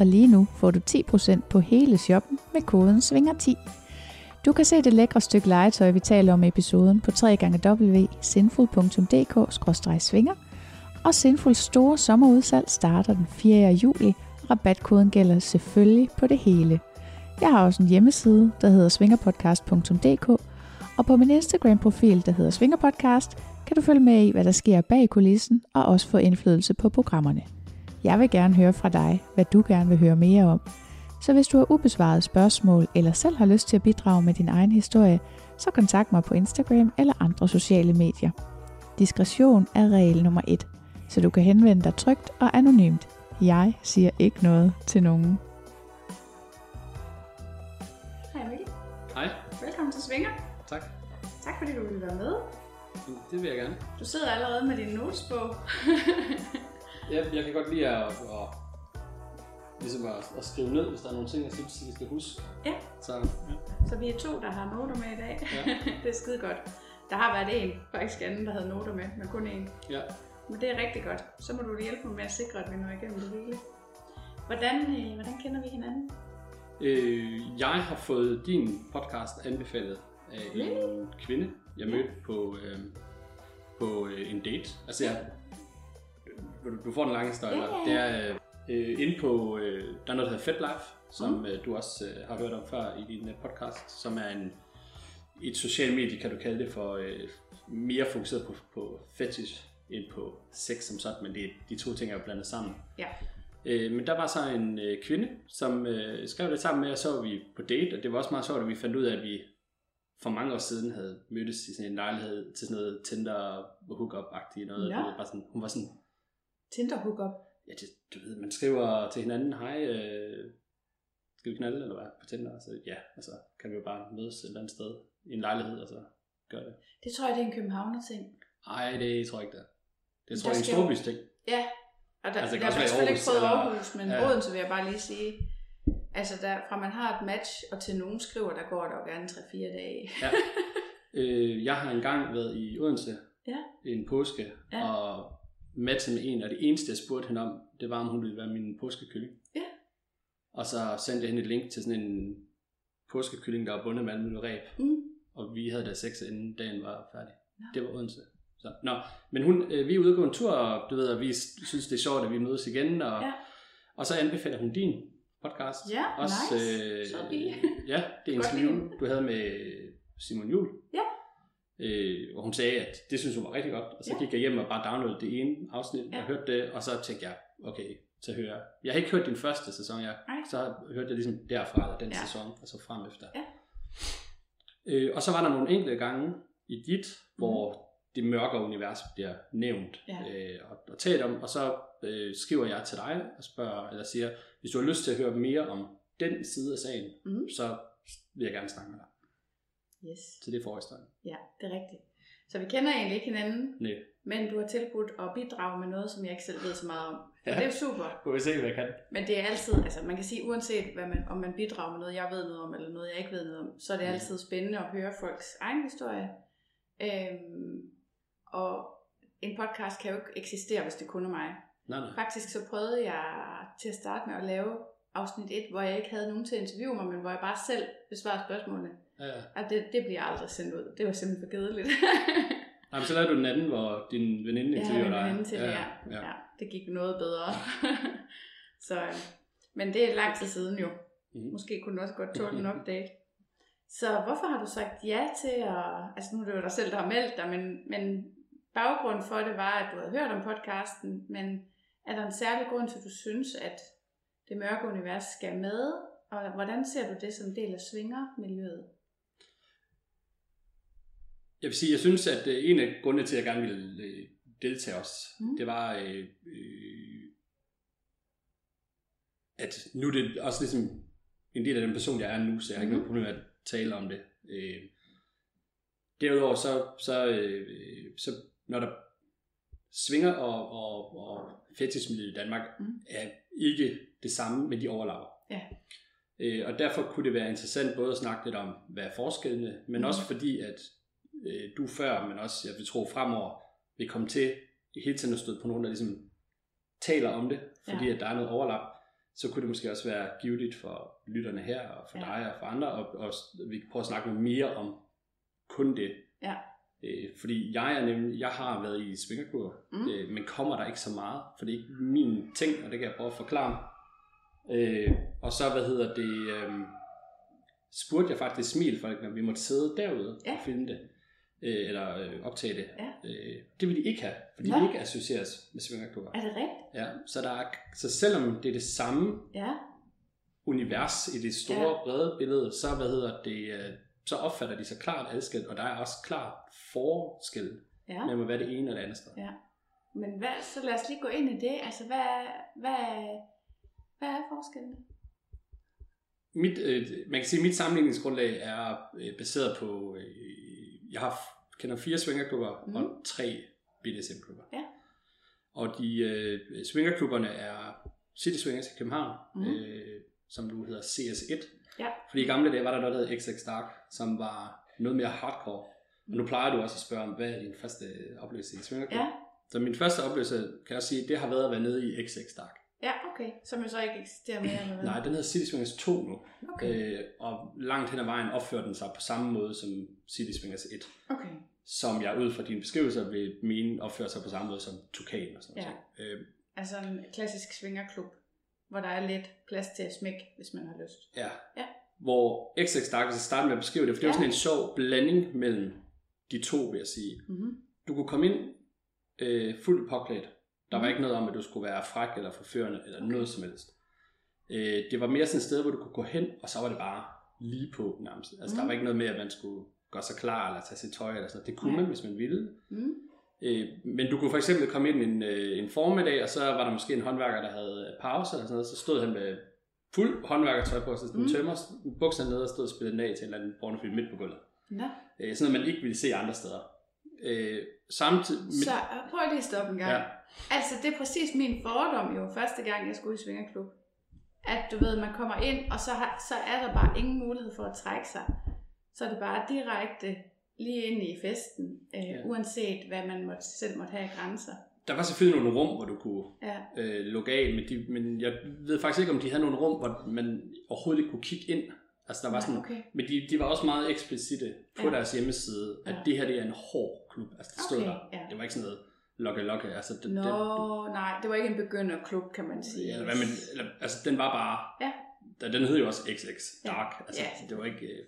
og lige nu får du 10% på hele shoppen med koden SVINGER10. Du kan se det lækre stykke legetøj, vi taler om i episoden på www.sinful.dk-svinger, og Sinfuls store sommerudsalg starter den 4. juli, og rabatkoden gælder selvfølgelig på det hele. Jeg har også en hjemmeside, der hedder svingerpodcast.dk, og på min Instagram-profil, der hedder Svingerpodcast, kan du følge med i, hvad der sker bag kulissen, og også få indflydelse på programmerne. Jeg vil gerne høre fra dig, hvad du gerne vil høre mere om. Så hvis du har ubesvaret spørgsmål, eller selv har lyst til at bidrage med din egen historie, så kontakt mig på Instagram eller andre sociale medier. Diskretion er regel nummer et, så du kan henvende dig trygt og anonymt. Jeg siger ikke noget til nogen. Hej Mikkel. Hej, Velkommen til Svinger. tak. Tak fordi du ville være med. Det vil jeg gerne. Du sidder allerede med din notesbog. Jeg, jeg kan godt lide at, at, ligesom at, at skrive ned, hvis der er nogle ting, jeg synes, vi skal huske. Ja. Så ja. Så vi er to, der har noter med i dag. Ja. det er skide godt. Der har været en, faktisk anden, der havde noter med, men kun en. ja. Men det er rigtig godt. Så må du hjælpe mig med at sikre, at vi når igennem det hele. Hvordan, øh, hvordan kender vi hinanden? Øh, jeg har fået din podcast anbefalet af en kvinde, jeg mødte på, øh, på øh, en date. Altså, jeg, du, du får den lange historie. Ja, ja, Det ja. er øh, inde på, øh, der er noget, der hedder FedLife, som Mm. øh, du også øh, har hørt om før i din øh, podcast, som er en, et socialt medie, kan du kalde det, for øh, mere fokuseret på, på fetish end på sex som sådan, men det, de to ting er jo blandet sammen. Ja. Øh, men der var så en øh, kvinde, som øh, skrev det sammen med, og så var vi på date, og det var også meget sjovt, at vi fandt ud af, at vi for mange år siden havde mødtes i sådan en lejlighed til sådan noget Tinder hookup-agtigt noget. Nå. Du ved, bare sådan, hun var sådan, Tinder hookup. ja, det, du ved, man skriver til hinanden, hej, øh, skal vi knalde eller hvad på Tinder? Så ja, og så kan vi jo bare mødes et eller andet sted i en lejlighed, og så gøre det. Det tror jeg, det er en københavner ting. Ej, det tror jeg ikke, det er. Det tror jeg er der en storbys ting. Ja. Og der, Altså, kan også har selvfølgelig ikke prøvet Aarhus, men ja. Odense vil jeg bare lige sige. Altså, der, fra man har et match, og til nogen skriver, der går der jo gerne 3-4 dage. Ja. Øh, jeg har engang været i Odense Ja. en påske, Ja. og matchet med en, og det eneste, jeg spurgte hende om, det var, om hun ville være min påskekylling. Ja. Og så sendte jeg hende et link til sådan en påskekylling, der var bundet med mulige ræb, Mm. og vi havde da sex, inden dagen var færdig. Nå. Det var Odense. Så, nå. Men hun, øh, vi er ude gå en tur, og du ved, og vi synes, det er sjovt, at vi mødes igen, og, Ja. og så anbefaler hun din podcast. Ja, Også, nice. øh, Så. Ja, det er lide. du havde med Simon Jul. Ja. Øh, og hun sagde, at det synes hun var rigtig godt. Og så Ja. gik jeg hjem og bare downloadede det ene afsnit Ja. og hørte det. Og så tænkte jeg, okay, så hører jeg. Jeg har ikke hørt din første sæson, jeg, Nej. så hørte jeg ligesom derfra, eller den Ja. sæson, og så frem efter. Ja. Øh, og så var der nogle enkelte gange i dit, hvor det mørke univers bliver nævnt. Ja. øh, og, og talt om, og så øh, skriver jeg til dig og spørger, eller siger, hvis du har lyst til at høre mere om den side af sagen, Mhm. så vil jeg gerne snakke med dig. Yes. Så det er forhistorien. Ja, det er rigtigt. Så vi kender egentlig ikke hinanden, Nej. men du har tilbudt at bidrage med noget, som jeg ikke selv ved så meget om. Og Ja. det er super. Må vi se, hvad jeg kan. Men det er altid, altså man kan sige, uanset hvad man, om man bidrager med noget, jeg ved noget om, eller noget, jeg ikke ved noget om, så er det Mm. altid spændende at høre folks egen historie. Øhm, og en podcast kan jo ikke eksistere, hvis det kun er mig. Nej, nej. Faktisk så prøvede jeg til at starte med at lave afsnit 1, hvor jeg ikke havde nogen til at interviewe mig, men hvor jeg bare selv besvarede spørgsmålene. Ja, ja. Og det, det bliver aldrig sendt ud. Det var simpelthen for kedeligt. Nej, men så lavede du den anden, hvor din veninde interviewer dig. en veninde til det, ja. ja. ja. Det gik noget bedre. så, øh, men det er lang tid siden jo. Mhm. Måske kunne den også godt tåle en update. Så hvorfor har du sagt ja til at... Altså nu er det jo dig selv, der har meldt dig, men, men baggrunden for det var, at du havde hørt om podcasten, men er der en særlig grund til, at du synes, at det mørke univers skal med? Og hvordan ser du det som del af svingermiljøet? Jeg vil sige, jeg synes, at øh, en af grundene til, at jeg gerne ville øh, deltage også, mm. det var, øh, øh, at nu er det også ligesom en del af den person, jeg er nu, så jeg har ikke mm. noget problem med at tale om det. Øh, derudover så, så, øh, så når der svinger og, og, og fetishmiljøet i Danmark mm. er ikke det samme, men de overlapper. Ja. Øh, og derfor kunne det være interessant både at snakke lidt om, hvad er forskellene, men mm. også fordi, at øh, du før, men også, jeg vil tro fremover, vil komme til hele tiden at støde på nogen, der ligesom taler om det, fordi ja. at der er noget overlap, så kunne det måske også være givetigt for lytterne her, og for ja. dig og for andre, og, og vi kan prøve at snakke noget mere om kun det. Ja. Øh, fordi jeg er nemlig, jeg har været i svingerkur, mm. øh, men kommer der ikke så meget, for det er ikke min ting, og det kan jeg prøve at forklare. Øh, og så, hvad hedder det, øh, spurgte jeg faktisk Smil folk, når vi måtte sidde derude ja. og filme det, øh, eller øh, optage det. Ja. Øh, det vil de ikke have, fordi de ikke associeres med svingerklubber. Er det rigtigt? Ja, så, der er, så selvom det er det samme ja. univers i det store, ja. brede billede, så, hvad hedder det, øh, så opfatter de sig klart adskilt, og der er også klart forskel ja. mellem hvad det ene og det andet sted. Ja. Men hvad, så lad os lige gå ind i det. Altså, hvad, hvad, hvad er forskellen? Mit, øh, man kan sige, at mit sammenligningsgrundlag er øh, baseret på, øh, jeg har, kender fire swingerklubber mm. og tre BDSM-klubber. Ja. Og de øh, swingerklubberne er City Swingers i København, mm. øh, som nu hedder CS1. Ja. Fordi i gamle dage var der noget, der hed XX Dark, som var noget mere hardcore. Og nu plejer du også at spørge om, hvad er din første oplevelse i swingerklub? Ja. Så min første oplevelse, kan jeg sige, det har været at være nede i XX Dark. Ja, okay. Som jo så ikke eksisterer mere. Eller Nej, den hedder City Swingers 2 nu. Okay. Øh, og langt hen ad vejen opfører den sig på samme måde som City Swingers 1. Okay. Som jeg ud fra dine beskrivelser vil mene opfører sig på samme måde som Tukan og sådan Ja. noget. Øh, Altså en klassisk svingerklub, hvor der er lidt plads til at smække, hvis man har lyst. ja. Ja. Hvor XX Dark, hvis jeg starter med at beskrive det, for det er Ja. sådan en sjov blanding mellem de to, vil jeg sige. Mm-hmm. Du kunne komme ind øh, fuldt påklædt. Der var Mhm. ikke noget om, at du skulle være fræk eller forførende eller noget som helst. Øh, det var mere sådan et sted, hvor du kunne gå hen, og så var det bare lige på nærmest. Altså, der Mhm. var ikke noget med, at man skulle gøre sig klar eller tage sit tøj eller sådan noget. Det kunne man, hvis man ville. Mm. Øh, men du kunne for eksempel komme ind en, øh, en formiddag, og så var der måske en håndværker, der havde pause eller sådan noget, så stod han med fuld håndværkertøj på, så Mm. mm. tømmer bukserne ned og stod og spillede den af til en eller anden pornofilm midt på gulvet. Nå. Øh, sådan noget, man ikke ville se andre steder. Øh, samtidig... med- Så øh, prøv lige at stoppe en gang. Ja. Altså, det er præcis min fordom jo, første gang jeg skulle i svingerklub. At du ved, man kommer ind, og så, har, så er der bare ingen mulighed for at trække sig. Så er det bare direkte lige ind i festen, øh, Ja. uanset hvad man måtte, selv måtte have af grænser. Der var selvfølgelig nogle rum, hvor du kunne Ja, øh, logge af, men, de, men jeg ved faktisk ikke, om de havde nogle rum, hvor man overhovedet ikke kunne kigge ind. Altså der var sådan, okay. Men de, de var også meget eksplicite på Ja. deres hjemmeside, at Ja. det her det er en hård klub. Altså det stod Okay, der. ja. Det var ikke sådan noget lokke-lokke. Altså, det, Nå, det, nej, det var ikke en begynderklub, kan man sige. Ja, eller hvad, men, eller, altså den var bare, Ja. den hed jo også XX Ja. Dark, altså Ja. det var ikke, øh,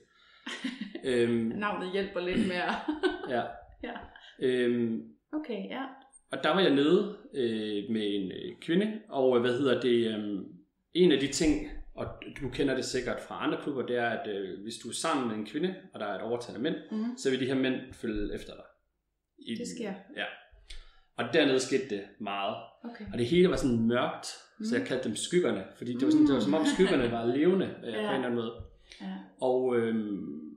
øhm, Navnet hjælper lidt mere. ja, ja, øhm, okay, ja. og der var jeg nede øh, med en øh, kvinde, og øh, hvad hedder det, øh, en af de ting, og du kender det sikkert fra andre klubber, det er, at øh, hvis du er sammen med en kvinde, og der er et overtagende mænd, Mm. så vil de her mænd følge efter dig. I, Det sker. Ja. Og dernede skete det meget. Okay. Og det hele var sådan mørkt, mm. så jeg kaldte dem skyggerne, fordi det var, sådan, det var som om skyggerne var levende øh, på en Ja. eller anden måde. Ja. Og øhm,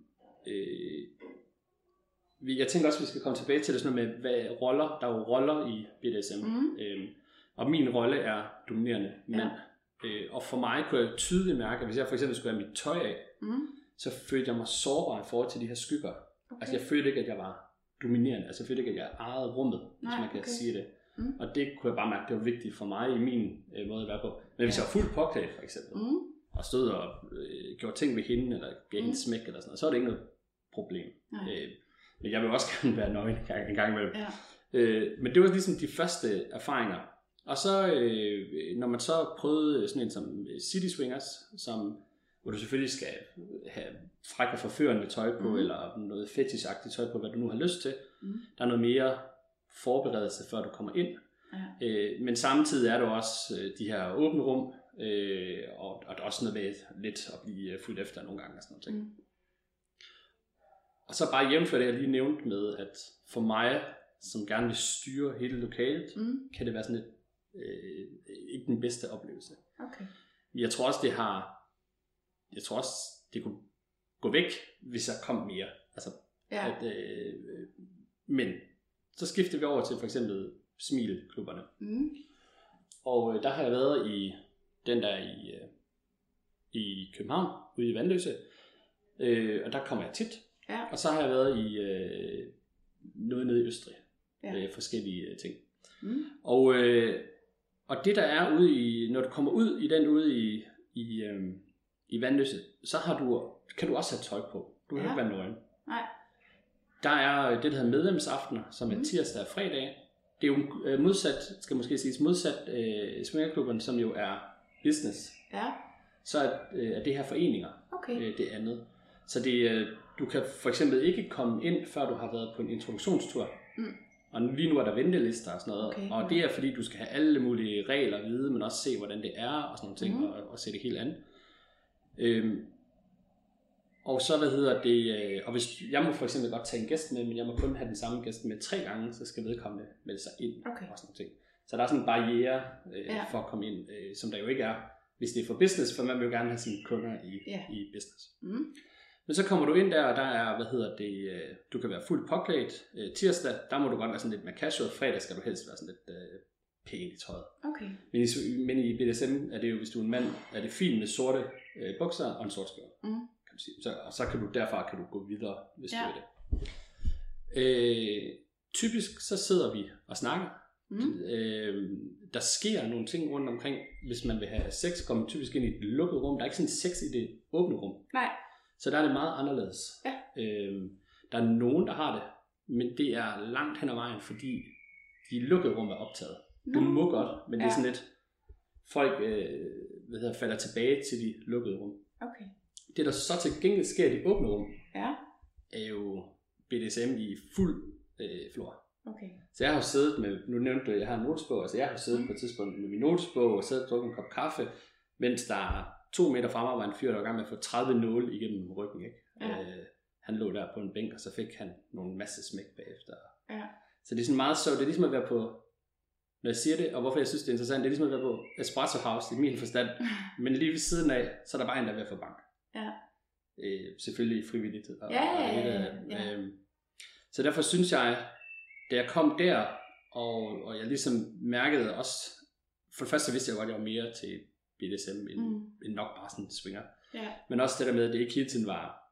øh, vi- jeg tænker også, at vi skal komme tilbage til det sådan noget med, hvad roller, der er jo roller i BDSM. Mm. Øhm, og min rolle er dominerende mand. Øh, og for mig kunne jeg tydeligt mærke, at hvis jeg for eksempel skulle have mit tøj af, Mm. så følte jeg mig sårbar i forhold til de her skygger. Okay. Altså jeg følte ikke, at jeg var dominerende. Altså jeg følte ikke, at jeg ejede rummet, hvis Nej, man kan okay. sige det. Mm. Og det kunne jeg bare mærke, det var vigtigt for mig i min øh, måde at være på. Men hvis Ja. jeg var fuldt påklædt for eksempel, Mm. og stod og øh, gjorde ting ved hende, eller gav hende Mm. smæk eller sådan noget, så er det ikke noget problem. Nej. Øh, men jeg vil også gerne være nøgen en gang, en gang imellem. Ja. Øh, men det var ligesom de første erfaringer. Og så, øh, når man så prøvede sådan en som City Swingers, som hvor du selvfølgelig skal have fræk og forførende tøj på, Mhm. eller noget fetishagtigt tøj på, hvad du nu har lyst til. Mm. Der er noget mere forberedelse, før du kommer ind. Ja. Øh, men samtidig er der også øh, de her åbne rum, øh, og, og der er også noget med lidt at blive øh, fuldt efter nogle gange og sådan noget. Mm. Og så bare jævnfør det, jeg lige nævnte med, at for mig, som gerne vil styre hele lokalet, Mm. kan det være sådan lidt, øh, ikke den bedste oplevelse. Okay. Jeg tror også, det har, jeg tror også, det kunne gå væk, hvis jeg kom mere. Altså, Ja. at, øh, men så skifter vi over til for eksempel smilklubberne. Mm. Og øh, der har jeg været i den der i, øh, i København, ude i Vandløse. Øh, og der kommer jeg tit. Ja. Og så har jeg været i øh, noget nede i Østrig. Ja. Øh, forskellige øh, ting. Mm. Og, øh, og det der er ude i, når du kommer ud i den ude i, i, øh, i Vandløse, så har du, kan du også have tøj på. Du kan Ja. ikke være nøgen. Nej. Der er det, der hedder medlemsaftener, som er Mhm. tirsdag og fredag. Det er jo øh, modsat, skal måske siges, modsat øh, swingerklubben, som jo er business. Ja. Så er, øh, er det her foreninger Okay. øh, det andet. Så det, øh, du kan for eksempel ikke komme ind, før du har været på en introduktionstur. Mm. Og lige nu er der ventelister og sådan noget. Okay. Og det er fordi, du skal have alle mulige regler at vide, men også se, hvordan det er og sådan nogle ting, Mhm. og, og se det helt andet. Øhm, og så, hvad hedder det, øh, og hvis jeg må for eksempel godt tage en gæst med, men jeg må kun have den samme gæst med tre gange, så skal vedkommende melde sig ind Okay. og sådan ting. Så der er sådan en barriere øh, Ja. for at komme ind, øh, som der jo ikke er, hvis det er for business, for man vil jo gerne have sine kunder i, Ja. i business. Mm. Men så kommer du ind der, og der er, hvad hedder det, øh, du kan være fuldt påklædt. Øh, tirsdag, der må du godt være sådan lidt mere casual. Fredag skal du helst være sådan lidt øh, pæn i tøjet. Okay. Men i, men i BDSM er det jo, hvis du er en mand, er det fint med sorte øh, bukser og en sort skjorte. Mm. Kan du sige. Så, og så kan du derfra kan du gå videre, hvis Ja. du vil det. Øh, typisk så sidder vi og snakker. Mm. Øh, der sker nogle ting rundt omkring. Hvis man vil have sex, kommer typisk ind i et lukket rum. Der er ikke sådan sex i det åbne rum. Nej. Så der er det meget anderledes. Ja. Øhm, der er nogen, der har det, men det er langt hen ad vejen, fordi de lukkede rum er optaget. Du Nå. må godt, men det er Ja. sådan lidt, folk øh, hvad hedder, falder tilbage til de lukkede rum. Okay. Det, der så til gengæld sker i de åbne rum, Ja. er jo BDSM i fuld øh, flor. Okay. Så jeg har jo siddet med, nu nævnte du, at jeg har en notesbog, altså jeg har jo siddet Mm. på et tidspunkt med min notesbog og siddet og drukket en kop kaffe, mens der to meter fra mig var en fyr, der var i gang med at få 30 nåle igennem ryggen. Ikke? Ja. Øh, han lå der på en bænk, og så fik han nogle masse smæk bagefter. Ja. Så det er sådan meget sjovt. Det er ligesom at være på, når jeg siger det, og hvorfor jeg synes, det er interessant, det er ligesom at være på Espresso House i min forstand. Men lige ved siden af, så er der bare en, der er ved at få bank. Ja. Øh, selvfølgelig frivilligt. Og, Ja, ja, ja, der, ja. Øhm, så derfor synes jeg, da jeg kom der, og, og jeg ligesom mærkede også, for det første vidste jeg godt, at jeg var mere til BDSM end, Mm. end nok bare sådan en swinger. Ja. Men også det der med, at det ikke hele tiden var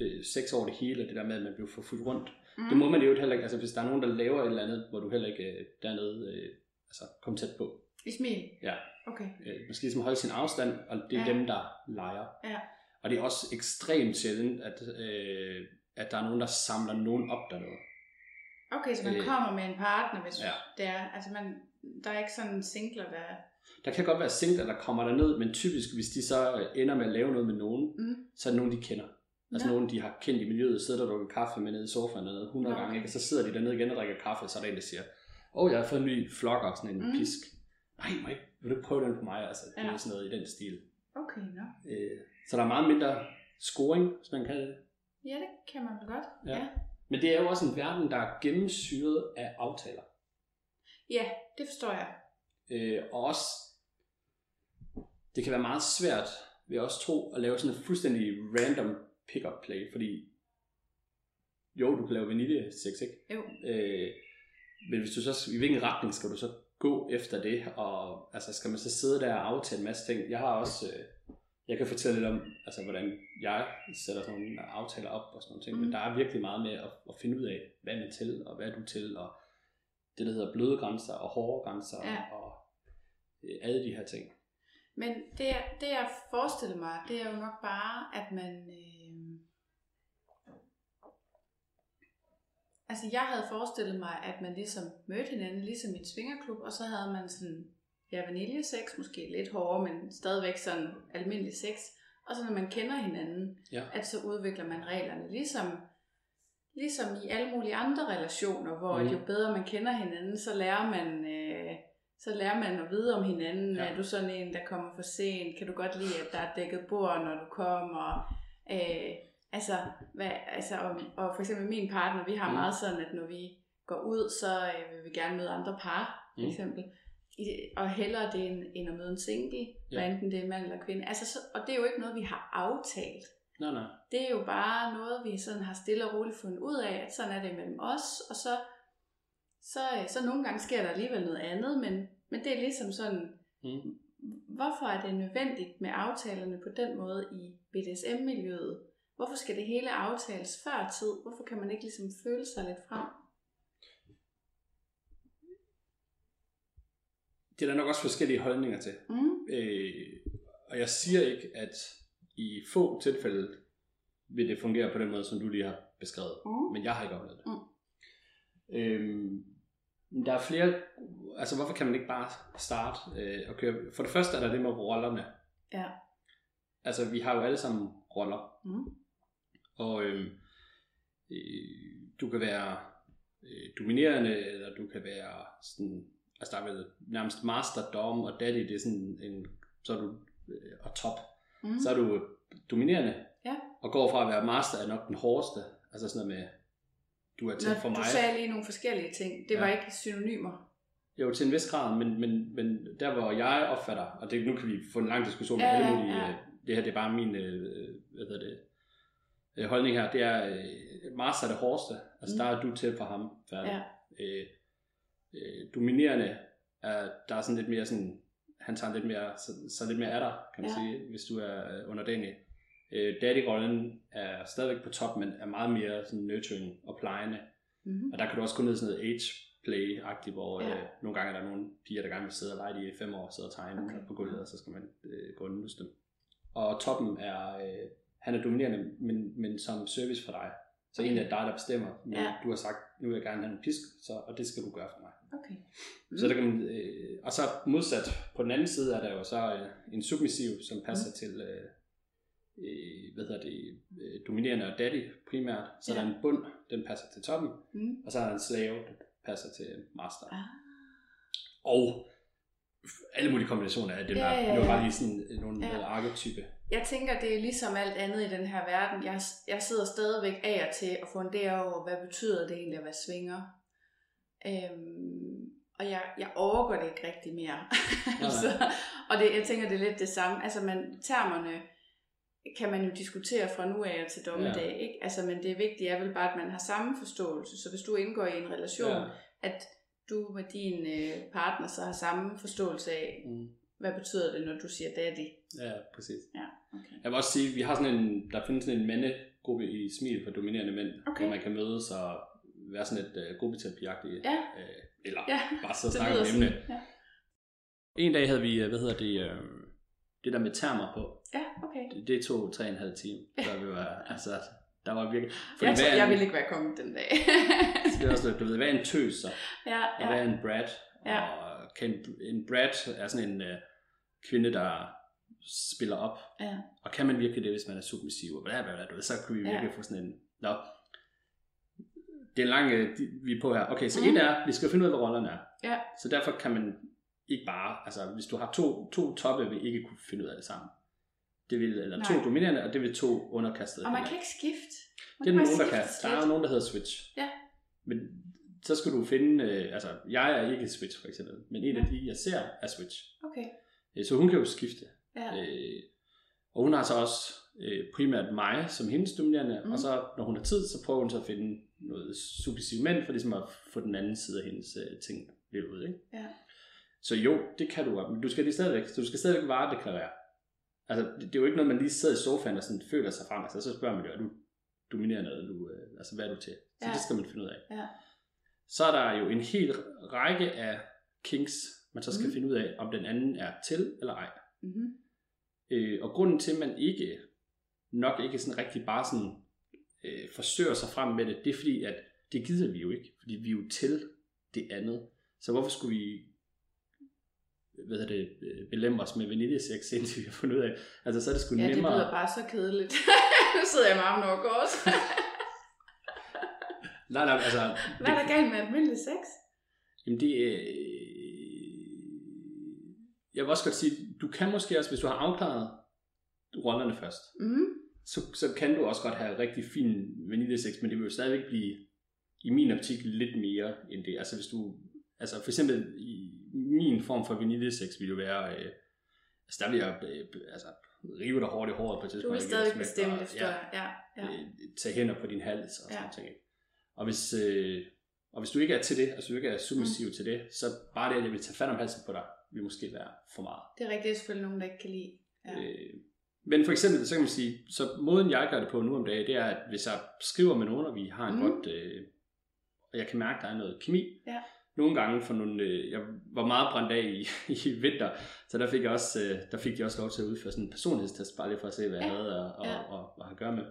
øh, seks år det hele, og det der med, at man blev for fuldt rundt. Mm. Det må man jo heller ikke, altså hvis der er nogen, der laver et eller andet, hvor du heller ikke øh, dernede, øh, altså kom tæt på. I smil? Ja. Okay. Øh, man skal ligesom holde sin afstand, og det er Ja. dem, der leger. Ja. Og det er også ekstremt sjældent, at, øh, at der er nogen, der samler nogen op dernede. Okay, så man Øh, kommer med en partner, hvis ja. det er. Altså, man, der er ikke sådan singler, der... Der kan godt være singler, der kommer derned, men typisk, hvis de så ender med at lave noget med nogen, Mm. så er det nogen, de kender. Altså Nå. nogen, de har kendt i miljøet, sidder der og drukker kaffe med nede i sofaen eller 100 Nå, gange, okay. ikke? og så sidder de dernede igen og drikker kaffe, og så er der en, der siger, åh, oh, jeg har fået en ny flokker, sådan en Mm. pisk. Nej, må ikke, vil du ikke prøve den på mig? Altså, det Ja. er sådan noget i den stil. Okay, nå. Øh, så der er meget mindre scoring, hvis man kan det. Ja, det kan man godt. Ja. ja. Men det er jo også en verden, der er gennemsyret af aftaler. Ja, det forstår jeg. Øh, og også, det kan være meget svært, vil jeg også tro, at lave sådan en fuldstændig random pick-up play, fordi jo, du kan lave vaniljesex, ikke? Jo. Øh, men hvis du så, i hvilken retning skal du så gå efter det, og altså, skal man så sidde der og aftale en masse ting? Jeg har også, øh, jeg kan fortælle lidt om, altså, hvordan jeg sætter sådan nogle aftaler op og sådan nogle ting, mm. Men der er virkelig meget med at, at finde ud af, hvad er man til, og hvad er du til, og det, der hedder bløde grænser og hårde grænser, Ja. og øh, alle de her ting. Men det, det jeg forestiller mig, det er jo nok bare, at man... Øh... Altså jeg havde forestillet mig, at man ligesom mødte hinanden, ligesom i en svingerklub, og så havde man sådan, ja, vaniljesex, måske lidt hårdere, men stadigvæk sådan almindelig sex. Og så når man kender hinanden, Ja. at så udvikler man reglerne. Ligesom, ligesom i alle mulige andre relationer, hvor Mm. mm. jo bedre man kender hinanden, så lærer man... Øh, så lærer man at vide om hinanden. Ja. Er du sådan en, der kommer for sent? Kan du godt lide, at der er dækket bord, når du kommer? Øh, altså, hvad, altså og, og for eksempel min partner, vi har Mm. meget sådan, at når vi går ud, så øh, vil vi gerne møde andre par, for Mm. eksempel. I, og hellere det end, end at møde en single, ja. hvad enten det er mand eller kvinde. Altså, så, og det er jo ikke noget, vi har aftalt. Nej, nej. Det er jo bare noget, vi sådan har stille og roligt fundet ud af, at sådan er det mellem os, og så, så, øh, så nogle gange sker der alligevel noget andet, men, men det er ligesom sådan, Mm. hvorfor er det nødvendigt med aftalerne på den måde i BDSM-miljøet? Hvorfor skal det hele aftales før tid? Hvorfor kan man ikke ligesom føle sig lidt frem? Det er der nok også forskellige holdninger til. Mm. Øh, og jeg siger ikke, at i få tilfælde vil det fungere på den måde, som du lige har beskrevet. Mm. Men jeg har ikke oplevet det. Mm. Øhm, der er flere... Altså, hvorfor kan man ikke bare starte øh, og køre... For det første er der det med rollerne. Ja. Altså, vi har jo alle sammen roller. Mm. Og øh, øh, du kan være øh, dominerende, eller du kan være sådan... Altså, der er vel nærmest master, dom og daddy, det er sådan en... Så er du... Øh, og top. Mm. Så er du dominerende. Ja. Og går fra at være master er nok den hårdeste. Altså sådan noget med, du er til Nå, for mig. du sagde lige nogle forskellige ting. Det Ja. var ikke synonymer. Jo, til en vis grad, men, men, men der hvor jeg opfatter, og det, nu kan vi få en lang diskussion med Ja, alle ja, mulige, ja. øh, det her det er bare min øh, hvad hedder det, øh, holdning her, det er, øh, Mars er det hårdeste, altså Mm. der er du til for ham, færdig. Ja. Øh, øh, dominerende, er, der er sådan lidt mere sådan, han tager lidt mere, så, så lidt mere af dig, kan man Ja. sige, hvis du er underdanig. Øh, Daddy-rollen er stadigvæk på top, men er meget mere sådan nurturing og plejende. Mm. Og der kan du også gå ned i sådan noget age play-agtigt, hvor Ja. øh, nogle gange er der nogle piger, der gerne vil sidde og lege de i fem år, sidde og tegne Okay. på gulvet, og så skal man øh, gå og dem. Og toppen er, øh, han er dominerende, men, men som service for dig. Så egentlig er dig, der bestemmer, men Ja. ja. du har sagt, nu vil jeg gerne have en pisk, så, og det skal du gøre for mig. Okay. Mm. Så der kan man, øh, og så modsat, på den anden side er der jo så øh, en submissiv, som passer mm. til, øh, øh, hvad hedder det, øh, dominerende og daddy primært. Så Ja. ja. der er en bund, den passer til toppen, Mm. og så er der en slave, der passer til master. Ah. Og alle mulige kombinationer af det Ja, der. ja, Det var ja. bare lige sådan nogle Ja. ja. arketype. Jeg tænker, det er ligesom alt andet i den her verden. Jeg, jeg sidder stadigvæk af og til og funderer over, hvad betyder det egentlig at være svinger. Øhm, og jeg, jeg overgår det ikke rigtig mere. altså, og det, jeg tænker, det er lidt det samme. Altså, man, termerne kan man jo diskutere fra nu af og til dommedag, ja. ikke? Altså, men det vigtige er vel bare, at man har samme forståelse. Så hvis du indgår i en relation, ja. At du med din øh, partner så har samme forståelse af, Mm. hvad betyder det, når du siger daddy. Ja, præcis. Ja, okay. Jeg vil også sige, vi har sådan en, der findes sådan en mandegruppe i Smil for dominerende mænd, Okay. hvor man kan mødes og være sådan et uh, gruppeterapiagtigt, Ja. øh, eller Ja, bare sidde og snakke om emne. sådan. Ja. En dag havde vi, øh, hvad hedder det, øh, det der med termer på. Ja, okay. Det, det tog tre og en halv time, før vi var, altså, der var virkelig... Fordi Jeg, tror, er jeg en- ville ikke være kommet den dag. det er også, lidt, du ved, hvad er en tøs så? ja, Og hvad ja. er en brat? Ja. Og kan en, en brat er sådan en uh, kvinde, der spiller op. ja. Og kan man virkelig det, hvis man er submissiv? Og bla, bla, bla, du ved, så kunne vi Ja. virkelig få sådan en... Nå. Det er en lang, øh, vi er på her. Okay, så mm. et er, vi skal finde ud af, hvad rollerne er. Ja. Så derfor kan man ikke bare, altså hvis du har to, to toppe, vil ikke kunne finde ud af det sammen. Det vil, eller to Nej. dominerende, og det vil to underkastede. Og man kan ikke skifte. Man det er nogen, der kan. Der er nogen, der hedder switch. Ja. Men så skal du finde, øh, altså jeg er ikke switch for eksempel, men en af de, jeg ser, er switch. Okay. Øh, Så hun kan jo skifte. Ja. Øh, og hun har så også øh, primært mig som hendes dominerende, Mm. og så når hun har tid, så prøver hun så at finde noget submissiv mænd, for ligesom at få den anden side af hendes øh, ting lidt ud. Ikke? Ja. Så jo, det kan du godt, men du skal lige stadigvæk, så du skal stadigvæk varedeklarere. Altså, det, det er jo ikke noget, man lige sidder i sofaen og sådan føler sig frem. Altså, så spørger man jo, er du dominerende, eller er du, øh, altså, hvad er du til? Så Ja. det skal man finde ud af. Ja. Så er der jo en hel række af kinks, man så skal mm. finde ud af, om den anden er til eller ej. Mm-hmm. Øh, og grunden til, at man ikke nok ikke sådan rigtig bare sådan øh, forsøger sig frem med det, det er fordi, at det gider vi jo ikke, fordi vi er jo til det andet. Så hvorfor skulle vi hvad det, øh, belemres med vaniljesex, indtil vi har fundet ud af. Altså, så er det sgu Ja, det nemmere. lyder bare så kedeligt. nu sidder jeg med armen over kors. Nej, nej, altså... Hvad er der galt med almindelig sex? Jamen det øh, Jeg vil også godt sige, du kan måske også, hvis du har afklaret rollerne først, Mm. så, så kan du også godt have rigtig fin vaniljesex, men det vil jo stadigvæk blive, i min optik, lidt mere end det. Altså hvis du, altså for eksempel i min form for vaniljesex vil jo være, øh, altså der vil jeg øh, altså, rive dig hårdt i håret på et Du tidspunkt. vil ikke? stadig bestemme det, jeg. Ja, ja. øh, tage hænder på din hals og sådan Ja. ja. ting. Og hvis, øh, og hvis du ikke er til det, altså du ikke er submissiv mm. til det, så bare det, at jeg vil tage fat om halsen på dig, vil måske være for meget. Det er rigtigt, det er selvfølgelig nogen, der ikke kan lide. Ja. Ja. Øh, men for eksempel, så kan man sige, så måden jeg gør det på nu om dagen, det er, at hvis jeg skriver med nogen, og vi har en mm. godt, øh, og jeg kan mærke, at der er noget kemi, Ja. Nogle gange for nogle, øh, jeg var meget brændt af i, i vinter, så der fik jeg også, øh, der fik de også lov til at udføre sådan en personlighedstest, bare lige for at se, hvad jeg Ja. havde og, og, Ja. og, og, og, at gøre med.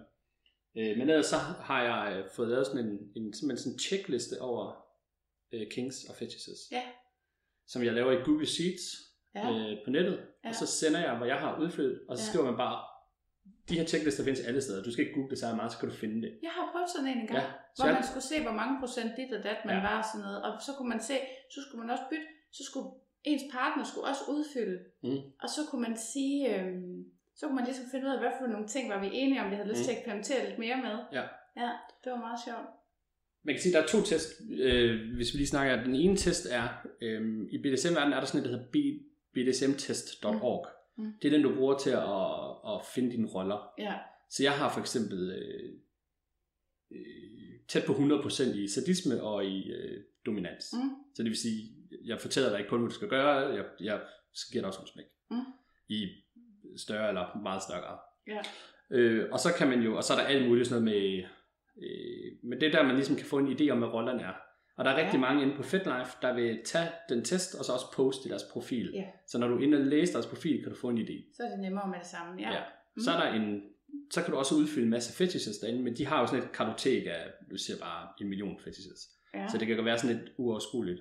Øh, men ellers så har jeg øh, fået lavet sådan en, en, simpelthen sådan en checkliste over øh, kings og fetishes, Ja. som jeg laver i Google Sheets Ja. øh, på nettet, Ja. og så sender jeg, hvad jeg har udfyldt, og så Ja. skriver man bare, de her checklister findes alle steder, du skal ikke google det så meget, så kan du finde det. Jeg har prøvet sådan en engang, Ja, hvor man skulle se, hvor mange procent dit og dat man Ja. var og sådan noget. Og så kunne man se, så skulle man også bytte, så skulle ens partner skulle også udfylde. Mm. Og så kunne man sige, øhm, så kunne man ligesom finde ud af, hvad for nogle ting var vi enige om, vi havde lyst Mm. til at eksperimentere lidt mere med. Ja. Ja, det var meget sjovt. Man kan sige, at der er to test, øh, hvis vi lige snakker. Den ene test er, øh, i BDSM-verdenen er der sådan et, der hedder bdsmtest.org. Mm. Mm. Det er den, du bruger til at, at finde dine roller. Ja, Så jeg har for eksempel øh, øh, tæt på 100% i sadisme og i øh, dominans. Mm. Så det vil sige, jeg fortæller dig ikke kun, hvad du skal gøre, jeg, jeg giver dig også en smæk. Mm. I større eller meget større ja, Øh, og så kan man jo, og så er der alt muligt sådan noget med, øh, men det er der, man ligesom kan få en idé om, hvad rollerne er. Og der er rigtig Ja. mange inde på FitLife, der vil tage den test, og så også poste i deres profil. Ja. Så når du er inde og læser deres profil, kan du få en idé. så er det nemmere med det samme. Ja. Ja. Så er der en, så kan du også udfylde en masse fetishes derinde, men de har jo sådan et kartotek af, du siger bare en million fetishes. ja. Så det kan godt være sådan lidt uoverskueligt.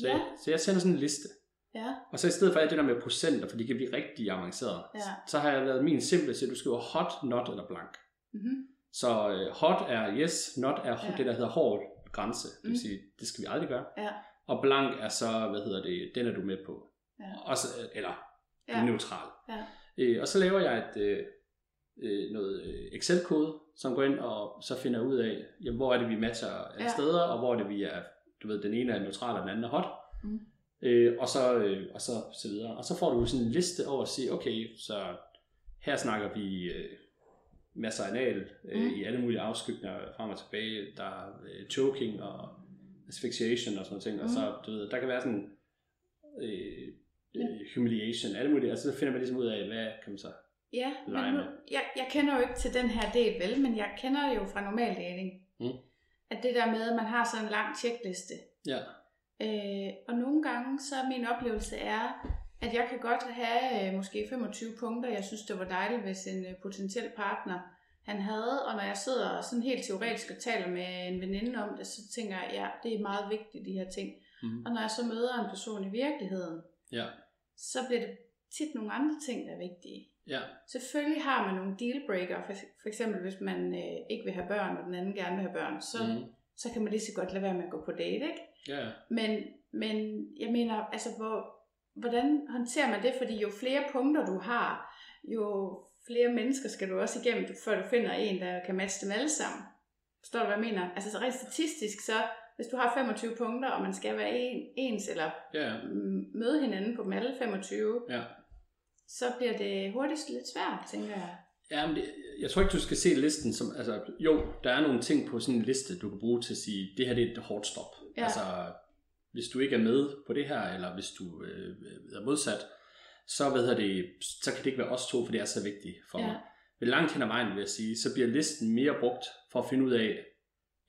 Så, ja. jeg, så jeg sender sådan en liste. ja. Og så i stedet for alt det der med procenter, for de kan blive rigtig avancerede, Ja. så har jeg lavet min simple, så du skriver hot, not eller blank. Mm-hmm. Så øh, hot er yes, not er Ja. det, der hedder hård grænse. Det vil Mm. sige, det skal vi aldrig gøre. Ja. Og blank er så, hvad hedder det, den er du med på. Ja. Også, øh, eller Ja. neutral. Ja. Øh, og så laver jeg et, øh, øh, noget øh, Excel-kode, som går ind og så finder ud af, jamen, hvor er det, vi matcher alle Ja. steder, og hvor er det, vi er, du ved, den ene er neutral, og den anden er hot. Mm. Øh, og, så, øh, og så, så videre. Og så får du sådan en liste over at sige, okay, så her snakker vi øh, masser af anal øh, Mm. mm. i alle mulige afskygninger frem og tilbage. Der er øh, choking og asphyxiation og sådan noget ting. Mm. Og så, du ved, der kan være sådan øh, øh, humiliation, alle mulige. Altså så finder man ligesom ud af, hvad kan man så... Ja, lege men nu, jeg, jeg kender jo ikke til den her del, vel, men jeg kender det jo fra normal dating. Mm. At det der med, at man har sådan en lang tjekliste. Ja, Øh, og nogle gange, så er min oplevelse er, at jeg kan godt have øh, måske 25 punkter, jeg synes, det var dejligt, hvis en øh, potentiel partner han havde. Og når jeg sidder sådan helt teoretisk og taler med en veninde om det, så tænker jeg, ja, det er meget vigtigt, de her ting. mm. Og når jeg så møder en person i virkeligheden, ja, så bliver det tit nogle andre ting, der er vigtige. ja, Selvfølgelig har man nogle dealbreaker, for, for eksempel hvis man øh, ikke vil have børn, og den anden gerne vil have børn, så, mm. så kan man lige så godt lade være med at gå på date, ikke? ja, Men, men jeg mener, altså, hvor, hvordan håndterer man det? Fordi jo flere punkter du har, jo flere mennesker skal du også igennem, før du finder en, der kan matche dem alle sammen. Forstår du, hvad jeg mener? Altså så rent statistisk, så hvis du har 25 punkter, og man skal være en, ens, eller ja, møde hinanden på dem alle 25, ja. så bliver det hurtigt lidt svært, tænker jeg. Ja, men det, jeg tror ikke, du skal se listen som, altså, jo, der er nogle ting på sådan en liste, du kan bruge til at sige, det her det er et hårdt stop. Ja. Altså, hvis du ikke er med på det her, eller hvis du øh, er modsat, så, hedder det, så kan det ikke være os to, for det er så vigtigt for Ja. mig. Men langt hen ad vejen, vil jeg sige, så bliver listen mere brugt for at finde ud af,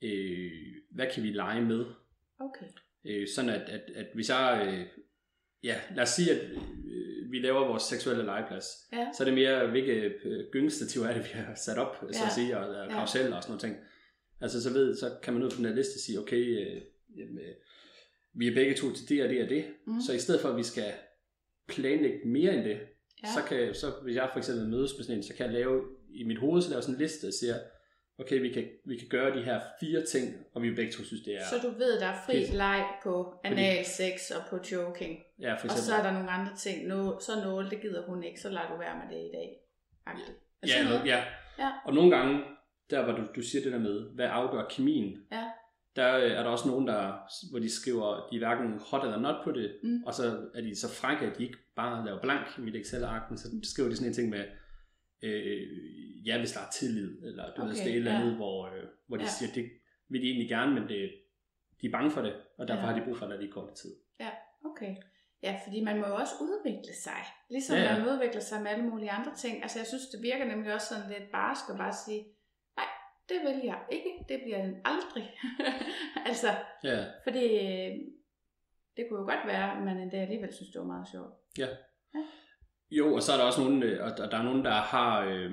øh, hvad kan vi lege med, Okay. Øh, sådan at, at, at hvis jeg, øh, ja, lad os sige, at øh, vi laver vores seksuelle legeplads, Ja. så er det mere, hvilke øh, gyngestativer er det, vi har sat op, så Ja. at sige, og, og karuseller og sådan noget ting. Altså så ved, så kan man ud på den her liste sige, okay, øh, jamen, øh, vi er begge to til det og det og det, Mm. så i stedet for, at vi skal planlægge mere end det. Ja. Så kan så hvis jeg for eksempel mødes med sådan en, så kan jeg lave i mit hoved, så lave sådan en liste, der siger, okay, vi kan, vi kan gøre de her fire ting, og vi begge to synes, det er... Så du ved, der er fri Det- leg på anal sex og på joking. ja, for Og eksempel. så er der nogle andre ting. Nå, så nål, det gider hun ikke, så lader du være med det i dag. Er Ja, noget? ja. Ja. Og nogle gange, der hvor du, du siger det der med, hvad afgør kemien, Ja. Der øh, er der også nogen, der, hvor de skriver, de er hverken hot eller not på det, Mm. og så er de så frække, at de ikke bare laver blank i mit Excel-ark, men så skriver de sådan en ting med, øh, ja, hvis der er tillid, eller du okay, ved, det er et eller ja. andet, hvor, øh, hvor de Ja. siger, det vil de egentlig gerne, men det, de er bange for det, og derfor Ja. har de brug for, er lige kort tid. Okay. Ja, fordi man må jo også udvikle sig. Ligesom Ja, ja, ja. ja. man udvikler sig med alle mulige andre ting. Altså jeg synes, det virker nemlig også sådan lidt barsk at bare sige, nej, det vil jeg ikke. Det bliver den aldrig. altså, Ja, fordi øh, det kunne jo godt være, at man endda alligevel synes, det var meget sjovt. Jo, og så er der også nogen, øh, og der er nogen, der har, øh,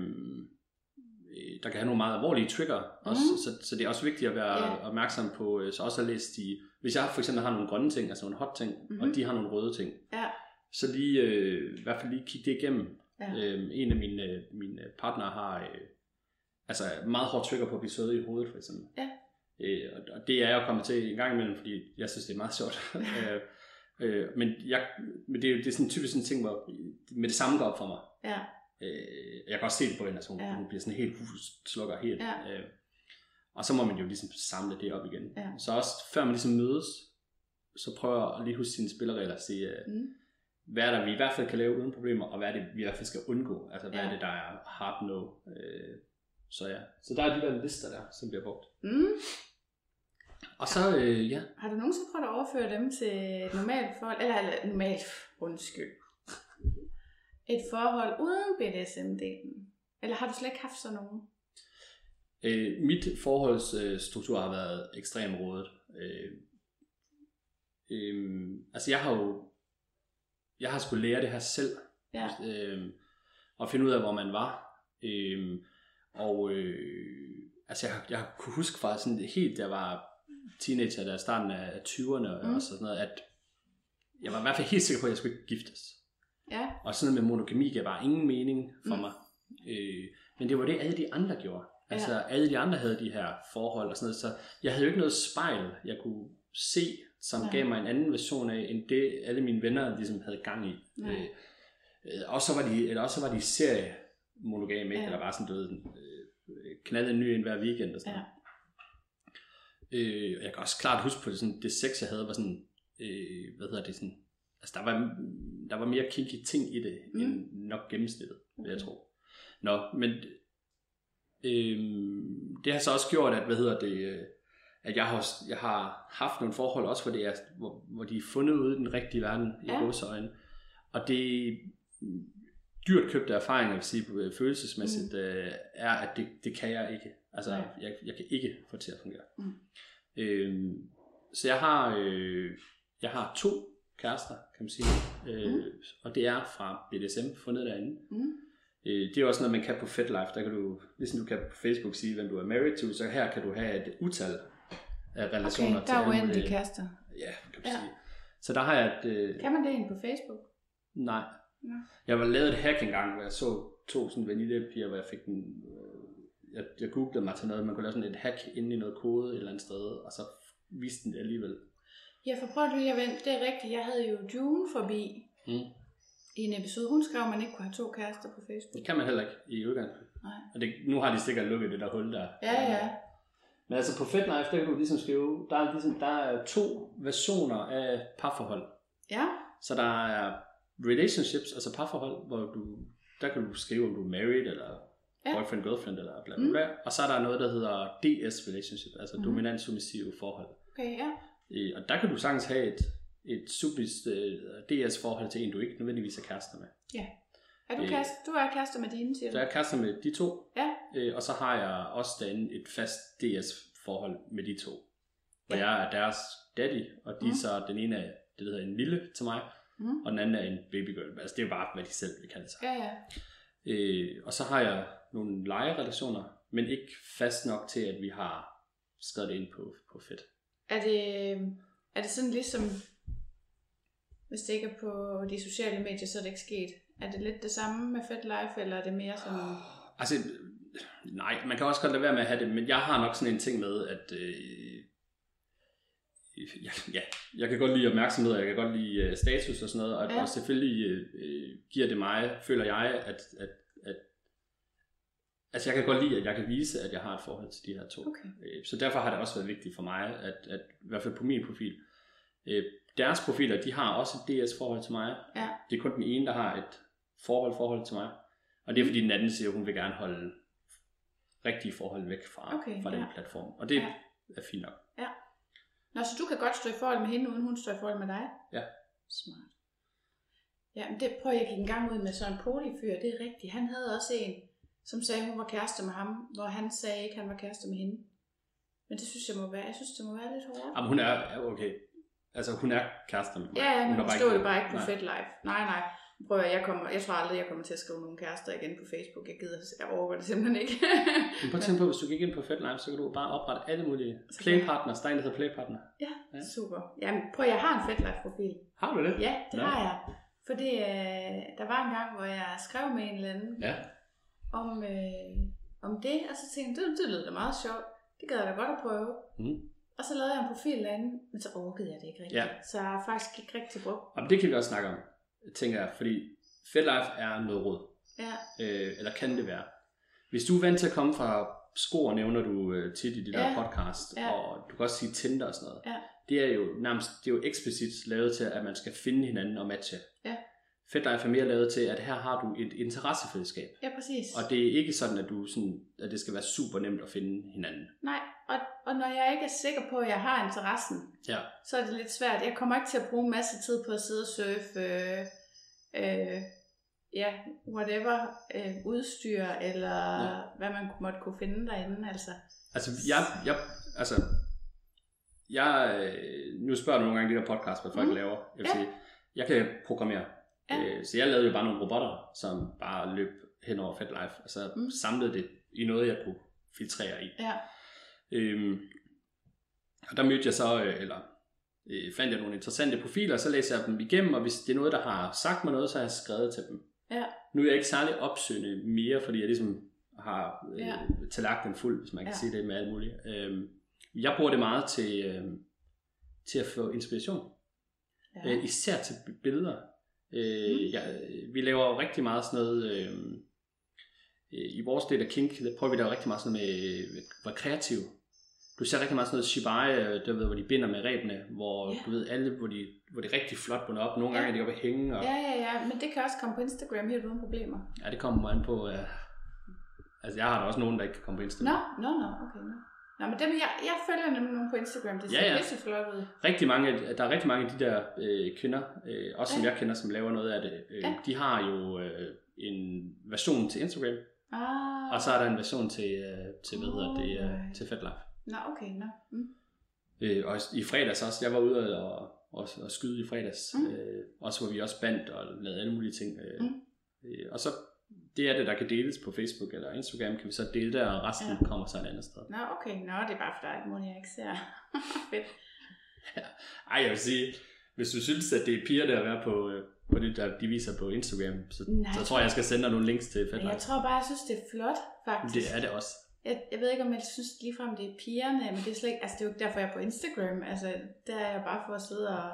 der kan have nogle meget alvorlige trigger, også, Mhm. så, så det er også vigtigt at være Ja. opmærksom på, øh, så også at læse de, hvis jeg for eksempel har nogle grønne ting, altså nogle hot ting, Mhm. og de har nogle røde ting, Ja. så lige, øh, i hvert fald lige kigge det igennem. Ja. Øh, en af mine, øh, mine partnere har øh, altså meget hårdt trigger på at blive søde i hovedet, for eksempel. Ja. Øh, og- det er jeg jo kommet til en gang imellem, fordi jeg synes, det er meget sjovt. øh, øh, men, jeg, men det er det er sådan typisk sådan en ting, hvor med det samme går op for mig. Ja. Øh, jeg kan også se det på hende, altså hun, ja. Hun bliver sådan helt hus, slukker helt. Ja. Øh, og så må man jo ligesom samle det op igen. Ja. Så også før man ligesom mødes, så prøver jeg at lige huske sine spilleregler og sige, øh, Mm. hvad er der, vi i hvert fald kan lave uden problemer, og hvad er det, vi i hvert fald skal undgå. Altså, hvad Ja. er det, der er hard no. Øh, så ja, så der er de der lister der, som bliver brugt. Mm. Og så, øh, ja, Har du nogensinde prøvet at overføre dem til et normalt forhold, eller, eller normalt, undskyld, et forhold uden BDSM-delen? Eller har du slet ikke haft sådan nogen? øh, mit forholdsstruktur har været ekstremt rådet. Øh, øh, altså, jeg har jo, jeg har skulle lære det her selv, Ja. øh, og finde ud af, hvor man var. Øh, og øh, altså, jeg, jeg kunne huske fra sådan helt, da jeg var teenager, der starten af 20'erne Mm. og sådan noget, at jeg var i hvert fald helt sikker på, at jeg skulle ikke giftes. Ja. Og sådan noget med monogami gav bare ingen mening for Mm. mig. Øh, men det var det, alle de andre gjorde. Altså, Ja. alle de andre havde de her forhold og sådan noget, så jeg havde jo ikke noget spejl, jeg kunne se, som Nej. gav mig en anden version af, end det alle mine venner ligesom havde gang i. Nej. Øh, øh, og så var de, eller også så var de serie monogame? Ja. eller bare sådan, du ved, øh, knalde en ny en hver weekend og sådan Ja. Øh, og jeg kan også klart huske på det, sådan, det sex, jeg havde, var sådan, øh, hvad hedder det, sådan, altså der var, der var mere kinky ting i det, mm. End nok gennemsnittet, vil jeg Okay. tro. Nå, men øh, det har så også gjort, at, hvad hedder det, øh, at jeg har, jeg har haft nogle forhold også, hvor, det er, hvor, hvor de er fundet ude i den rigtige verden, i Ja. gåseøjne. Og det dyrt købte erfaringer, jeg vil sige, øh, følelsesmæssigt, mm. øh, er, at det, det kan jeg ikke. Altså, Nej. jeg, jeg kan ikke få det til at fungere. Mm. Øhm, så jeg har, øh, jeg har to kærester, kan man sige. Øh, Mm. Og det er fra BDSM, fundet derinde. Mm. Øh, det er også noget, man kan på FetLife. Der kan du, ligesom du kan på Facebook sige, hvem du er married to, så her kan du have et utal af relationer Okay, til der er uendelige kærester. Ja, kan du Ja. sige. Så der har jeg et... Øh, Kan man det inde på Facebook? Nej. Jeg var lavet et hack engang, hvor jeg så to sådan vaniljepiger, hvor jeg fik den... Øh, jeg, jeg googlede mig til noget, man kunne lave sådan et hack inde i noget kode et eller andet sted, og så viste den det alligevel. Ja, for prøv lige at vente. Det er rigtigt. Jeg havde jo June forbi Mm. i en episode. Hun skrev, at man ikke kunne have to kærester på Facebook. Det kan man heller ikke i udgangspunktet. Nej. Og det, nu har de sikkert lukket det der hul der. Ja, ja. Men altså på FetLife, der kan du ligesom skrive, der er, ligesom, der er to versioner af parforhold. Ja, Så der er relationships, altså parforhold, hvor du, der kan du skrive, om du er married, eller Ja. ja. boyfriend, girlfriend, eller bla bla bla. Mm. Og så er der noget, der hedder DS relationship, altså mm. dominant submissive forhold. okay, ja. Øh, Og der kan du sagtens have et, et submis øh, DS forhold til en, du ikke nødvendigvis er kærester med. Er du, Øh. kæreste? du er kærester med dine, siger du? Så jeg er kærester med de to, Ja. øh, og så har jeg også derinde et fast DS forhold med de to. Hvor Ja. jeg er deres daddy, og de mm. så, den ene er det, der hedder en lille til mig, Mm. og den anden er en babygirl. Altså det er bare, hvad de selv vil kalde sig. Ja, ja. Øh, og så har jeg nogle legerelationer, men ikke fast nok til, at vi har skrevet det ind på, på fedt. Er det, er det sådan ligesom, Hvis det ikke er på de sociale medier, så er det ikke sket. Er det lidt det samme med FedLife, eller er det mere sådan... Altså, nej, man kan også godt lade være med at have det, men jeg har nok sådan en ting med, at øh, ja, ja, jeg kan godt lide opmærksomhed, og jeg kan godt lide uh, status og sådan noget, og, Ja. og selvfølgelig øh, giver det mig, føler jeg, at, at, at altså jeg kan godt lide, at jeg kan vise, at jeg har et forhold til de her to. Okay. Øh, Så derfor har det også været vigtigt for mig, at, at i hvert fald på min profil, øh, deres profiler, de har også et DS-forhold til mig. Ja. Det er kun den ene, der har et forhold forhold til mig. Og det er fordi den anden siger, at hun vil gerne holde rigtige forhold væk fra, Okay, fra den ja. platform. Og det Ja. er fint nok. Nå, så du kan godt stå i forhold med hende, uden hun står i forhold med dig? Ja. Smart. Ja, men det prøver jeg gik en gang ud med sådan en polyfyr, det er rigtigt. Han havde også en, som sagde, hun var kæreste med ham, hvor han sagde ikke, han var kæreste med hende. Men det synes jeg må være, jeg synes, det må være lidt hårdt. Jamen, hun er, okay. Altså, hun er kærester med mig. Ja, ja, men hun hun stod det bare ikke på. Fed Life. Nej, nej. Prøv at, jeg, kommer, jeg tror aldrig, jeg kommer til at skrive nogle kærester igen på Facebook. Jeg gider, jeg overgår det simpelthen ikke. Men prøv at tænke på, hvis du gik ind på FedLife, så kan du bare oprette alle mulige playpartners. Der er en, der hedder playpartner. ja, Ja. super. Jamen, prøv jeg har en Fed Life profil. Har du det? Ja, det Nå. har jeg. Fordi øh, der var en gang, hvor jeg skrev med en eller anden Ja. om, øh, om det, og så tænkte jeg, det, det lød da meget sjovt. Det gad jeg da godt at prøve. Mm. Og så lavede jeg en profil derinde, men så orkede jeg det ikke rigtigt. Ja. Så jeg har faktisk ikke rigtig brugt. Og det kan vi også snakke om, tænker jeg, fordi FedLife er noget råd. Ja, øh, eller kan det være. Hvis du er vant til at komme fra skor, nævner du øh, tit i de der Ja. podcast, Ja. og du kan også sige Tinder og sådan noget. Ja. Det er jo nærmest, det er jo eksplicit lavet til, at man skal finde hinanden og matche. Ja. FedLife er mere lavet til, at her har du et interessefællesskab. ja præcis. Og det er ikke sådan, at, du sådan, at det skal være super nemt at finde hinanden. Nej, og, og når jeg ikke er sikker på, at jeg har interessen, Ja. så er det lidt svært. Jeg kommer ikke til at bruge en masse tid på at sidde og surfe, øh, øh, ja, whatever, øh, udstyr, eller ja. Hvad man måtte kunne finde derinde. Altså. Altså, jeg, jeg, altså, jeg, øh, nu spørger du nogle gange i de der podcast, hvad folk mm. laver. Jeg vil Ja. sige, jeg kan programmere. Ja. Øh, så jeg lavede jo bare nogle robotter, som bare løb hen over FedLife, og så Mm. samlede det i noget, jeg kunne filtrere i. Ja, Øhm, og der mødte jeg så, øh, eller øh, fandt jeg nogle interessante profiler, og så læser jeg dem igennem, og hvis det er noget, der har sagt mig noget, så har jeg skrevet til dem. ja, Nu er jeg ikke særlig opsøgende mere, fordi jeg ligesom har øh, Ja. ja. tallerkenen fuld, hvis man kan Ja. sige det med alt muligt. Øhm, jeg bruger det meget til, øh, til at få inspiration. ja. Øh, især til billeder. Øh, Mm. ja, vi laver jo rigtig meget sådan noget... Øh, øh, I vores del af Kink, der prøver vi der rigtig meget sådan noget med øh, at være kreativ. Du ser rigtig meget sådan noget shibari, øh, der ved, hvor de binder med rebene, hvor ja. du ved alle, hvor, de, hvor det er rigtig flot bundet op. Nogle gange er de oppe at hænge, og ja, ja, ja, men det kan også komme på Instagram helt uden problemer. Ja, det kommer an på... Uh, altså, jeg har da også nogen, der ikke kan komme på Instagram. Nå, nå, nå, okay, nå. Nå, men dem, jeg, jeg følger nemlig nogen på Instagram, det ser Ja, ja, ja. flot ud. Rigtig mange, der er rigtig mange af de der øh, kvinder, øh, også som Ja. jeg kender, som laver noget af det. Øh, Ja. De har jo øh, en version til Instagram, Ah, og så er der en version til, øh, til hvad hedder det, øh, til FedLife. Nå, okay, nå. Mm. Øh, og i fredags også, jeg var ude og, og, og skyde i fredags, mm. øh, også hvor vi også bandt og lavede alle mulige ting. Øh, Mm. øh, og så det er det, der kan deles på Facebook eller Instagram, kan vi så dele der, og resten Ja. ja. kommer så et andet sted. Nå, okay, nå, det er bare for dig, at jeg ikke ser. Fedt. Ej, jeg vil sige, hvis du synes, at det er piger, der er være på, øh, på det, der de viser på Instagram, så, Nej. så tror jeg, jeg skal sende dig nogle links til Men jeg FedLife. tror bare, jeg synes, det er flot, faktisk. Det er det også. Jeg, jeg ved ikke, om jeg synes ligefrem, det er pigerne, men det er slet ikke, altså det er jo ikke derfor, jeg er på Instagram. Altså, der er jeg bare for at sidde og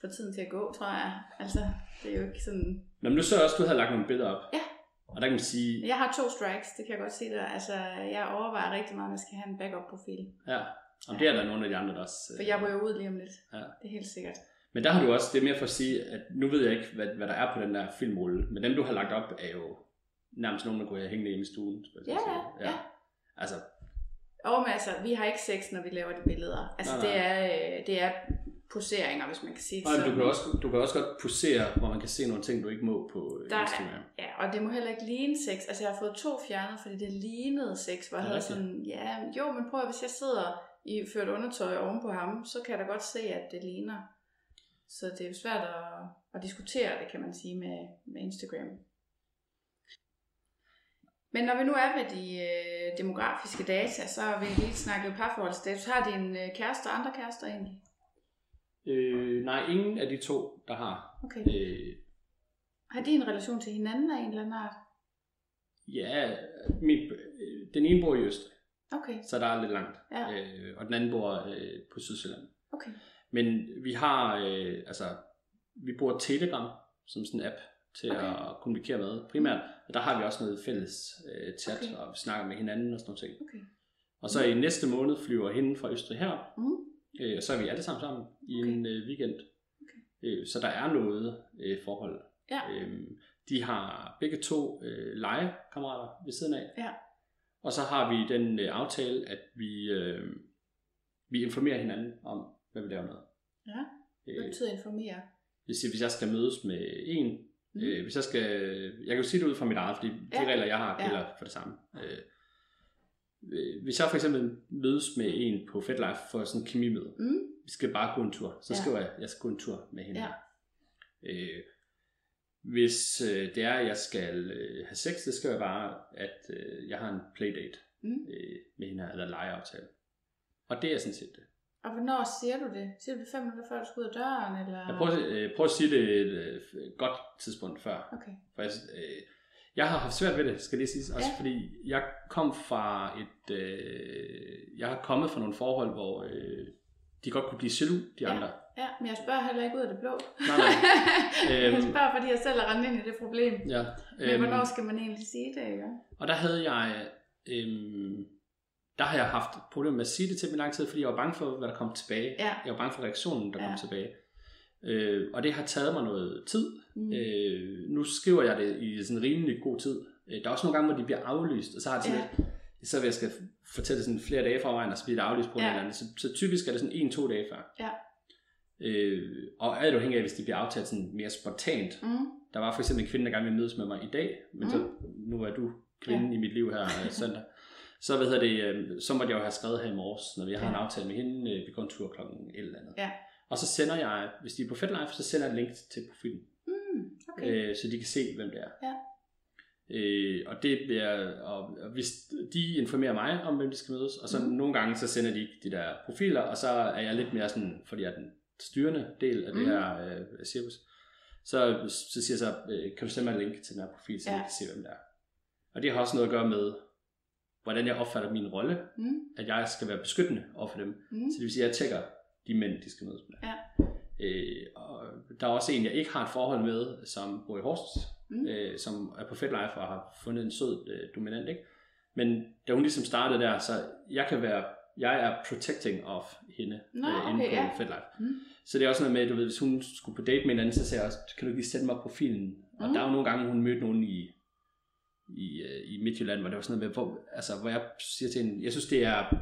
få tiden til at gå, tror jeg. Altså, det er jo ikke sådan... Nå, men nu så også, at du havde lagt nogle billeder op. Ja. Og der kan man sige, Jeg har to strikes, det kan jeg godt sige dig. Altså, jeg overvejer rigtig meget, om jeg skal have en backup-profil. ja, om det er der nogle af de andre, der også... For jeg ryger ud lige om lidt. Ja. Det er helt sikkert. Men der har du også, det er mere for at sige, at nu ved jeg ikke, hvad, hvad der er på den der filmrulle, men dem, du har lagt op, er jo nærmest nogen, der kunne hjemme i stuen. Ja, at ja, ja. Altså, Og men altså, vi har ikke sex, når vi laver de billeder. Altså, Nej, det nej. er, øh, det er poseringer, hvis man kan sige det men du, sådan. kan også, du kan også godt posere, hvor man kan se nogle ting, du ikke må på øh, Der er- Instagram. Ja, og det må heller ikke ligne sex. Altså, jeg har fået to fjernet, fordi det lignede sex, hvor jeg Er det havde sådan, ja, jo, men prøv at, hvis jeg sidder i ført undertøj oven på ham, så kan jeg da godt se, at det ligner. Så det er jo svært at, at diskutere det, kan man sige, med, med Instagram. Men når vi nu er ved de øh, demografiske data, så har vi lige snakket parforholdsstatus. Har din øh, kæreste og andre kærester egentlig? Øh, nej, ingen af de to, der har. Okay. Øh, Har de en relation til hinanden af en eller anden art? ja, mit, øh, den ene bor i Østrig, Okay, så der er lidt langt. Ja. Øh, og den anden bor øh, på Sydsjælland. okay. Men vi har, øh, altså, vi bruger Telegram som sådan en app til Okay. at kommunikere med primært. Og der har vi også noget fælles øh, chat, Okay. og vi snakker med hinanden og sådan noget ting. okay. Og så i næste måned flyver hende fra Østrig her, Mm. Øh, og så er vi alle sammen sammen i Okay. en øh, weekend. Okay. Øh, så der er noget øh, forhold. Ja. Øhm, de har begge to øh, legekammerater ved siden af. Ja. Og så har vi den øh, aftale, at vi, øh, vi informerer hinanden om, hvad vi laver noget. Ja, hvad Øh, betyder informere? hvis, hvis jeg skal mødes med en, Mm. øh, hvis jeg skal, jeg kan jo sige det ud fra mit eget, fordi Ja. de regler, jeg har, Ja. gælder for det samme. Øh, øh, hvis jeg for eksempel mødes med en på FedLife for sådan en kemimøde, Mm. vi skal bare gå en tur, så Ja. skriver jeg, jeg skal gå en tur med hende. Ja. Øh, hvis øh, det er, at jeg skal øh, have sex, det skal jeg bare, at øh, jeg har en playdate Mm. øh, med hende her, eller legeaftale. Og det er sådan set det. Og hvornår siger du det? Siger du det fem minutter før du skal ud af døren? Eller? Jeg prøver, øh, prøver at sige det et øh, godt tidspunkt før. Okay. For jeg, øh, jeg har haft svært ved det, skal det siges. Også Ja. fordi jeg kom fra et... Øh, jeg har kommet fra nogle forhold, hvor øh, de godt kunne blive jaloux, de Ja. andre. Ja, men jeg spørger heller ikke ud af det blå. Nej, nej. jeg Øhm. spørger, fordi jeg selv er rendt ind i det problem. Ja. Men hvornår skal man egentlig sige det, ikke? Og der havde jeg... Øhm, der har jeg haft problemer med at sige det til i lang tid, fordi jeg var bange for, hvad der kom tilbage. Ja. Jeg var bange for reaktionen, der Ja. kom tilbage. Øh, og det har taget mig noget tid. Mm. Øh, nu skriver jeg det i sådan rimelig god tid. Øh, der er også nogle gange, hvor de bliver aflyst, og så har det sådan Ja. lidt, så vil jeg skal fortælle sådan flere dage forvejen, og så bliver det aflyst på Ja. ja. eller andet. Så, så typisk er det sådan en-to dage før. Ja. Øh, og alt afhængig af, hvis de bliver aftalt sådan mere spontant. Mm. Der var for eksempel en kvinde, der gerne ville mødes med mig i dag, men Mm. så, nu er du kvinden i mit liv her øh, søndag. Så, hvad hedder det, øh, så måtte jeg jo have skrevet her i morges, når vi har en Ja. aftale med hende, øh, vi går en tur klokken et eller andet. Ja. Og så sender jeg, hvis de er på FedLife, så sender jeg et link til profilen Mm. Okay. øh, så de kan se, hvem det er. Ja. Øh, og det bliver, og, og hvis de informerer mig om, hvem de skal mødes, og så mm. nogle gange, så sender de de der profiler, og så er jeg lidt mere sådan, fordi jeg er den styrende del af det Mhm. her øh, cirkus, så, så siger jeg så, øh, kan du sende mig et link til den her profil, så ja. jeg kan se, hvem det er. Og det har også noget at gøre med, hvordan jeg opfatter min rolle, Mm. at jeg skal være beskyttende over for dem. Mm. Så det vil sige, at jeg tjekker de mænd, de skal mødes med. Ja. Øh, og der er også en, jeg ikke har et forhold med, som bor i Horsens, Mm. øh, som er på FedLife og har fundet en sød øh, dominant, ikke? Men da hun ligesom startede der, så jeg kan være, jeg er protecting of hende Nå, øh, inde okay, på ja. FedLife. Mm. Så det er også noget med, du ved, hvis hun skulle på date med en anden, så sagde jeg også, kan du ikke lige sende mig profilen? Og Mm. der er jo nogle gange, hun mødte nogen i, i, øh, i Midtjylland, hvor det var sådan noget med, hvor, altså, hvor jeg siger til hende, jeg synes det er,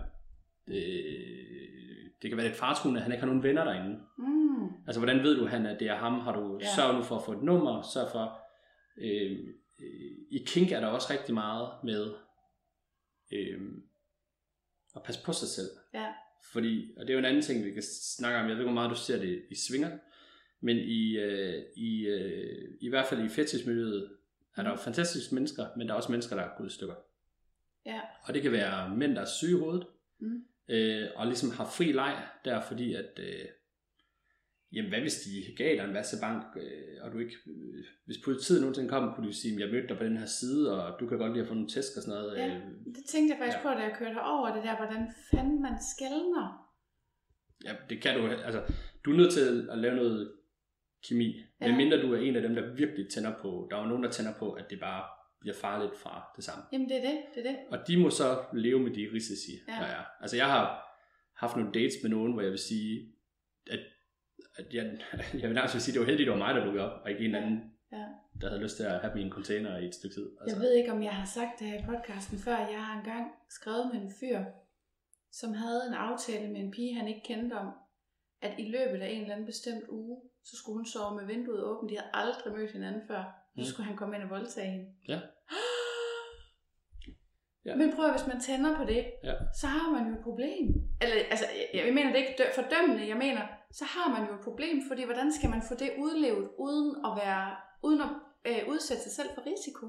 øh, det kan være lidt fartruende, at han ikke har nogen venner derinde. Mm. Altså, hvordan ved du, han, at det er ham? Har du Ja. sørg nu for at få et nummer? Sørg for... Øh, øh, I kink er der også rigtig meget med øh, at passe på sig selv. Ja. Fordi, og det er jo en anden ting, vi kan snakke om. Jeg ved ikke, hvor meget du ser det i svinger. Men i, øh, i, øh, i hvert fald i fetishmiljøet er der jo fantastiske mennesker, men der er også mennesker, der er gået i stykker. Ja. Og det kan være mænd, der er syge i hovedet, Mm. Øh, og ligesom har fri leg der, fordi at, øh, jamen hvad hvis de gav dig en masse bank, øh, og du ikke, øh, hvis politiet nogensinde kom, kunne de sige, jeg mødte dig på den her side, og du kan godt lide at få nogle tæsk og sådan noget. Ja. Øh, Det tænkte jeg faktisk Ja. på, da jeg kørte over det der, hvordan fanden man skældner. ja, det kan du, altså, du er nødt til at lave noget kemi, ja. medmindre du er en af dem, der virkelig tænder på, der er jo nogen, der tænder på, at det bare bliver farligt fra det samme. Jamen det er det, det er det. Og de må så leve med de risici, Ja. der er. Altså jeg har haft nogle dates med nogen, hvor jeg vil sige, at, at jeg, jeg vil nærmest sige, at det var heldigt, det var mig, der dukkede op, og ikke en anden, Ja. der havde lyst til at have en container i et stykke tid. Altså, Jeg ved ikke, om jeg har sagt det her i podcasten før. Jeg har engang skrevet med en fyr, som havde en aftale med en pige, han ikke kendte om, at i løbet af en eller anden bestemt uge, så skulle hun sove med vinduet åbent. De havde aldrig mødt hinanden før. Så Mm. skulle han komme ind og voldtage hende. Ja. Ja. Men prøv at, hvis man tænder på det, Ja. så har man jo et problem. Eller, altså, jeg, jeg mener det ikke dø- fordømmende, jeg mener, så har man jo et problem, fordi hvordan skal man få det udlevet, uden at være, uden at øh, udsætte sig selv for risiko?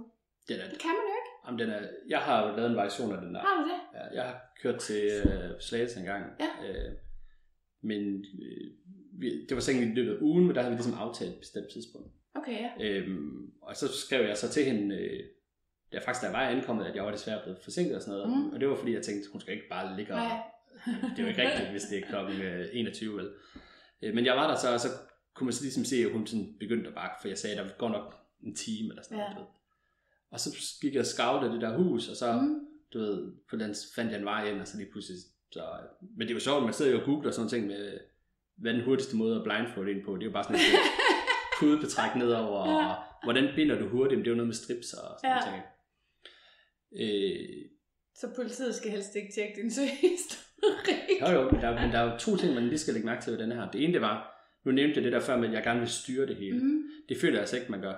den er, Det kan man jo ikke. jamen, den er, jeg har jo lavet en variation af den der. Har du det? Ja, jeg har kørt til øh, Slagelse en gang. Ja. Øh, men øh, vi, det var så egentlig i løbet af ugen, men der havde vi ligesom aftalt et bestemt tidspunkt. Okay, ja. Øhm, og så skrev jeg så til hende, øh, da faktisk jeg var ankommet, at jeg var desværre blevet forsinket og sådan noget. Mm. Og det var fordi, jeg tænkte, hun skal ikke bare ligge og... Nej. det er jo ikke rigtigt, hvis det er klokken øh, 21, vel? Øh, men jeg var der så, og så kunne man så ligesom se, at hun sådan begyndte at bakke, for jeg sagde, at der går nok en time eller sådan Ja. noget. Og så gik jeg og skavte det der hus, og så, mm. Du ved, på den fandt jeg en vej ind, og så lige pludselig, så, men det er jo sjovt, man sidder jo og googler sådan ting med, hvad er den hurtigste måde at blindfold ind på, det er jo bare sådan et pudebetræk nedover, og Ja. hvordan binder du hurtigt, Men det er jo noget med strips og sådan Ja. ja. ting. Øh, Så politiet skal helst ikke tjekke din søgehistorik. jo jo, men der, men der er jo to ting, man lige skal lægge mærke til ved den her. Det ene, det var, nu nævnte jeg det der før at jeg gerne vil styre det hele. Mm. Det føler jeg altså ikke, man gør.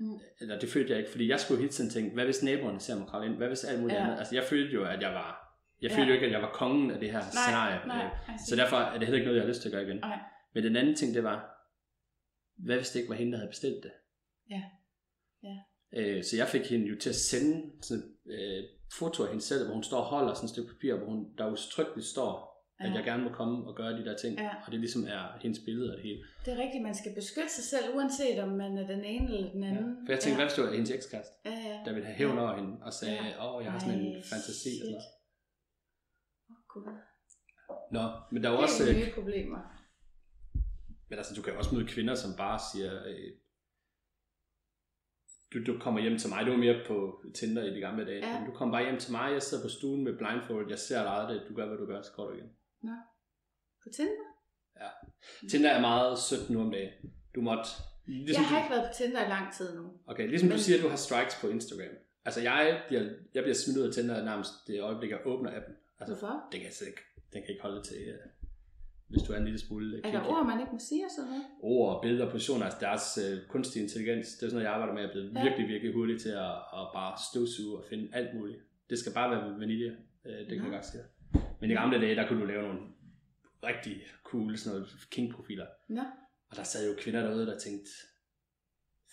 Mm. Eller det følte jeg ikke, fordi jeg skulle hele tiden tænke, hvad hvis naboerne ser mig kravle ind? Hvad hvis alt muligt Ja. andet? Altså jeg følte jo, at jeg var, jeg Ja. følte jo ikke, at jeg var kongen af det her scenarie. nej, Øh, nej, Så derfor er det heller ikke noget, jeg har lyst til at gøre igen. Nej. Men den anden ting, det var, hvad hvis det ikke var hende, der havde bestilt det? Ja. Ja. Øh, så jeg fik hende jo til at sende sådan, øh, foto af hende selv, hvor hun står og holder sådan et stykke papir, hvor hun, der udtrykkeligt står, at Ja. jeg gerne må komme og gøre de der ting. Ja. Og det ligesom er hendes billede af det hele. Det er rigtigt, man skal beskytte sig selv, uanset om man er den ene eller den Ja. anden. For jeg tænkte, ja. hvad hvis det var hendes ekskæreste, Ja, ja. der ville have hævn Ja. over hende, og sagde, Ja. åh, jeg har sådan en Ej, fantasi. shit. Eller Åh, Gud. Nå, men der er jo også, øh, nye problemer. Men altså, du kan også møde kvinder, som bare siger, øh, du, du kommer hjem til mig, det var mere på Tinder i de gamle dage, Ja. men du kommer bare hjem til mig, jeg sidder på stuen med blindfold, jeg ser dig aldrig, du gør, hvad du gør, så går du igen. På Tinder? Tinder er meget sødt nu om dagen. Du måtte... Ligesom jeg har du, ikke været på Tinder i lang tid nu. okay, ligesom Men- du siger, at du har strikes på Instagram. Altså, jeg bliver, jeg bliver smidt ud af Tinder nærmest det øjeblik, jeg åbner appen. Altså, Hvorfor? det kan jeg slet ikke, den kan ikke holde til, uh, hvis du er en lille smule uh, Er der ord, man ikke må sige og sådan noget? ord, billeder, positioner, altså deres uh, kunstig intelligens, det er sådan noget, jeg arbejder med, jeg er blevet Ja. ja. virkelig, virkelig hurtig til at, at bare støvsuge og finde alt muligt. Det skal bare være vanilje, uh, det kan jeg godt sige. Men i gamle dage, der kunne du lave nogle rigtig cool sådan noget king-profiler. Nå, Og der sad jo kvinder derude, der tænkte,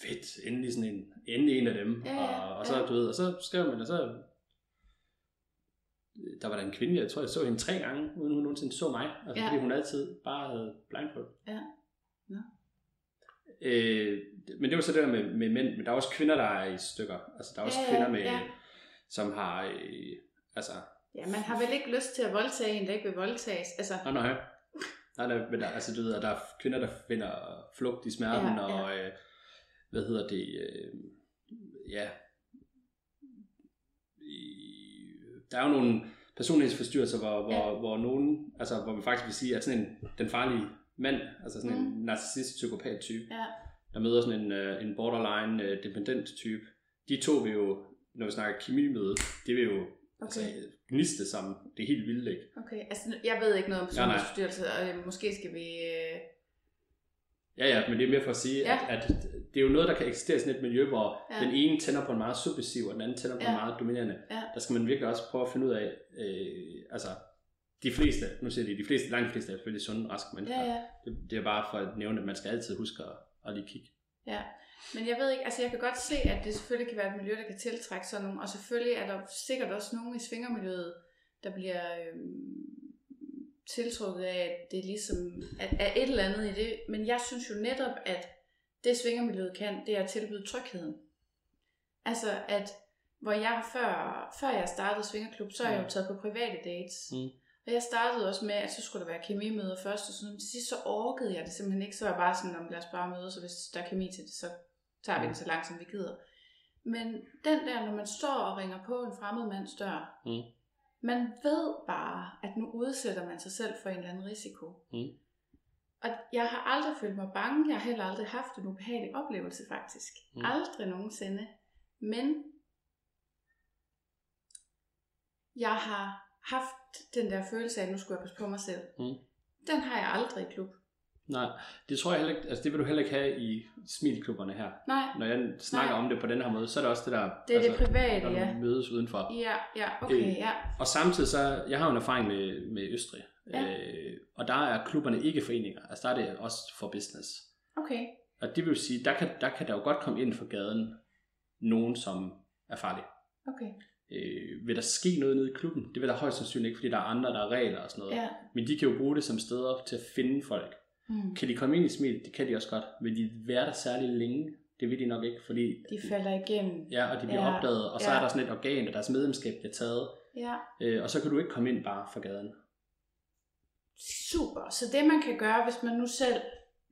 fedt, endelig sådan en, endelig en af dem. Ja, ja, og, og så, ja. du ved, og så skrev man, og så, der var der en kvinde, jeg tror, jeg så hende tre gange, uden hun nogensinde så mig. Altså, Ja. fordi hun altid bare havde blindfold. Ja. Nå. Øh, men det var så det der med, med mænd, men der er også kvinder, der er i stykker. Altså, der er også Ja, ja, kvinder, med, ja. som har, øh, altså, ja, man har vel ikke lyst til at voldtage en, der ikke vil voldtages. Altså, nej, nej. Nej, nej, men der, altså, du ved, der er kvinder, der finder flugt i smerten, Ja, ja. og øh, hvad hedder det, øh, ja, i, der er jo nogle personlighedsforstyrrelser, hvor, hvor, Ja. hvor nogen, altså hvor vi faktisk vil sige, at sådan en, den farlige mand, altså sådan mm. en narcissist psykopat type, ja, der møder sådan en, øh, en borderline øh, dependent type, de to vil jo, når vi snakker kemimøde, det vil jo okay. altså, gniste sammen. Det er helt vildt, ikke? Okay, altså jeg ved ikke noget om personlighedsforstyrrelse, og øh, måske skal vi... Ja, ja, men det er mere for at sige, Ja. at, at det er jo noget, der kan eksistere i sådan et miljø, hvor Ja. ja. den ene tænder på en meget submissiv, og den anden tænder på Ja. en meget dominerende. Ja. Der skal man virkelig også prøve at finde ud af, øh, altså, de fleste, nu siger de, de fleste, langt de fleste er selvfølgelig sunde, raske mennesker. Ja, ja, Det, det er bare for at nævne, at man skal altid huske at, at lige kigge. ja. Men jeg ved ikke, altså jeg kan godt se, at det selvfølgelig kan være et miljø, der kan tiltrække sådan nogle, og selvfølgelig er der sikkert også nogen i svingermiljøet, der bliver øh, tiltrukket af, at det er ligesom, at, er et eller andet i det. Men jeg synes jo netop, at det svingermiljøet kan, det er at tilbyde trygheden. Altså at, hvor jeg før, før jeg startede Svingerklub, så er jeg jo taget på private dates. Mm. Og jeg startede også med, at så skulle der være kemimøder først, og sådan, men til sidst så orkede jeg det simpelthen ikke. Så var jeg bare sådan, om lad os bare mødes, og hvis der er kemi til det, så tager vi det så langt, som vi gider. Men den der, når man står og ringer på en fremmed mands dør, Mm. Man ved bare, at nu udsætter man sig selv for en eller anden risiko. Mm. Og jeg har aldrig følt mig bange. Jeg har heller aldrig haft en ubehagelig oplevelse, faktisk. Mm. Aldrig nogensinde. Men jeg har haft den der følelse af, at nu skulle jeg passe på mig selv. Mm. Den har jeg aldrig i klub. Nej, det tror jeg heller ikke, altså det vil du heller ikke have i smilklubberne her. Nej, Når jeg snakker Nej. om det på den her måde, så er det også det der, det er altså, det private, når ja. mødes udenfor. Ja, ja, okay, Øh, ja. Og samtidig så, jeg har jo en erfaring med, med Østrig, Ja. øh, og der er klubberne ikke foreninger, altså der er det også for business. Okay, Og det vil sige, der kan, der kan der jo godt komme ind for gaden nogen, som er farlig. okay. Øh, vil der ske noget nede i klubben? Det vil der højst sandsynligt ikke, fordi der er andre, der er regler og sådan noget. Ja, Men de kan jo bruge det som steder til at finde folk. Mm. Kan de komme ind i smil? Det kan de også godt. Vil de være der særlig længe? Det vil de nok ikke, fordi... De falder igennem. Ja, og de bliver Ja, opdaget, og så ja. er der sådan et organ, og deres medlemskab bliver taget. Ja. Øh, og så kan du ikke komme ind bare fra gaden. Super. Så det man kan gøre, hvis man nu selv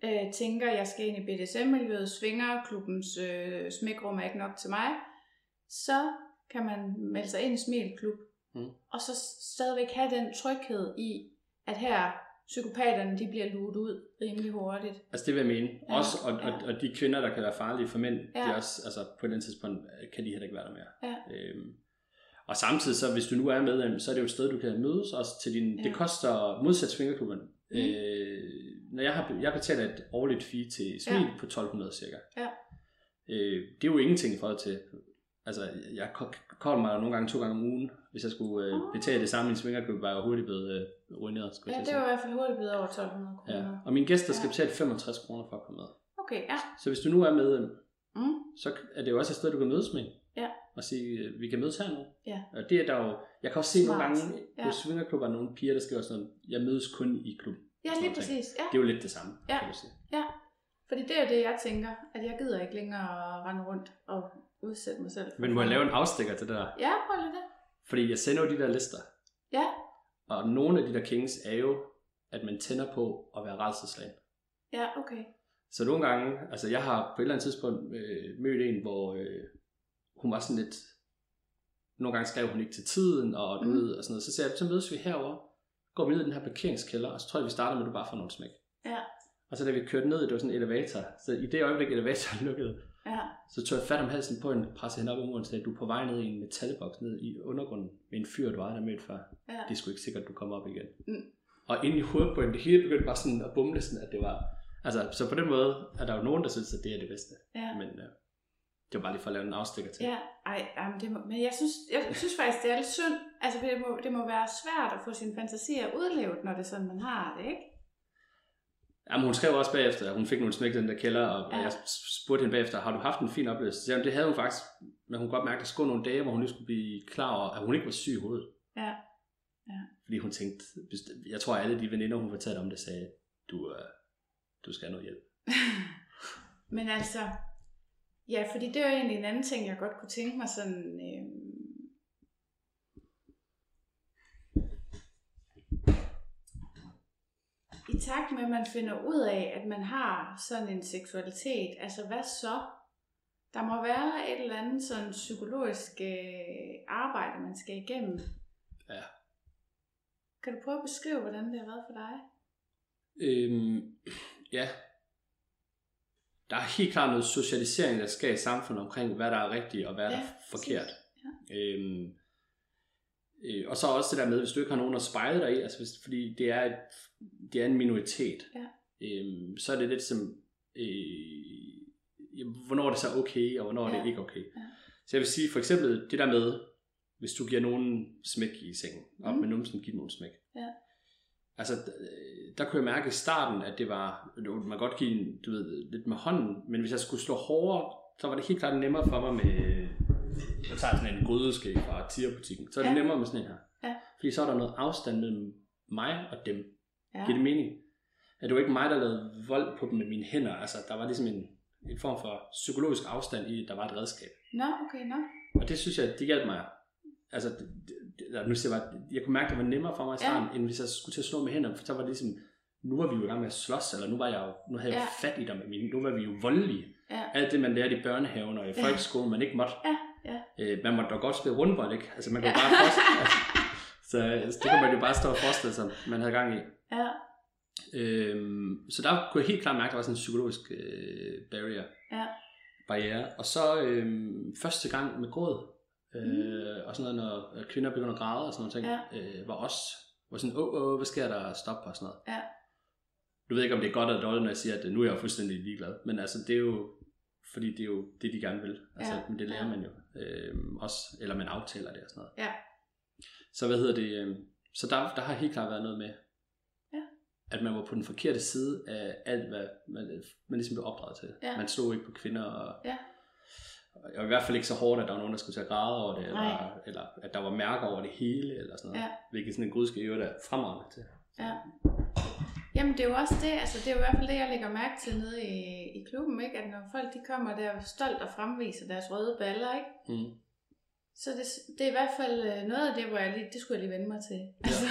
øh, tænker, jeg skal ind i BDSM-miljøet, svinger, klubbens øh, smækrum er ikke nok til mig, så kan man melde sig ind i Smilklub, Mm. og så stadigvæk have den tryghed i, at her psykopaterne de bliver luet ud rimelig hurtigt. Altså det vil jeg mene. Ja, Også, og, ja. og, og de kvinder, der kan være farlige for mænd, ja. de også, altså på andet tidspunkt, øh, kan de heller ikke være der mere. Ja. Øhm, og samtidig så, hvis du nu er medlem, så er det jo et sted, du kan mødes også til din, ja. Det koster modsat svingerklubben. Mm. Øh, når jeg, har, jeg betaler et årligt fee til Smil Ja. på 1200 cirka. Ja. Øh, det er jo ingenting forhold til, altså jeg kolder mig nogle gange to gange om ugen, hvis jeg skulle øh, Ah. betale det samme i en svingerklub, var jeg jo hurtigt blevet øh, ruineret. Skulle Ja, jeg det var i hvert fald hurtigt blevet over 1200 sige. kroner. ja. Og mine gæster skal Ja. betale 65 kroner for at komme med. Okay, ja. Så hvis du nu er medlem, Mm. så er det jo også et sted, du kan mødes med. Ja. Og sige, øh, vi kan mødes her nu. Ja. Og det er der jo, jeg kan også se nogle Smart. gange på Ja. svingerklubber, nogle piger, der skriver sådan, jeg mødes kun i klub. Ja, lige nogle præcis. Ja. Det er jo lidt det samme, Ja. kan du sige. Ja, fordi det er jo det, jeg tænker, at jeg gider ikke længere at rende rundt og udsætte mig selv. Men må jeg lave en afstikker til det der? Ja, prøv lige det. Fordi jeg sender jo de der lister, Ja, og nogle af de der kings er jo, at man tænder på at være redselslagen. ja, okay. Så nogle gange, altså jeg har på et eller andet tidspunkt øh, mødt en, hvor øh, hun var sådan lidt, nogle gange skrev hun ikke til tiden, og du Mm. ved, og sådan noget. Så sagde jeg, så mødes vi herover, går vi ned i den her parkeringskælder, og så tror jeg, vi starter med, at du bare får nogle smæk. Ja, Og så da vi kørte ned, det var sådan en elevator, så i det øjeblik, elevatoren lukkede, ja, så tog jeg fat om halsen på en, pressede hende op i muren, og sagde, du er på vej ned i en metalboks ned i undergrunden med en fyr, du aldrig har mødt før. ja. Det er sgu ikke sikkert, du kommer op igen. Mm. Og inde i hovedet på hende, det hele begyndte bare sådan at bumle sådan, at det var... Altså, så på den måde er der jo nogen, der synes, at det er det bedste. ja. Men øh, det var bare lige for at lave en afstikker til. Ja, ej, ej men, det må, men jeg synes, jeg synes faktisk, det er lidt synd. Altså, det må, det må være svært at få sine fantasier udlevet, når det er sådan, man har det, ikke? Jamen, hun skrev også bagefter, at hun fik nogle smæk den der kælder, og Ja. ja. jeg spurgte hende bagefter, har du haft en fin oplevelse? Så sagde det havde hun faktisk, men hun godt mærke, at der skulle nogle dage, hvor hun lige skulle blive klar over, at hun ikke var syg i hovedet. Ja, Fordi hun tænkte, jeg tror alle de veninder, hun fortalte om det, sagde, du, øh, du skal have noget hjælp. Men altså, ja, fordi det er jo egentlig en anden ting, jeg godt kunne tænke mig sådan... Øh, takt med, at man finder ud af, at man har sådan en seksualitet, altså hvad så? Der må være et eller andet sådan psykologisk øh, arbejde, man skal igennem. Ja. Kan du prøve at beskrive, hvordan det har været for dig? Øhm, ja. Der er helt klart noget socialisering, der sker i samfundet omkring, hvad der er rigtigt og hvad der Ja, er forkert. præcis. Øhm, øh, og så også det der med, hvis du ikke har nogen at spejle dig i, altså hvis, fordi det er, et, det er en minoritet, Ja. øhm, så er det lidt som, øh, hvornår er det så okay, og hvornår er Ja. det ikke okay. Ja. Så jeg vil sige, for eksempel det der med, hvis du giver nogen smæk i sengen, op Mm. med numsen, giv nogle smæk. Ja. Altså, d- der kunne jeg mærke i starten, at det var, man godt give du ved, lidt med hånden, men hvis jeg skulle slå hårdere, så var det helt klart nemmere for mig med, jeg tager sådan en grydeske fra tierbutikken, så er det Ja. nemmere med sådan en her. Ja. Fordi så er der noget afstand mellem mig og dem. Ja. Giver det mening? At det var ikke mig, der lavede vold på dem med mine hænder. Altså, der var ligesom en, en form for psykologisk afstand i, at der var et redskab. Nå, okay, nå. Og det synes jeg, det hjalp mig. Altså, det, det, nu siger jeg bare, jeg kunne mærke, at det var nemmere for mig i Ja. starten, end hvis jeg skulle til at slå med hænderne, for så var det ligesom, nu var vi jo i gang med at slås, eller nu var jeg jo, nu havde jeg Ja. fat i dig med mine, nu var vi jo voldelige. Ja. Alt det, man lærte i børnehaven og i Ja. folkeskolen, man ikke måtte. Ja, ja. Øh, man måtte dog godt spille rundbold, ikke? Altså, man kunne Ja. bare forestille, altså, så, det kunne man jo bare stå og forestille sig, man havde gang i. Ja, Øhm, så der kunne jeg helt klart mærke, at der var sådan en psykologisk øh, barrier, ja. barriere. Og så øhm, første gang med gråd, øh, og sådan noget, når øh, kvinder begynder at græde og sådan noget ting, Ja. øh, var også var sådan, åh, åh, hvad sker der? Stop og sådan noget. Ja. Du ved ikke, om det er godt eller dårligt, når jeg siger, at øh, nu er jeg jo fuldstændig ligeglad. Men altså, det er jo, fordi det er jo det, de gerne vil. Altså, Ja. men det lærer Ja. man jo øhm, også, eller man aftaler det og sådan noget. Ja. Så hvad hedder det? øhm, Så der, der har helt klart været noget med, Ja. at man var på den forkerte side af alt, hvad man, man ligesom blev opdraget til. Ja. Man slog ikke på kvinder, og, Ja. og i hvert fald ikke så hårdt, at der var nogen, der skulle at græde over det, eller, Nej. eller at der var mærker over det hele, eller sådan noget. Ja. Hvilket sådan en gudske øvrigt er fremragende til. Ja. Jamen det er jo også det, altså det er jo i hvert fald det, jeg lægger mærke til nede i, i klubben, ikke? at når folk de kommer der stolt og fremviser deres røde baller, ikke? Mm. så det, det er i hvert fald øh, noget af det, hvor jeg lige, det skulle jeg lige vende mig til. Altså,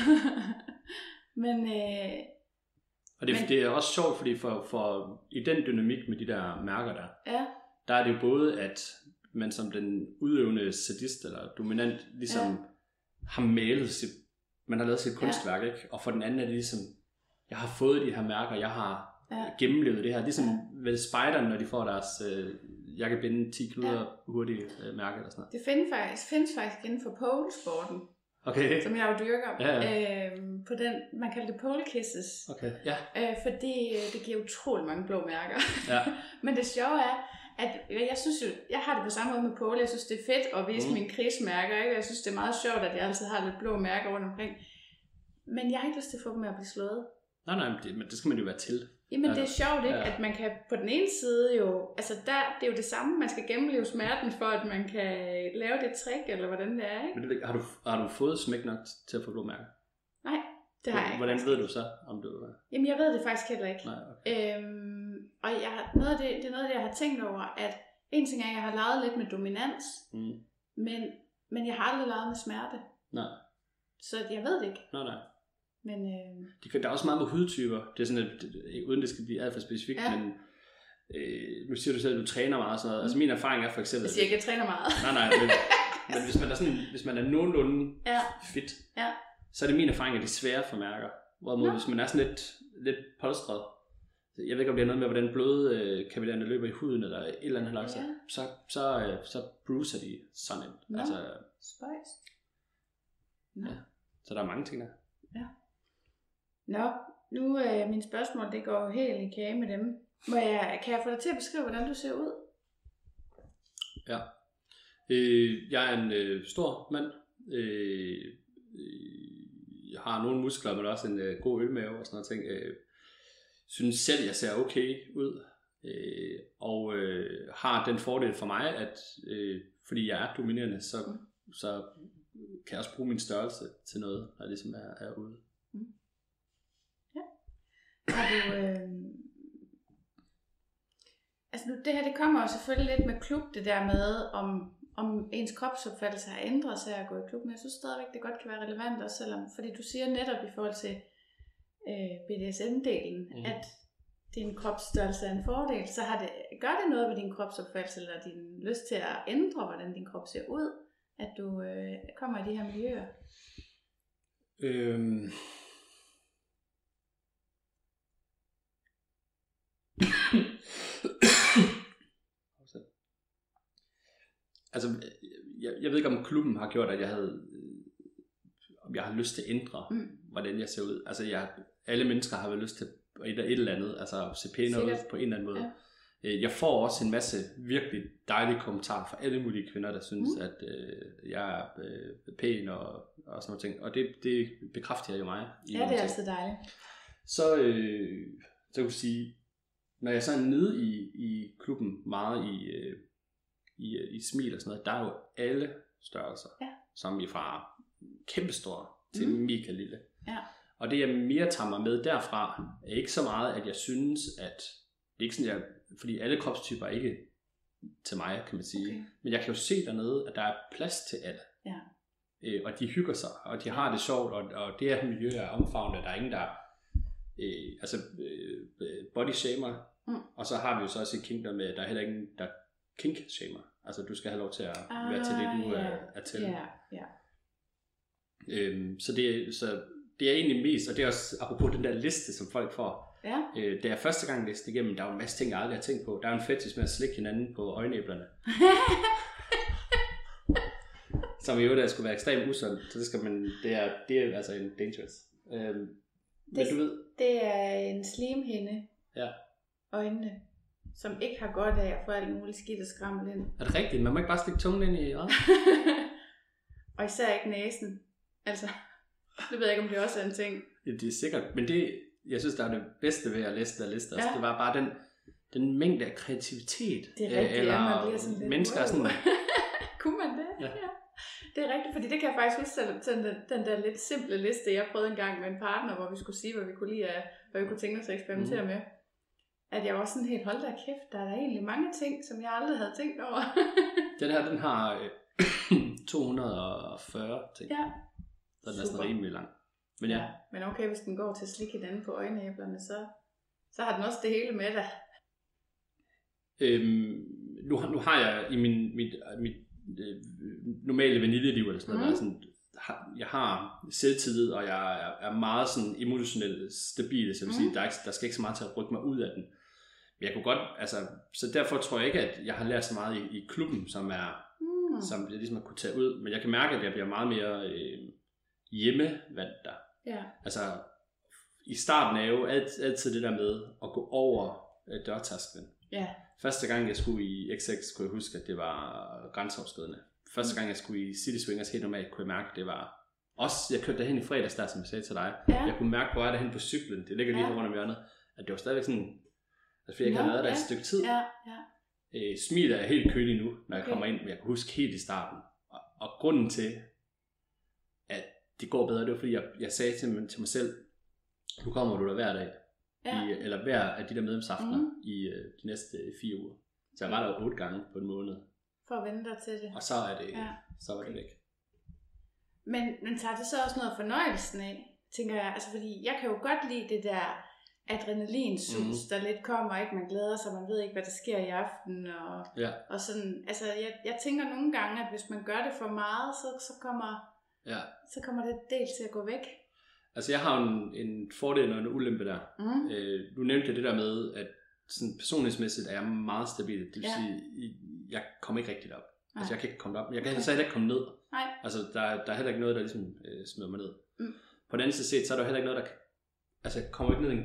men øh, Og det, Men- det er også sjovt, fordi for, for i den dynamik med de der mærker der, ja, der er det jo både, at man som den udøvende sadist eller dominant ligesom Ja. ja. har malet sit, man har lavet sit kunstværk, ikke? Og for den anden er det ligesom, jeg har fået de her mærker, jeg har Ja. ja. gennemlevet det her. Ligesom Ja. ja. ved spejderne, når de får deres, øh, jeg kan binde 10 kluder ja. hurtigt øh, mærke eller sådan noget. det findes faktisk, findes faktisk inden for polesporten, Okay, som jeg jo dyrker. Ja, Øhm, på den, man kalder det pole kisses. okay, ja, Øh, fordi øh, det giver utrolig mange blå mærker. ja. Men det sjove er, at jeg synes jo, jeg har det på samme måde med pole. Jeg synes, det er fedt at vise. Mm. mine krigsmærker. Ikke? Jeg synes, det er meget sjovt, at jeg altid har lidt blå mærker rundt omkring. Men jeg har ikke lyst til at få dem med at blive slået. Nej, nej, men det, men det skal man jo være til. Jamen det er Altså, sjovt, ikke? ja. At man kan på den ene side jo... Altså der, det er jo det samme, man skal gennemleve smerten for, at man kan lave det trick, eller hvordan det er, ikke? Men det, har, du, har du fået smæk nok til at få blå mærker? Nej, det har jeg ikke. Hvordan ved du så, om du... Jamen jeg ved det faktisk heller ikke. Nej, okay. Øhm, og jeg, har- noget af det, det er noget af det, jeg har tænkt over, at en ting er, at jeg har leget lidt med dominans, Mm. men, men jeg har aldrig leget med smerte. Nej, Så jeg ved det ikke. nej, nej. Men øh, Det, kan- der er også meget med hudtyper. Det er sådan, at, uden det skal blive alt for specifikt, Ja. ja. men øh, nu siger du selv, at du træner meget og sådan noget. Altså min erfaring er for eksempel... jeg siger ikke, at jeg træner meget. Nej, nej, men, men hvis, man er sådan, hvis man er nogenlunde Ja, fit, ja. så er det min erfaring, at det er svære for mærker. Hvorimod hvis man er sådan lidt, lidt polstret, jeg ved ikke, om det er noget med, hvordan blod øh, løber i huden, eller et eller andet, Ja. ja. så, så, øh, så bruser de sådan en. Nå. Altså, spøjs. Ja. så der er mange ting der. Nå, nu øh, mine spørgsmål, det går jo helt i kage med dem. Må jeg, kan jeg få dig til at beskrive, hvordan du ser ud? Ja. Øh, jeg er en øh, stor mand. Øh, øh, jeg har nogle muskler, men også en øh, god ølmave og sådan noget ting. Øh, synes selv, jeg ser okay ud. Øh, og øh, har den fordel for mig, at øh, fordi jeg er dominerende, så, så kan jeg også bruge min størrelse til noget, når jeg ligesom er, er ude. Har du... Øh... Altså nu, det her, det kommer jo selvfølgelig lidt med klub, det der med, om, om ens kropsopfattelse har ændret sig at gå i klub, men jeg synes stadigvæk, det godt kan være relevant, også selvom, fordi du siger netop i forhold til øh, BDSM-delen, mm. At din kropsstørrelse er en fordel, så har det, gør det noget ved din kropsopfattelse, eller din lyst til at ændre, hvordan din krop ser ud, at du øh, kommer i de her miljøer? Øhm. altså, jeg, jeg ved ikke om klubben har gjort, at jeg havde, øh, om jeg har lyst til at ændre, Mm. hvordan jeg ser ud. Altså, jeg, alle mennesker har vel lyst til et, et eller andet, altså se pænere ud på en eller anden måde. Ja. Øh, Jeg får også en masse virkelig dejlige kommentarer fra alle mulige kvinder, der synes, Mm. at øh, jeg er øh, pæn og, og sådan noget ting. Og det, det bekræfter jo mig. i Ja, det er ting. altid dejligt. Så, øh, så kan du sige, når jeg så er nede i, i klubben meget i, øh, i, øh, i smil og sådan noget, der er jo alle størrelser. Ja. Som er fra kæmpestor til Mm. mm. mega lille. Ja. Og det jeg mere tager mig med derfra, er ikke så meget, at jeg synes, at det er ikke sådan, jeg, fordi alle kropstyper er ikke til mig, kan man sige. Okay. Men jeg kan jo se dernede, at der er plads til alle. Ja. Øh, og de hygger sig, og de har det sjovt, og, og det her miljø er omfavnet. Der er ingen, der øh, altså øh, øh, body shamer. Mm. Og så har vi jo så også i Kingdom med, der er heller ingen, der kink shamer. Altså du skal have lov til at Ah, være til det, du ja. er, er til. Ja, ja. Øhm, så, det, så det er egentlig mest, og det er også apropos den der liste, som folk får. Ja, Øh, da jeg første gang læste igennem, der var en masse ting, jeg aldrig har tænkt på. Der er en fetish med at slikke hinanden på øjenæblerne. som i øvrigt skulle være ekstremt usundt, så det skal man, det er, det er altså en dangerous. Øhm, men Det- du ved, det er en slimhinde. Ja. Øjnene, som ikke har godt af at få alt muligt skidt og skrammel ind. er det rigtigt? Man må ikke bare stikke tungen ind i øjet? og især ikke næsen. Altså, det ved jeg ikke, om det også er en ting. Ja, det er sikkert, men det, jeg synes, der er det bedste ved at læse der liste, altså, Ja. det var bare den, den mængde af kreativitet. Det er rigtigt, eller ja, man bliver sådan lidt, mennesker wow. sådan, Kunne man det? Ja. ja. Det er rigtigt, fordi det kan jeg faktisk huske, den, den, den der lidt simple liste, jeg prøvede en gang med en partner, hvor vi skulle sige, hvad vi kunne lide af, hvad vi kunne tænke os at eksperimentere mm. med. At jeg var sådan helt, hold da kæft, der er der egentlig mange ting, som jeg aldrig havde tænkt over. Den her, den har øh, 240 ting. ja. Så den er sådan rimelig lang. Men ja, Men okay, hvis den går til at slikke hinanden på øjenæblerne, så, så har den også det hele med dig. øhm, nu, nu har jeg i min, mit, mit øh, normale vaniljeliv, eller sådan noget, Mm. mm. sådan, jeg har selvtillid, og jeg er, er meget sådan emotionelt stabil, så jeg vil Mm. sige, der, er der skal ikke så meget til at rykke mig ud af den. Jeg kunne godt, altså, så derfor tror jeg ikke, at jeg har lært så meget i, i klubben, som er, Mm. som jeg ligesom har kunne tage ud, men jeg kan mærke, at jeg bliver meget mere øh, hjemmevandt der. Ja. Altså, i starten er jo alt, altid det der med at gå over øh, dørtasken. Ja. Første gang jeg skulle i XX, kunne jeg huske, at det var grænseoverskridende. Første gang jeg skulle i City Swingers helt normalt, kunne jeg mærke, at det var også, jeg kørte derhen i fredags der, som jeg sagde til dig. Ja. Jeg kunne mærke, hvor jeg er derhen på cyklen, det ligger lige ja. rundt om hjørnet, at det var stadigvæk sådan, altså fordi jeg ikke har været der et stykke tid. Ja, ja. Øh, smilet er helt kølig nu, når jeg Okay. kommer ind, men jeg kan huske helt i starten. Og, og grunden til, at det går bedre, det var fordi, jeg, jeg sagde til, mig- til mig selv, nu kommer du der hver dag, Ja. i, eller hver af de der medlemsaftener mm. i øh, de næste øh, fire uger. Så jeg var der otte gange på en måned, For at vende dig til det. og så er det, Ja. så var det væk. Men, men tager det så også noget fornøjelsen af, tænker jeg? Altså fordi jeg kan jo godt lide det der adrenalinsus, mm. Der lidt kommer, ikke? Man glæder sig, man ved ikke, hvad der sker i aften, og, Ja, og sådan, altså jeg, jeg tænker nogle gange, at hvis man gør det for meget, så, så, kommer, ja. så kommer det del til at gå væk. Altså jeg har en, en fordel og en ulempe der. Mm. Øh, nu nævnte det der med, at sådan personlighedsmæssigt er jeg meget stabil. Det vil Ja. sige, jeg kommer ikke rigtigt op. Nej. Altså jeg kan ikke komme op. Jeg kan Okay. okay. så heller ikke komme ned. Nej. Altså der, der er heller ikke noget, der ligesom øh, smider mig ned. Mm. På den anden side set, så er der heller ikke noget, der... Altså jeg kommer ikke ned i...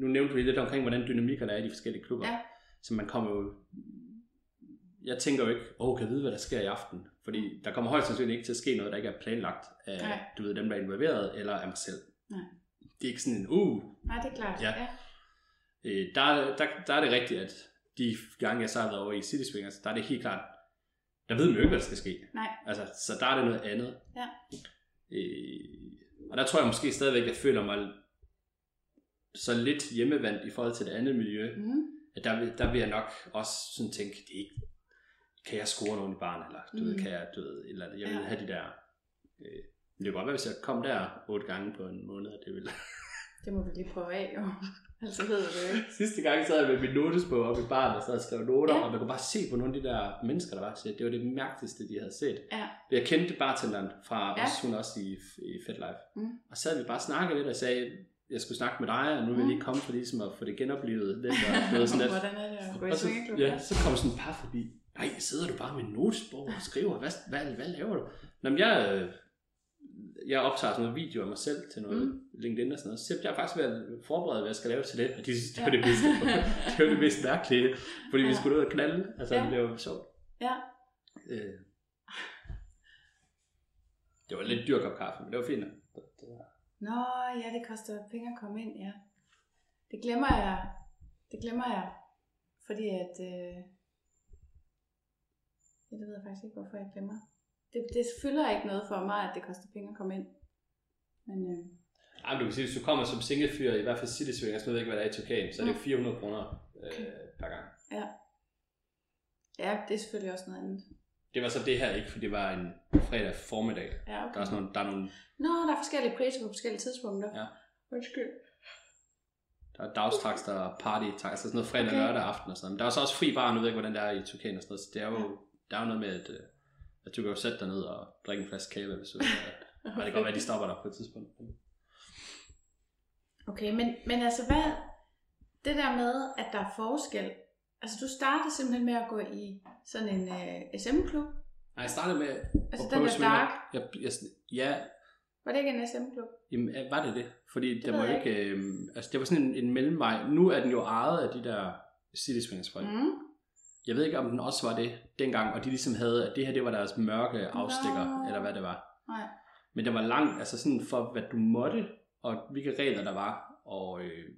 Nu nævnte vi lidt omkring, hvordan dynamikkerne er i de forskellige klubber. Ja. Så man kommer jo... Jeg tænker jo ikke, åh, oh, kan jeg vide, hvad der sker i aften? Fordi der kommer højst sandsynligt ikke til at ske noget, der ikke er planlagt af, Nej. du ved, dem, der er involveret, eller af mig selv. Nej. Det er ikke sådan en, uh, Nej, det er klart. Ja. ja. Øh, der, er- der, der er det rigtigt, at de gange, jeg så har været over i City Swingers, der er det helt klart, der ved man jo ikke, hvad der skal ske. Nej. Altså, så der er det noget andet. Ja. Øh, og der tror jeg måske stadigvæk, at jeg føler mig så lidt hjemmevandt i forhold til det andet miljø, Mm. at der, vil- der vil jeg nok også sådan tænke, det er ikke, kan jeg score nogen i barn, eller du mm. ved, kan jeg, du ved, eller andet. jeg vil Ja. have de der, øh, det kunne godt være, hvis jeg kom der otte gange på en måned, det ville, Det må vi lige prøve af, jo. Altså ved du det ikke. Sidste gang sad jeg med min notesbog oppe i baren og sad og skrev noter, Ja. og man kunne bare se på nogle af de der mennesker, der var til. Det var det mærkeligste, de havde set. Ja. Jeg kendte bartenderen fra Ja. os, hun også i, i Fed Life. Mm. Og så havde vi bare snakket lidt og sagde, jeg skulle snakke med dig, og nu vil jeg Mm. lige komme for ligesom at få det genoplevet lidt. Og noget sådan lidt. Hvordan er det at gå i så, ja, så kom sådan et par forbi. Nej, sidder du bare med en notesbog og skriver? Hvad, hvad, hvad laver du? Nå, men jeg, øh, jeg optager sådan noget video af mig selv til noget Mm. mm. LinkedIn og sådan noget. Så jeg har faktisk været forberedt, hvad jeg skal lave til det. Og de synes, det var det mest, det var det mest mærkelige. Fordi vi Ja. skulle ud og knalde. Altså, Ja. det var sjovt. Ja. Øh. Det var lidt dyr kop kaffe, men det var fint. Det var- Nå, ja, det koster penge at komme ind, ja. Det glemmer jeg. Det glemmer jeg. Fordi at... Øh... Ja, det ved jeg faktisk ikke, hvorfor jeg glemmer. Det, det fylder ikke noget for mig, at det koster penge at komme ind. Men øh... Men du kan sige, hvis du kommer som single fyr, i hvert fald City Swingers, nu ved jeg ikke, hvad der er i Turkane, så er det Mm. 400 kroner øh, Okay. per gang. ja, det er selvfølgelig også noget andet. Det var så det her ikke, for det var en fredag formiddag. Ja, okay. Der er, sådan nogle, der er nogle Nå, der er forskellige priser på forskellige tidspunkter. Ja. Undskyld. der er dagstakster og partytakster, sådan noget fredag Okay. okay. lørdag aften og sådan noget. Men der er så også fri bar, nu ved jeg ikke, hvordan det er i Turkane og sådan noget. Så det er jo, Ja. der er jo noget med, at, øh, at du kan jo sætte dig ned og drikke en flaske kage, hvis du vil. Og det kan godt være, at de stopper dig på et tidspunkt. Okay, men, men altså hvad, det der med, at der er forskel, altså du startede simpelthen med at gå i sådan en uh, SM-klub, Nej, jeg startede med altså at den prøve der swinger. dark, Jeg, jeg, ja, var det ikke en SM-klub? Jamen, øh, var det det? Fordi det, ved var jeg ikke... Øh, altså, det var sådan en, en mellemvej. Nu er den jo ejet af de der City Swingers folk. Mm. Jeg ved ikke, om den også var det dengang, og de ligesom havde, at det her det var deres mørke afstikker, Nå. eller hvad det var. Nej. Men det var langt, altså sådan for, hvad du måtte, og hvilke regler der var. Og øh,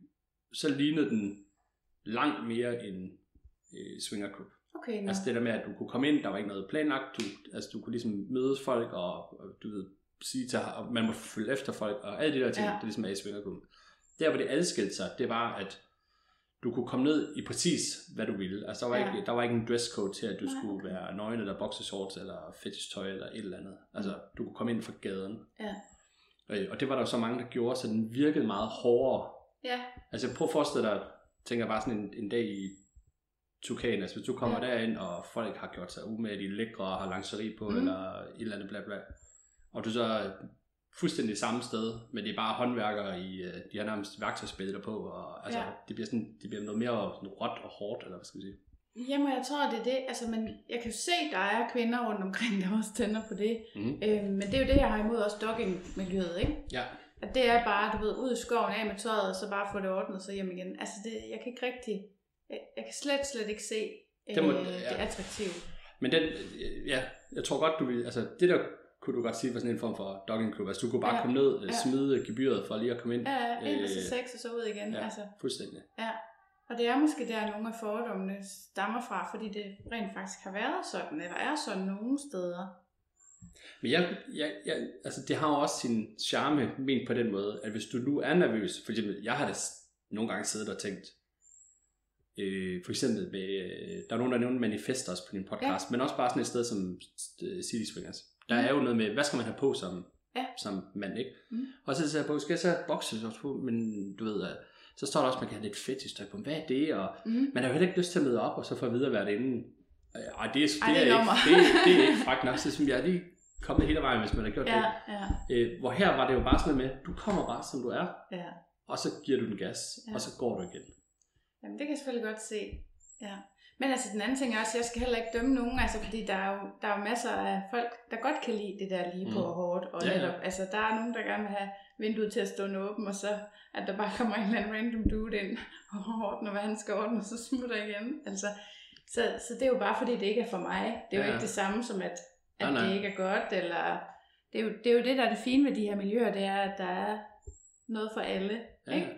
så lignede den langt mere en øh, swingerklub. Okay, nå. Altså det der med, at du kunne komme ind, der var ikke noget planlagt, du, altså du kunne ligesom møde folk, og, og du ved, sige til, og man må følge efter folk, og alle de der ting, Ja. det ligesom er i svingerklubben. Der, hvor det adskilte sig, det var, at du kunne komme ned i præcis, hvad du ville. Altså, der var, Ja. ikke, der var ikke en dresscode til, at du Nej, skulle være nøgen, eller boxershorts, eller fetish tøj, eller et eller andet. Altså, du kunne komme ind fra gaden. Ja. Øh, Og det var der jo så mange, der gjorde, så den virkede meget hårdere. Ja, Altså, prøv at forestille dig, tænker bare sådan en, en dag i Tukan, altså hvis du kommer Ja. derind, og folk har gjort sig umage, de er lækre og har lanceri på, Mm. eller et eller andet bla bla, og du så fuldstændig samme sted, men det er bare håndværkere i, øh, de har nærmest værktøjsspæder på, og altså, Ja. ja. det, bliver sådan, det bliver noget mere sådan råt og hårdt, eller hvad skal vi sige. Jamen, jeg tror, det er det. Altså, men jeg kan jo se, der er kvinder rundt omkring, der også tænder på det. Mm. Øh, men det er jo det, jeg har imod også dogging-miljøet, ikke? Ja, At det er bare, du ved, ud i skoven af med tøjet, og så bare få det ordnet og så hjem igen. Altså, det, jeg kan ikke rigtig... Jeg, jeg kan slet, slet ikke se øh, Det må- det ja. attraktive. men den, øh, ja, jeg tror godt, du vil, altså det der kunne du godt sige var sådan en form for doggingklub, altså du kunne bare Ja. komme ned, Ja. ja. smide gebyret for lige at komme ind. Ja, ja, ind og så Øh, sex, og så ud igen. Ja, Altså, fuldstændig. ja. Og det er måske der, nogle af fordommene stammer fra, fordi det rent faktisk har været sådan, eller er sådan nogle steder. Men jeg, jeg, jeg, altså det har jo også sin charme ment på den måde, at hvis du nu er nervøs, for eksempel, jeg har da nogle gange siddet og tænkt, øh, for eksempel med, øh, der er nogen, der nævner manifester også på din podcast, ja. men også bare sådan et sted som øh, City Swingers. Der Mm. er jo noget med, hvad skal man have på som, Ja. som mand, ikke? Mm. Og så siger jeg på, skal jeg så have boxershorts på, men du ved, øh, så står der også, at man kan have lidt fetish på, hvad er det? Og Mm. man har jo heller ikke lyst til at møde op, og så få at vide, hvad det er inden. Ej, det er, det, Ej, det er, ikke, det, det er ikke frækt nok, så synes jeg, er lige kommet hele vejen, hvis man har gjort det. Ja, ja, Øh, hvor her var det jo bare sådan noget med, du kommer bare som du er, ja. og så giver du den gas, Ja. ja. og så går du igen. Jamen, det kan jeg selvfølgelig godt se. Ja. Men altså, den anden ting er også, jeg skal heller ikke dømme nogen, altså, fordi der er, jo, der er jo masser af folk, der godt kan lide det der lige på Mm. og hårdt. Og Ja, ja. netop, altså, der er nogen, der gerne vil have vinduet til at stå åben, og så at der bare kommer en eller anden random dude ind og ordner, hvad han skal ordne, og så smutter igen. Altså, så, så det er jo bare, fordi det ikke er for mig. Det er jo Ja, ja. ikke det samme som, at, at Nej, nej. det ikke er godt, eller... Det er, jo, det er jo det, der er det fine ved de her miljøer, det er, at der er noget for alle. Ja, Ikke?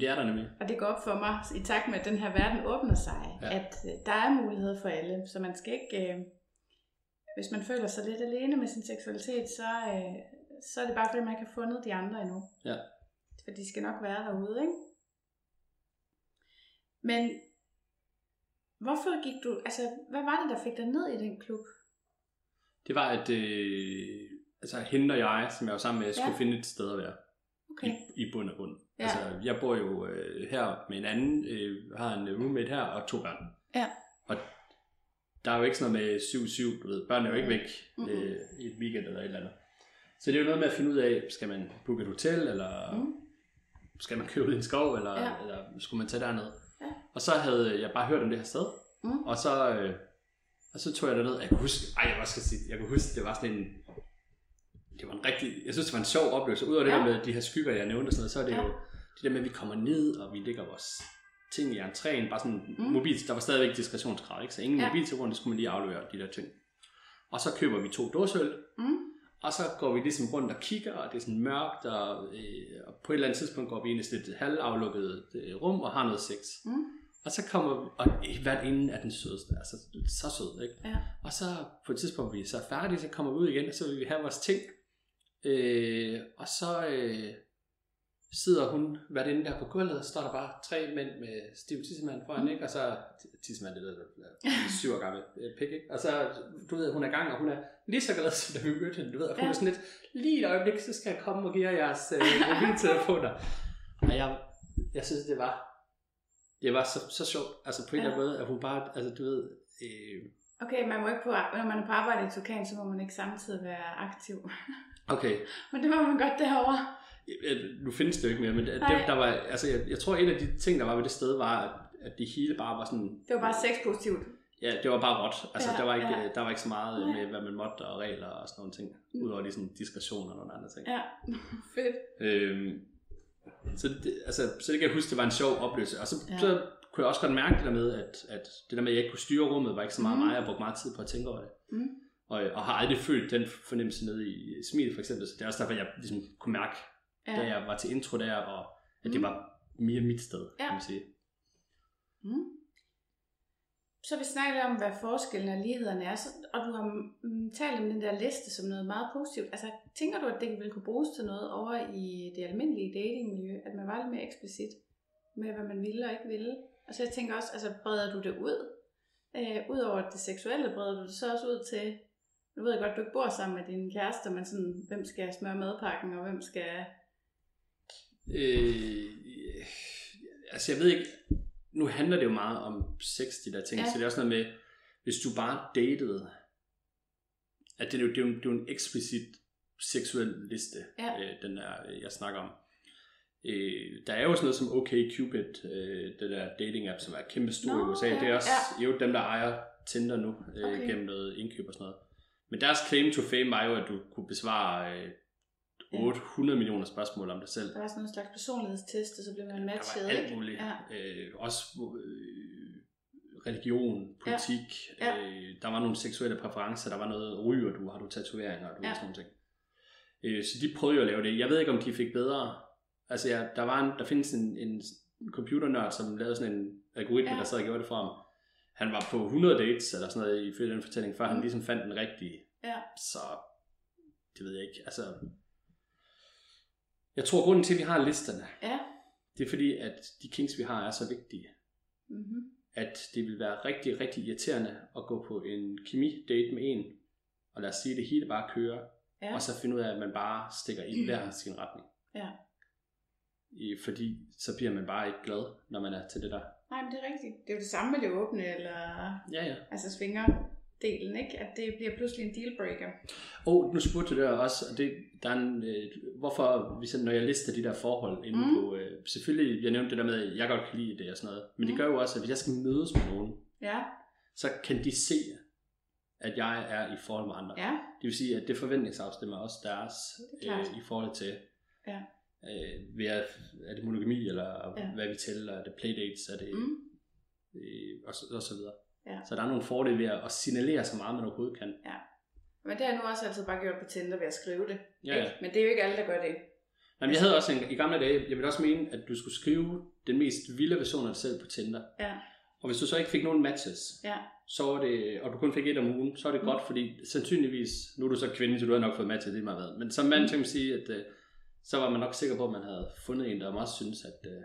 Det er der nemlig. Og det går op for mig, i takt med, at den her verden åbner sig, ja. At øh, der er muligheder for alle. Så man skal ikke, øh, hvis man føler sig lidt alene med sin seksualitet, så, øh, så er det bare fordi, man ikke har fundet de andre endnu. Ja. For de skal nok være derude, ikke? Men hvorfor gik du, altså hvad var det, der fik dig ned i den klub? Det var, at øh, altså, hende og jeg, som jeg var sammen med, skulle ja. finde et sted at være. Okay. I, I bund og grund. Ja. Altså, jeg bor jo øh, her med en anden, øh, har en roommate her og to børn. Ja. Og der er jo ikke sådan noget med 7-7, du ved, børnene er jo ikke væk Mhm. øh, i et weekend eller et eller andet. Så det er jo noget med at finde ud af, skal man booke et hotel, eller Mm. skal man købe en skov, eller, Ja. eller skulle man tage derned? Ja. Og så havde jeg bare hørt om det her sted, Mm. og så, øh, og så tog jeg derned, og jeg kunne huske, ej, jeg, skal sige, jeg kunne huske, det var sådan en, det var en rigtig, jeg synes, det var en sjov oplevelse. Udover det Ja. der med de her skygger, jeg nævnte og sådan noget, så er det Ja. jo det der med, at vi kommer ned, og vi lægger vores ting i entréen, bare sådan Mm. mobil, der var stadigvæk diskretionskrav, ikke? Så ingen Ja. ja. mobiltelefon, det skulle man lige aflevere de der ting. Og så køber vi to dåseøl, Mm. og så går vi ligesom rundt og kigger, og det er sådan mørkt, og, øh, og på et eller andet tidspunkt går vi ind i sådan et halvaflukket øh, rum og har noget sex. Mm. Og så kommer vi, og hvert ende er den sødeste, altså så sød, ikke? Ja. Og så på et tidspunkt, vi så er færdige, så kommer vi ud igen, og så vil vi have vores ting. Øh, og så øh, sidder hun, hvad det der på gulvet, og så står der bare tre mænd med stiv tissemand foran, ikke? Og så, tissemand, det er syv år gammel øh, pik, ikke? Og så, du ved, hun er gang, og hun er lige så glad, som da vi mødte hende, du ved, og hun Ja. er sådan lidt, lige et øjeblik, så skal jeg komme og give jer jeres øh, mobiltelefoner. Og jeg, jeg synes, det var, det var så, så sjovt, altså på en Ja. eller anden måde, at hun bare, altså du ved, øh, Okay, man må ikke på, når man er på arbejde i Tukan, så må man ikke samtidig være aktiv. okay, Men det må man godt derovre. Nu findes det jo ikke mere, men Nej. det, der var, altså, jeg, jeg tror, en af de ting, der var ved det sted, var, at, det hele bare var sådan, Det var bare sexpositivt. ja, det var bare råt. Altså, Ja, der, var ikke, ja. der var ikke så meget Nej. med, hvad man måtte og regler og sådan nogle ting, udover lige sådan diskretion og nogle andre ting. Ja, fedt. Øhm, så, det, altså, så det kan jeg huske, det var en sjov oplevelse. Og så, Ja. så kunne jeg også godt mærke det der med, at, at det der med, at jeg ikke kunne styre rummet, var ikke så meget Mhm. mig. Jeg brugte meget tid på at tænke over det. Mm. Og, og har aldrig følt den fornemmelse nede i smilet, for eksempel. Så det er også derfor, jeg ligesom kunne mærke, Ja. da jeg var til intro der, og at Mm. det var mere mit sted, Ja. kan man sige. Mm. så vi snakket om, hvad forskellen og lighederne er, så, og du har mm, talt om den der liste som noget meget positivt. Altså, tænker du, at det vil kunne bruges til noget over i det almindelige datingmiljø, at man var lidt mere eksplicit med, hvad man ville og ikke ville? Og så jeg tænker også, altså, breder du det ud? Øh, Udover det seksuelle, breder du det så også ud til, nu ved jeg godt, du ikke bor sammen med din kæreste, men sådan, hvem skal smøre madpakken, og hvem skal... Øh, altså jeg ved ikke, nu handler det jo meget om sex, de der ting, ja. Ja. så det er også noget med, hvis du bare datede, at det er jo, det er jo, det er jo en eksplicit seksuel liste, Ja. øh, den der, øh, jeg snakker om. Øh, der er jo sådan noget som OkCupid, øh, det der dating app, som er kæmpe stor i USA. Det er ja, også jo dem, der ejer Tinder nu, øh, Okay. gennem noget indkøb og sådan noget. Men deres claim to fame var jo, at du kunne besvare øh, 800 millioner spørgsmål om dig selv. Der var sådan en slags personlighedstest, og så blev man Der matchet, var alt muligt. Ja. Øh, også øh, religion, politik. Ja. Ja. Øh, der var nogle seksuelle præferencer. Der var noget, ryger du, har du tatoveringer, og du Ja. sådan nogle ting. Øh, så de prøvede jo at lave det. Jeg ved ikke, om de fik bedre. Altså, ja, der, var en, der findes en, en computernørd, som lavede sådan en algoritme, Ja. der sad og gjorde det for ham. Han var på 100 dates, eller sådan noget, ifølge den fortælling, før. Mm. han ligesom fandt den rigtige. Ja. Så, det ved jeg ikke. Altså, jeg tror, grunden til, at vi har listerne, Ja. det er fordi, at de kinks, vi har, er så vigtige, Mm-hmm. at det vil være rigtig, rigtig irriterende at gå på en kemi-date med en, og lad os sige, at det hele bare kører, Ja. og så finde ud af, at man bare stikker i hver sin retning. Ja. I, fordi så bliver man bare ikke glad, når man er til det der. Nej, men det er rigtigt. Det er jo det samme med det åbne, eller Ja, ja. altså svingerdelen, ikke? At det bliver pludselig en dealbreaker. Og nu spurgte du der også, og det, der er en, øh, hvorfor, hvis jeg, når jeg lister de der forhold inde Mm. på, øh, selvfølgelig, jeg nævnte det der med, at jeg godt kan lide det og sådan noget, men det Mm. gør jo også, at hvis jeg skal mødes med nogen, Ja, så kan de se, at jeg er i forhold med andre. ja, Det vil sige, at det forventningsafstemmer også deres Det er øh, i forhold til, Ja. øh, ved at, er det monogami, eller Ja. hvad vi tæller, er det playdates, er det, mm. øh, og, så, og så videre. Ja. Så der er nogle fordele ved at, signalere så meget, man overhovedet kan. men det har jeg nu også altid bare gjort på Tinder ved at skrive det. Ja, ja. Men det er jo ikke alle, der gør det. Men jeg havde også en, i gamle dage, jeg ville også mene, at du skulle skrive den mest vilde version af dig selv på Tinder. Ja, Og hvis du så ikke fik nogen matches, ja, så var det, og du kun fik et om ugen, så er det Mm. godt, fordi sandsynligvis, nu er du så kvinde, så du har nok fået matches lige meget hvad. Men som mand, Mm. kan man sige, at øh, så var man nok sikker på, at man havde fundet en, der også synes, at øh,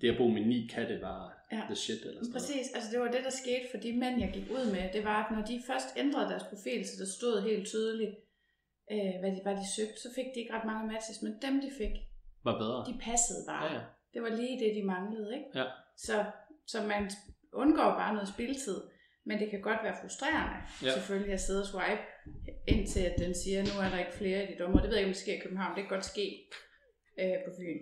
det at bo med ni katte var Ja. the shit. Eller sådan noget. præcis. Altså det var det, der skete for de mænd, jeg gik ud med. Det var, at når de først ændrede deres profil, så der stod helt tydeligt, øh, hvad, de, hvad de søgte, så fik de ikke ret mange matches. Men dem, de fik, Var bedre. de passede bare. Ja, ja. Det var lige det, de manglede, ikke? Ja. Så, så man undgår bare noget spildtid. Men det kan godt være frustrerende, ja. Selvfølgelig, at sidde og swipe, indtil at den siger, nu er der ikke flere i de dommer. Det ved jeg ikke, om det sker i København. Det kan godt ske øh, på Fyn.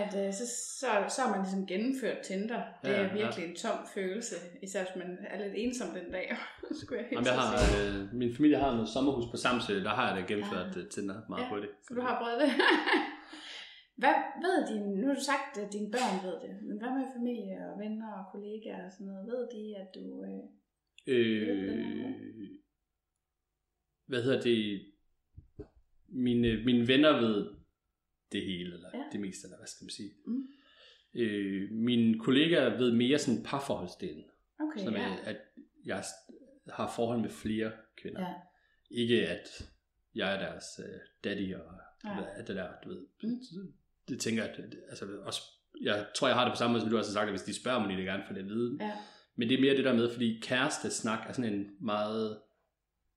At øh, så, så, så har man ligesom gennemført Tinder. Det Ja, er ja. virkelig en tom følelse, især hvis man er lidt ensom den dag. skulle jeg Jamen, helt jeg har, øh, min familie har noget sommerhus på Samsø, der har jeg da gennemført Ja. ja. Tinder meget Ja, hurtigt. Så du har prøvet det. hvad ved dine, nu har du sagt, at dine børn ved det, men hvad med familie og venner og kollegaer og sådan noget? Ved de, at du... Øh, Øh, hvad hedder det? Mine, mine venner ved det hele, eller Ja. det meste, eller hvad skal man sige. Mm. Øh, mine kollegaer ved mere sådan parforholdsdelen, okay, som ja. er, at jeg har forhold med flere kvinder. Ja. Ikke at jeg er deres øh, daddy og Ja. det der, du ved. Mm. Det tænker jeg, at, altså også, jeg tror, jeg har det på samme måde, som du også har sagt, at hvis de spørger mig, de vil gerne få det at vide. Ja. Men det er mere det der med, fordi kærestesnak er sådan en meget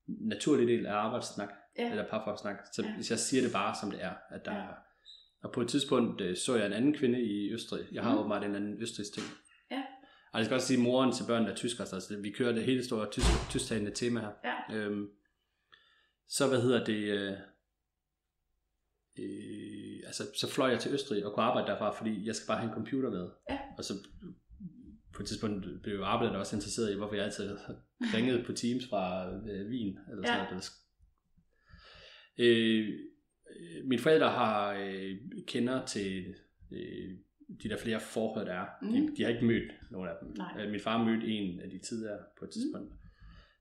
naturlig del af arbejdssnak, Ja. eller parforholdssnak. Så Ja. hvis jeg siger det bare, som det er, at der ja. er... Og på et tidspunkt øh, så jeg en anden kvinde i Østrig. Jeg har Mm. åbenbart en anden østrigsk ting. Ja. Og jeg skal også sige, at moren til børnene er tysker, så altså, vi kører det hele store tysk, tysktalende tema her. Ja. Øhm, så hvad hedder det... Øh, øh, altså, så fløj jeg til Østrig og kunne arbejde derfra, fordi jeg skal bare have en computer med. Ja. Og så på et tidspunkt blev arbejdet også interesseret i, hvorfor jeg altid ringede på Teams fra øh, Wien, eller sådan Ja. noget. Øh, mine forældre har øh, kender til øh, de der flere forhold, der er. Mm. De, de har ikke mødt nogen af dem. Nej. Øh, min far mødte en af de tidligere på et tidspunkt.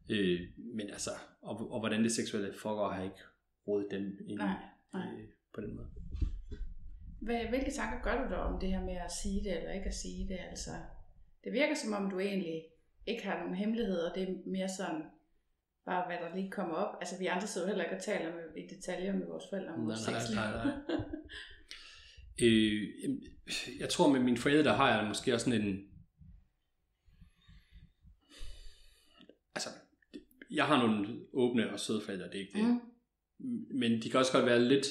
Mm. Øh, men altså, og, og hvordan det seksuelle foregår, har jeg ikke rådet dem ind Nej, nej. øh, på den måde. Hvad, hvilke tanker gør du dig om det her med at sige det eller ikke at sige det? Altså, det virker som om du egentlig ikke har nogen hemmeligheder. Det er mere sådan, bare hvad der lige kommer op. Altså vi andre sidder heller ikke og taler med, i detaljer med vores forældre om vores Nej, nej, nej, nej. Øh, jeg tror med mine forældre har jeg måske også sådan en... Altså, jeg har nogle åbne og søde forældre, det er ikke det. Mm. Men de kan også godt være lidt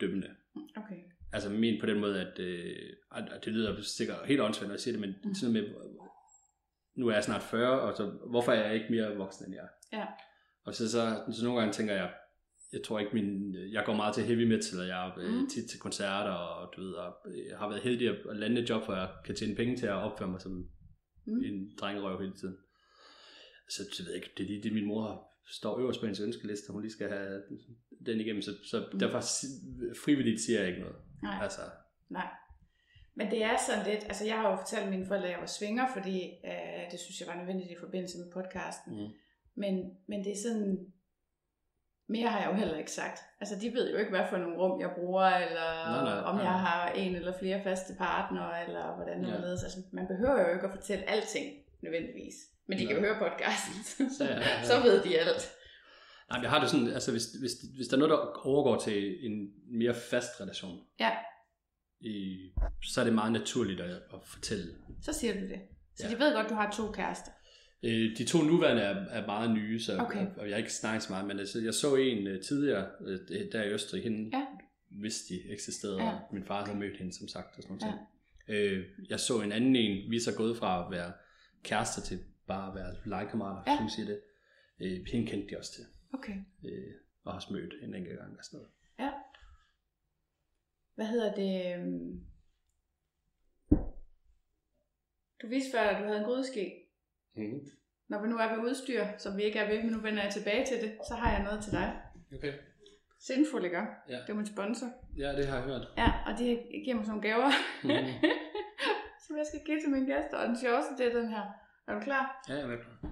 dømmende. Okay. Altså men på den måde, at, øh, at det lyder sikkert helt åndssvagt, når jeg siger det, men Mm. sådan med, nu er jeg snart 40, og så hvorfor er jeg ikke mere voksen end jeg? Ja. Og så, så, så nogle gange tænker jeg, jeg tror ikke min, jeg går meget til heavy metal, og jeg er øh, Mm. tit til koncerter, og du ved, og jeg har været heldig at lande et job, hvor jeg kan tjene penge til at opføre mig som Mm. en drengerøv hele tiden. Så jeg ved ikke, det er lige det, min mor står øverst på hendes ønskeliste, hun lige skal have den igennem, så, så Mm. derfor frivilligt siger jeg ikke noget. Nej. Altså, Nej. Men det er sådan lidt, altså jeg har jo fortalt mine forældre, at jeg var svinger, fordi øh, det synes jeg var nødvendigt i forbindelse med podcasten. mm. Men, men det er sådan, mere har jeg jo heller ikke sagt. Altså de ved jo ikke, hvad for nogle rum jeg bruger, eller Nej, nej, om nej. jeg har en eller flere faste partnere, eller hvordan det Ja. ja. Altså, man behøver jo ikke at fortælle alting, nødvendigvis. Men de kan jo Nej. høre podcasten, så, Ja, ja, ja. så ved de alt. Nej, jeg har det sådan, altså hvis, hvis, hvis der er noget, der overgår til en mere fast relation, Ja, i, så er det meget naturligt at, at fortælle. så siger du det. Så Ja. de ved godt, du har to kærester. Øh, de to nuværende er, er meget nye, så, Okay. og jeg har ikke snakket så meget, men altså, jeg så en øh, tidligere, øh, der i Østrig, hende Ja. vidste de eksisterede, Ja. min far havde mødt hende, som sagt, og sådan noget. Øh, jeg så en anden en, vi er så gået fra at være kærester til bare at være legekammerater, Ja. som siger det. Øh, hende kendte de også til, Okay. øh, og har også mødt en enkelt gang og sådan noget. Ja. Hvad hedder det? øhm, Du viste før, at du havde en grydeske. Mm-hmm. Når vi nu er ved udstyr, som vi ikke er ved, men nu vender jeg tilbage til det, så har jeg noget til dig. Okay. Sinful, ikke? Ja. Det er min sponsor. Ja, det har jeg hørt. Ja, og de giver mig nogle gaver, Mhm. som jeg skal give til mine gæster. Og den sjoveste, det er den her. Er du klar? Ja, jeg er med på.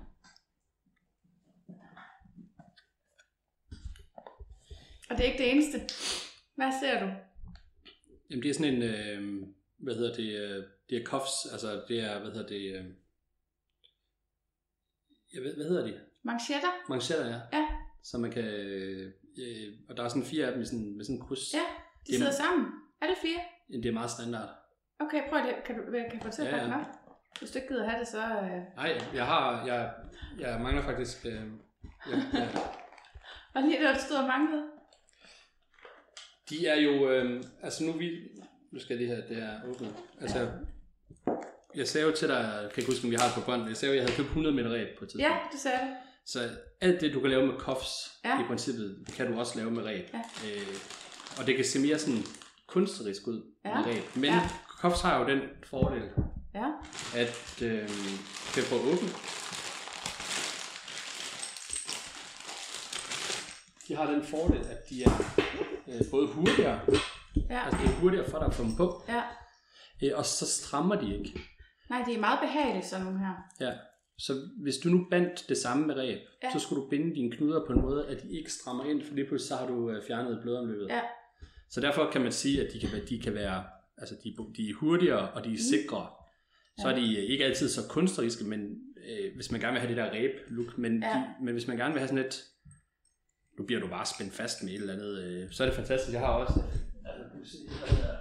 Og det er ikke det eneste. Hvad ser du? Jamen, det er sådan en, øh, hvad hedder det, øh, det er cuffs, altså det er, hvad hedder det, øh, jeg ved, hvad hedder de? Manchetter? Manchetter, ja. Ja. Så man kan, øh, og der er sådan fire af dem med sådan, med sådan en kryds. Ja, de sidder sammen. Er det fire? Det er meget standard. Okay, prøv det. Kan du, kan jeg fortælle Ja, ja. ja, Hvis du ikke gider have det, så... Øh... Nej, jeg har, jeg, jeg mangler faktisk, øh, jeg, jeg, Og lige der, du stod og manglede. de er jo, øh, altså nu vi, nu skal lige have det her åbnet. Altså, jeg sagde jo til dig, jeg kan ikke huske, om vi har det på bånd, jeg sagde jo, at jeg havde købt 100 meter ræb på et tidspunkt. Ja, det sagde du. Så alt det, du kan lave med cuffs, Ja. i princippet, kan du også lave med ræb. Ja. Øh, og det kan se mere sådan kunstnerisk ud Ja. med ræb. Men Ja. cuffs har jo den fordel, Ja. at øh, kan få åbne. De har den fordel, at de er øh, både hurtigere, Ja. altså det er hurtigere for dig at få dem på, ja. øh, og så strammer de ikke. Nej, det er meget behageligt, sådan nogle her. Ja. Så hvis du nu bandt det samme med ræb, Ja. så skulle du binde dine knuder på en måde, at de ikke strammer ind, for lige pludselig så har du øh, fjernet blodomløbet. Ja. Så derfor kan man sige, at de kan, være- de kan være, altså de, de er hurtigere, og de er sikre. Så er de øh, ikke altid så kunstneriske, men øh, hvis man gerne vil have det der ræb-look, men, Ja. ja. de, men hvis man gerne vil have sådan et, nu bliver du bare spændt fast med et eller andet, øh, så er det fantastisk. Jeg har også, altså, nu se, hvad hedder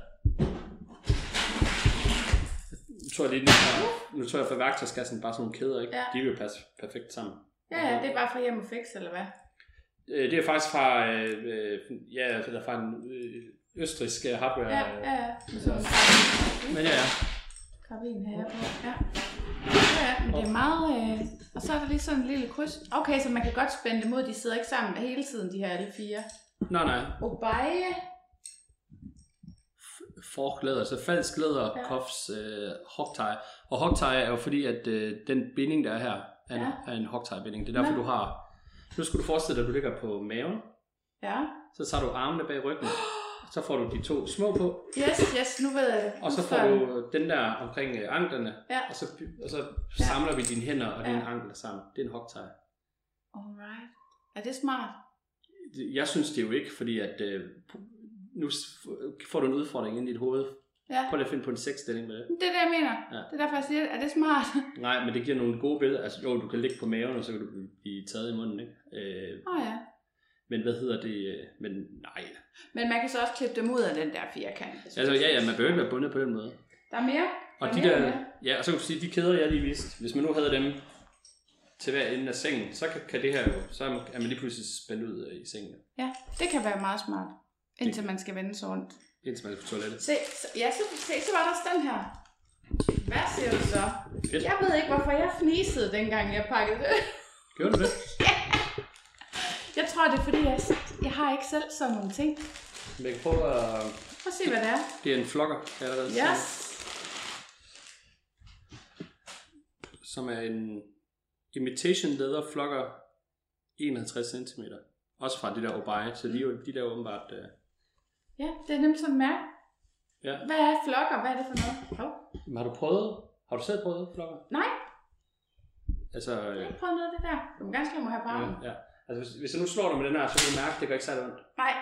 nu tror jeg lige, nu, har- nu tror jeg for værktøjskassen bare sådan nogle kæder, ikke? Ja. De vil passe perfekt sammen. Ja, ja, det er bare fra hjem og fix, eller hvad? Øh, Det er faktisk fra, øh, ja, eller fra en øh, østrisk øh, hardware. Ja, ja, ja. Men ja, ja. karabin her på. Ja. Ja, ja, men det er meget... Øh... Og så er der lige sådan en lille kryds. Okay, så man kan godt spænde dem ud. De sidder ikke sammen hele tiden, de her alle fire. Nej, nej. Obaye. Forklæder, så falsk læder, Ja. ja. cuffs, øh, hogtie. Og hogtie er jo fordi, at øh, den binding, der er her, er en, Ja. er en hogtie-binding. Det er derfor, Nå. du har... Nu skulle du forestille dig, at du ligger på maven. Ja. Så tager du armene bag ryggen. Så får du de to små på. Yes, yes, nu ved jeg det. Og så får du den der omkring øh, anklerne. Ja. Og så, og så Ja. samler vi dine hænder og dine Ja. ankler sammen. Det er en hogtie. Alright. Er det smart? Jeg synes det jo ikke, fordi at øh, nu får du en udfordring ind i dit hoved. Ja. Prøv lige at finde på en sexstilling med det. Det er det, jeg mener. Ja. Det er derfor, jeg siger, er det smart? Nej, men det giver nogle gode billeder. Altså, jo, du kan ligge på maven, og så kan du blive taget i munden, ikke? Øh, Åh oh, ja. men hvad hedder det? øh, Men nej. Men man kan så også klippe dem ud af den der firkant. Altså, ja, ja, man behøver ikke være bundet på den måde. Der er mere. Og er de mere, der, mere. ja, og så kan du sige, de kæder, jeg lige viste, hvis man nu havde dem til hver ende af sengen, så kan, kan det her jo, så er man lige pludselig spændt ud øh, i sengen, Ja, det kan være meget smart. Indtil man skal vende sig rundt. indtil man er på toilettet. Se, så, ja, så, se, så var der også den her. Hvad siger du så? Fedt. Jeg ved ikke, hvorfor jeg fnisede, dengang jeg pakkede det. Gjorde du det? Jeg tror, det er, fordi jeg, jeg har ikke selv sådan nogle ting. Men jeg kan prøve at... Prøv at se, hvad det er. Det er en flokker, allerede Yes. som er en imitation leather flokker 51 cm. Også fra det der Obai, så de, de der er åbenbart... Øh, Ja, det er nemt sådan en mærke. ja. Hvad er flokker? Hvad er det for noget? Men har du prøvet? Har du selv prøvet flokker? Nej, Altså, jeg har øh, ikke prøvet noget af det der. Du må gerne slå mig her på armen. ja, ja. Altså, hvis, hvis jeg nu slår dig med den her, så vil du mærke, at det gør ikke særlig ondt. Nej,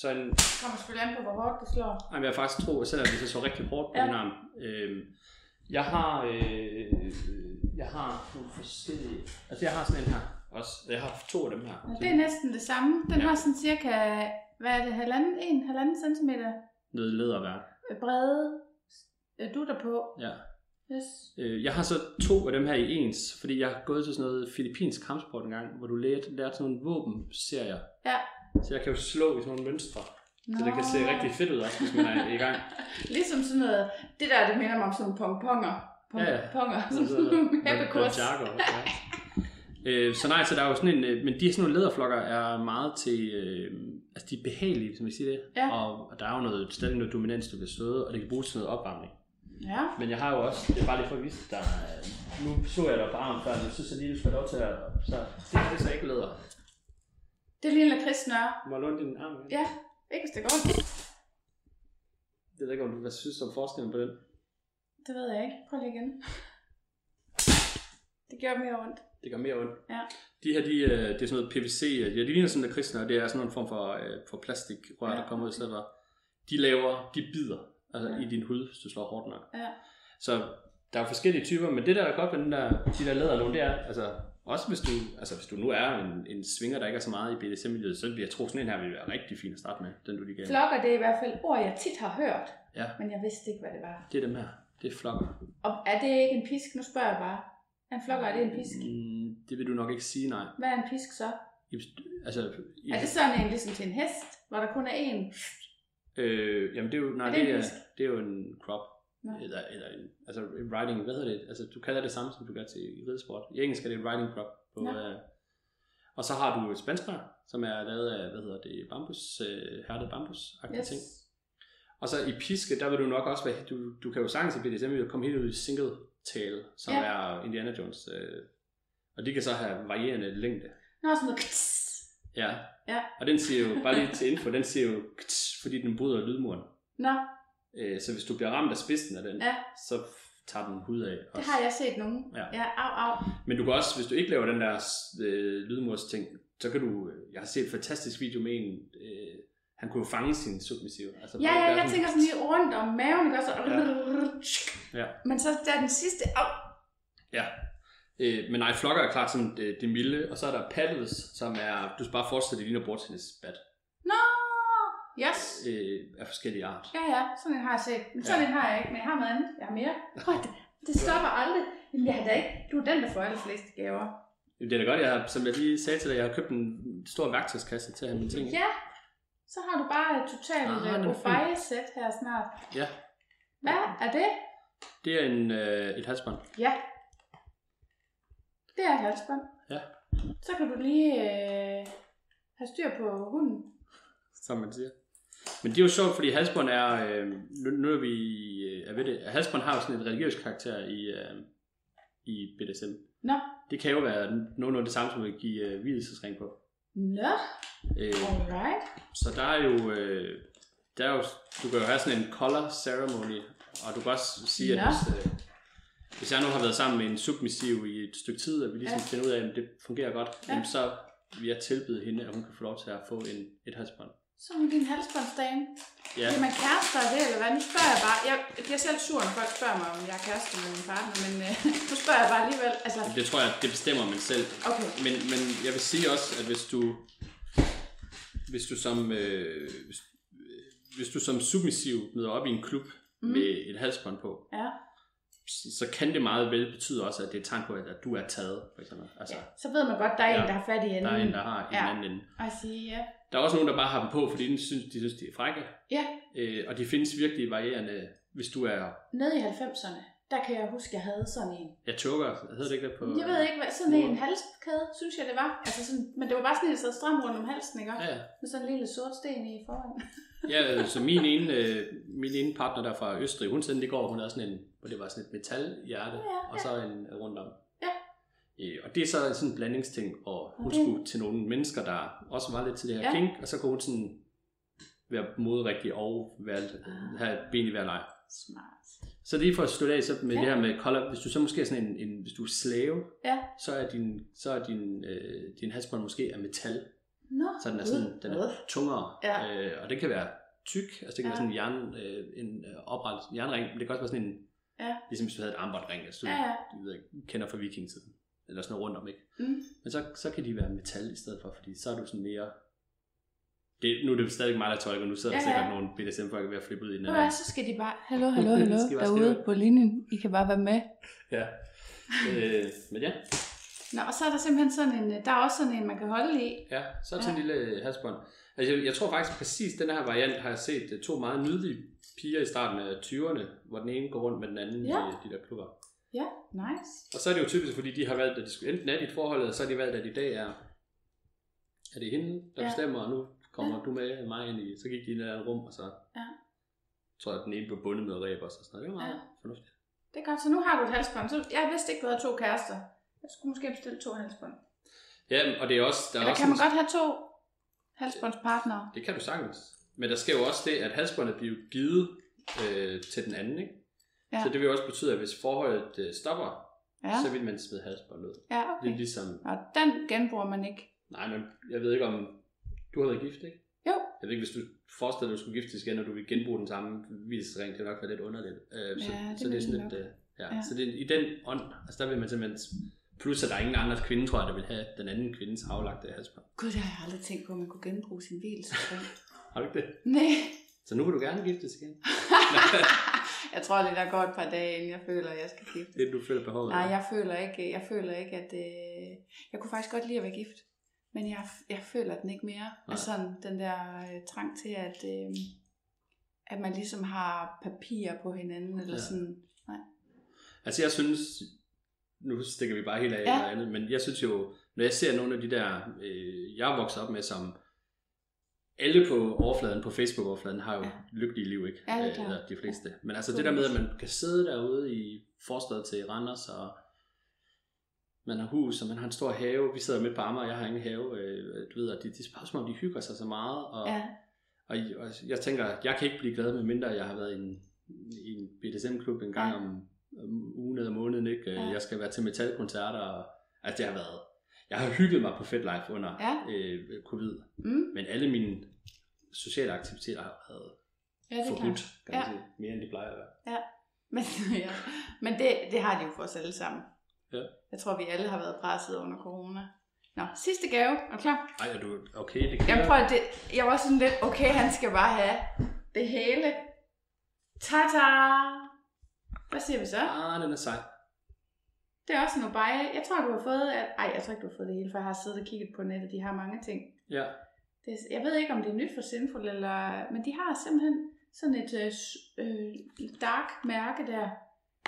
Så en, det kommer selvfølgelig an på, hvor hårdt du slår. Ej, men jeg faktisk tro, at selvom hvis jeg så rigtig hårdt på Ja. min arm. Øh, jeg har, øh, jeg har nogle forskellige, altså jeg har sådan en her også. Jeg har to af dem her. Ja, det er næsten det samme. Den Ja. har sådan cirka, hvad er det, halvanden, en, halvanden centimeter Noget læderværk. brede øh, dutter på. Ja. Yes. Øh, jeg har så to af dem her i ens, fordi jeg har gået til sådan noget filippinsk kampsport en gang, hvor du lærte, lærte sådan nogle våbenserier. Ja. Så jeg kan jo slå i sådan nogle mønstre. Nå. Så det kan se rigtig fedt ud også, hvis man er i gang. Ligesom sådan noget, det der, det minder mig om sådan nogle pongponger. Pong, Ja, ja. Ponger. Sådan nogle happekurs. Ja. Øh, så nej, så der er jo sådan en, øh, men de sådan nogle læderflokker er meget til, øh, altså de er behagelige, som vi siger det, Ja. og, og der er jo noget, stadig noget dominans, du kan støde, og det kan bruges til noget opvarmning. Ja. Men jeg har jo også, det er bare lige for at vise, der er, nu så jeg dig på armen før, men jeg synes jeg lige, du skal have lov til at, så det er så ikke læder. Det er lige en lakridssnøre. Må jeg låne din arm? igen? Ja, ikke hvis det går. Jeg ved ikke, om du hvad synes om forskellen på den. Det ved jeg ikke. Prøv lige igen. Det gør mere ondt. Det gør mere ondt. Ja. De her, de, øh, det er sådan noget PVC, ja, de ligner sådan en kristne, det er sådan en form for, øh, for plastikrør, Ja. der kommer ud i stedet for. De laver, de bider altså, Ja. i din hud, hvis du slår hårdt nok. Ja. Så der er forskellige typer, men det der er godt ved den der, de der læderlån, det er, altså, også hvis du, altså, hvis du nu er en, en svinger, der ikke er så meget i BDSM-miljøet, så vil jeg tro, sådan en her vil være rigtig fin at starte med, den du lige gav. Flokker, det er i hvert fald ord, jeg tit har hørt. Ja. Men jeg vidste ikke, hvad det var. Det er dem her. Det er flokker. Og er det ikke en pisk? Nu spørger jeg bare. En flokker, er det en pisk? Mm, det vil du nok ikke sige, nej. Hvad er en pisk så? Altså, i, Er det sådan en ligesom til en hest, hvor der kun er én? øh, jamen det er jo, nej, Er det det, er, pisk? det er jo en crop. Nå. Eller, eller en, altså en riding, hvad hedder det? Altså du kalder det samme, som du gør til i ridesport. I engelsk er det en riding crop. På, øh, og så har du et spanskrør, som er lavet af, hvad hedder det, bambus, øh, hærdet bambus yes. ting. Og så i piske, der vil du nok også være, du, du kan jo sagtens i BDSM komme helt ud i single tail, som Ja. er Indiana Jones. Øh, og de kan så have varierende længde. Nå, sådan noget kts. Ja. Ja. Og den siger jo, bare lige til info, den siger jo, kts, fordi den bryder lydmuren. Nå, Øh, så hvis du bliver ramt af spidsen af den, Ja. så tager den hud af. det også. har jeg set nogen. Ja. ja au, au. Men du kan også, hvis du ikke laver den der øh, lydmurs ting, så kan du, jeg har set en fantastisk video med en, øh, han kunne jo fange sin submissiv. Altså, Ja, ja, jeg sådan- tænker sådan lige rundt om maven, ikke også? Ja. Men så der er den sidste, au. Ja. Øh, men nej, flokker er klart sådan det, det milde, og så er der paddles, som er, du skal bare forestille dig, det ligner bordtennisbat Nå, yes. øh, af forskellige art. Ja, ja, sådan en har jeg set. Men sådan Ja. en har jeg ikke, men jeg har noget andet. Jeg har mere. Prøv, det, det stopper aldrig. Jamen, jeg har da ikke. Du er den, der får allerflest gaver. Jamen, Det er da godt, jeg har, som jeg lige sagde til dig, jeg har købt en stor værktøjskasse til at have mine ting. Ja, så har du bare et totalt Ah, er Ofaye-sæt her snart. Ja, Hvad er det? Det er en, øh, et halsbånd. Ja. Det er et halsbånd. Ja. Så kan du lige øh, have styr på hunden. som man siger. Men det er jo sjovt, fordi halsbånd er, øh, nu, nu er vi øh, er ved det, halsbånd har jo sådan en religiøs karakter i, øh, i BDSM. Nå. Det kan jo være nogenlunde det samme, som at give øh, hvidelsesring på. Nå, Øh, alright. så der er jo, øh, der er jo, du kan jo have sådan en color ceremony, og du kan også sige, at hvis, øh, hvis jeg nu har været sammen med en submissiv i et stykke tid, og vi ligesom Ja. finder ud af, at det fungerer godt, Ja. ja. så vil jeg tilbyde hende, at hun kan få lov til at få en, et halsbånd. Så hun din halsbåndsdame. Ja. Bliver man kærester af det, eller hvad? Nu spørger jeg bare. Jeg bliver selv sur, når folk spørger mig, om jeg er kærester med min partner, men øh, nu spørger jeg bare alligevel. Altså, Det tror jeg, det bestemmer man selv. okay. Men, men jeg vil sige også, at hvis du, hvis du som, øh, hvis, øh, hvis du som submissiv møder op i en klub mm. med et halsbånd på, Ja. så, kan det meget vel betyde også, at det er et tegn på, at, du er taget, for eksempel. Altså, ja. Så ved man godt, der er Ja. en, der har fat i enden. der er en, der har i Ja. den anden ende. Og sige, ja. Der er også nogen, der bare har dem på, fordi de synes, de, synes, de er frække. Ja, Øh, og de findes virkelig varierende, hvis du er... nede i 90'erne, der kan jeg huske, jeg havde sådan en. Jeg choker, hedder det ikke det på... Jeg ved ikke, hvad, sådan en halskæde, synes jeg det var. Altså sådan, men det var bare sådan en, der sad stram rundt om halsen, ikke? Ja, ja. Med sådan en lille sort sten i foran. Ja, så min ene, øh, min ene partner der fra Østrig, hun sendte i går, hun havde sådan en, hvor det var sådan et metalhjerte, Ja, og så en rundt om. Ja. Øh, og det er så sådan en blandingsting, og hun Okay. skulle til nogle mennesker, der også var lidt til det her Ja. kink, og så kunne hun sådan være moderigtig og være, have et ben i hver lejr. Smart. Så lige for at slutte af så med Ja. det her med color, hvis du så måske er sådan en, en hvis du er slave, Ja. så er din, så er din, øh, din halsbånd måske af metal, Nå, så den er sådan, den er tungere, Ja. øh, og det kan være tyk, altså det kan Ja. være sådan en, jern, øh, en øh, oprettet jernring, men det kan også være sådan en, Ja. ligesom hvis du havde et armbåndring, altså du, Ja, ja. du ved, kender fra vikingetiden, eller sådan noget rundt om, ikke? Mm. Men så, så kan de være metal i stedet for, fordi så er du sådan mere, det, nu er det stadig mig, der tolker, nu sidder der Ja, ja. sikkert nogle BDSM-folk ved at flippe ud i den anden. hvad, så skal de bare, hallo, hallo, hallo, derude skrive? på linjen. I kan bare være med. Ja. Øh, men ja, Nå, og så er der simpelthen sådan en, der er også sådan en, man kan holde i. ja, så er sådan Ja. en lille halsbånd. Altså, jeg, jeg tror faktisk præcis, den her variant har jeg set øh, to meget nydelige piger i starten af 20'erne, hvor den ene går rundt med den anden Ja. i de der klubber. Ja, nice. Og så er det jo typisk, fordi de har valgt, at de skulle enten er de et forhold, eller så har de valgt, at i dag er, er det hende, der Ja. ja. bestemmer, og nu kommer ja. du med mig ind i, så gik de ind i et rum, og så Ja. tror jeg, at den ene blev bundet med ræb også, og sådan noget. Det var meget Ja. fornuftigt. Det er godt, så nu har du et halsbånd. Så jeg vidste ikke, du havde to kærester. Jeg skulle måske bestille to halsbånd. Ja, og det er også... Der er Eller også kan man en- godt have to halsbåndspartnere? Det kan du sagtens. Men der sker jo også det, at halsbåndet bliver givet øh, til den anden, ikke? Ja. Så det vil også betyde, at hvis forholdet øh, stopper, Ja, så vil man smide halsbåndet ud. ja Det okay. er ligesom... Og den genbruger man ikke. Nej, men jeg ved ikke om... Du har været gift, ikke? Jo. Jeg ved ikke, hvis du forestiller dig, at du skulle giftes igen, og du vil genbruge den samme hvilesring, det vil nok være lidt underligt. Øh, så, Ja, det så det er sådan lidt... Øh, ja. Ja. Så det, er- i den ånd, altså der vil man simpelthen... Plus, at der er ingen andre kvinde, tror jeg, der vil have den anden kvindes aflagte halsbånd. Gud, det har jeg aldrig tænkt på, at man kunne genbruge sin hvilesring. Har du ikke det? Nej. Så nu vil du gerne giftes igen? jeg tror lige, der går et par dage, inden jeg føler, at jeg skal gifte. Det du føler behovet. Nej, jeg føler ikke, jeg føler ikke at... Øh, jeg kunne faktisk godt lide at være gift. Men jeg, jeg føler den ikke mere. Nej. Altså sådan den der øh, trang til, at, øh, at man ligesom har papirer på hinanden. Eller Ja. sådan. Altså jeg synes, nu stikker vi bare helt af Ja. eller andet, men jeg synes jo, når jeg ser nogle af de der, øh, jeg er vokset op med, som alle på overfladen, på Facebook-overfladen, har jo Ja. lykkelige liv, ikke? Ja, det er Øh, eller de fleste. Men altså det der med, at man kan sidde derude i forstedet til Randers, og man har hus, og man har en stor have. Vi sidder midt på Amager, jeg har ingen have. Øh, du ved, og de, de spørger som om, de hygger sig så meget. Og, Ja, og, og jeg tænker, jeg kan ikke blive glad, med mindre jeg har været i en, i en BDSM-klub en gang Ja. ja. om, om ugen eller måneden. Ikke? Ja. Ja. Jeg skal være til metalkoncerter. Og, altså det har været... Jeg har hygget mig på FedLife under Ja. øh, covid. mm, Men alle mine sociale aktiviteter har været ja det er forbudt, klart. kan man Ja. sige. Mere end de plejer at være. Men, ja. Men det, det har de jo for os alle sammen. Ja. Jeg tror, vi alle har været presset under corona. Nå, sidste gave. Er du klar? Ej, er du okay? Det kan Jeg prøver, det, jeg var sådan lidt, okay, han skal bare have det hele. Ta-ta! Hvad siger vi så? Ah, den er sej. Det er også en obaye. Jeg tror, du har fået... At, ej, jeg tror ikke, du har fået det hele, for jeg har siddet og kigget på nettet. De har mange ting. Ja. Det, jeg ved ikke, om det er nyt for Sinful, eller, men de har simpelthen sådan et øh, øh, dark mærke der.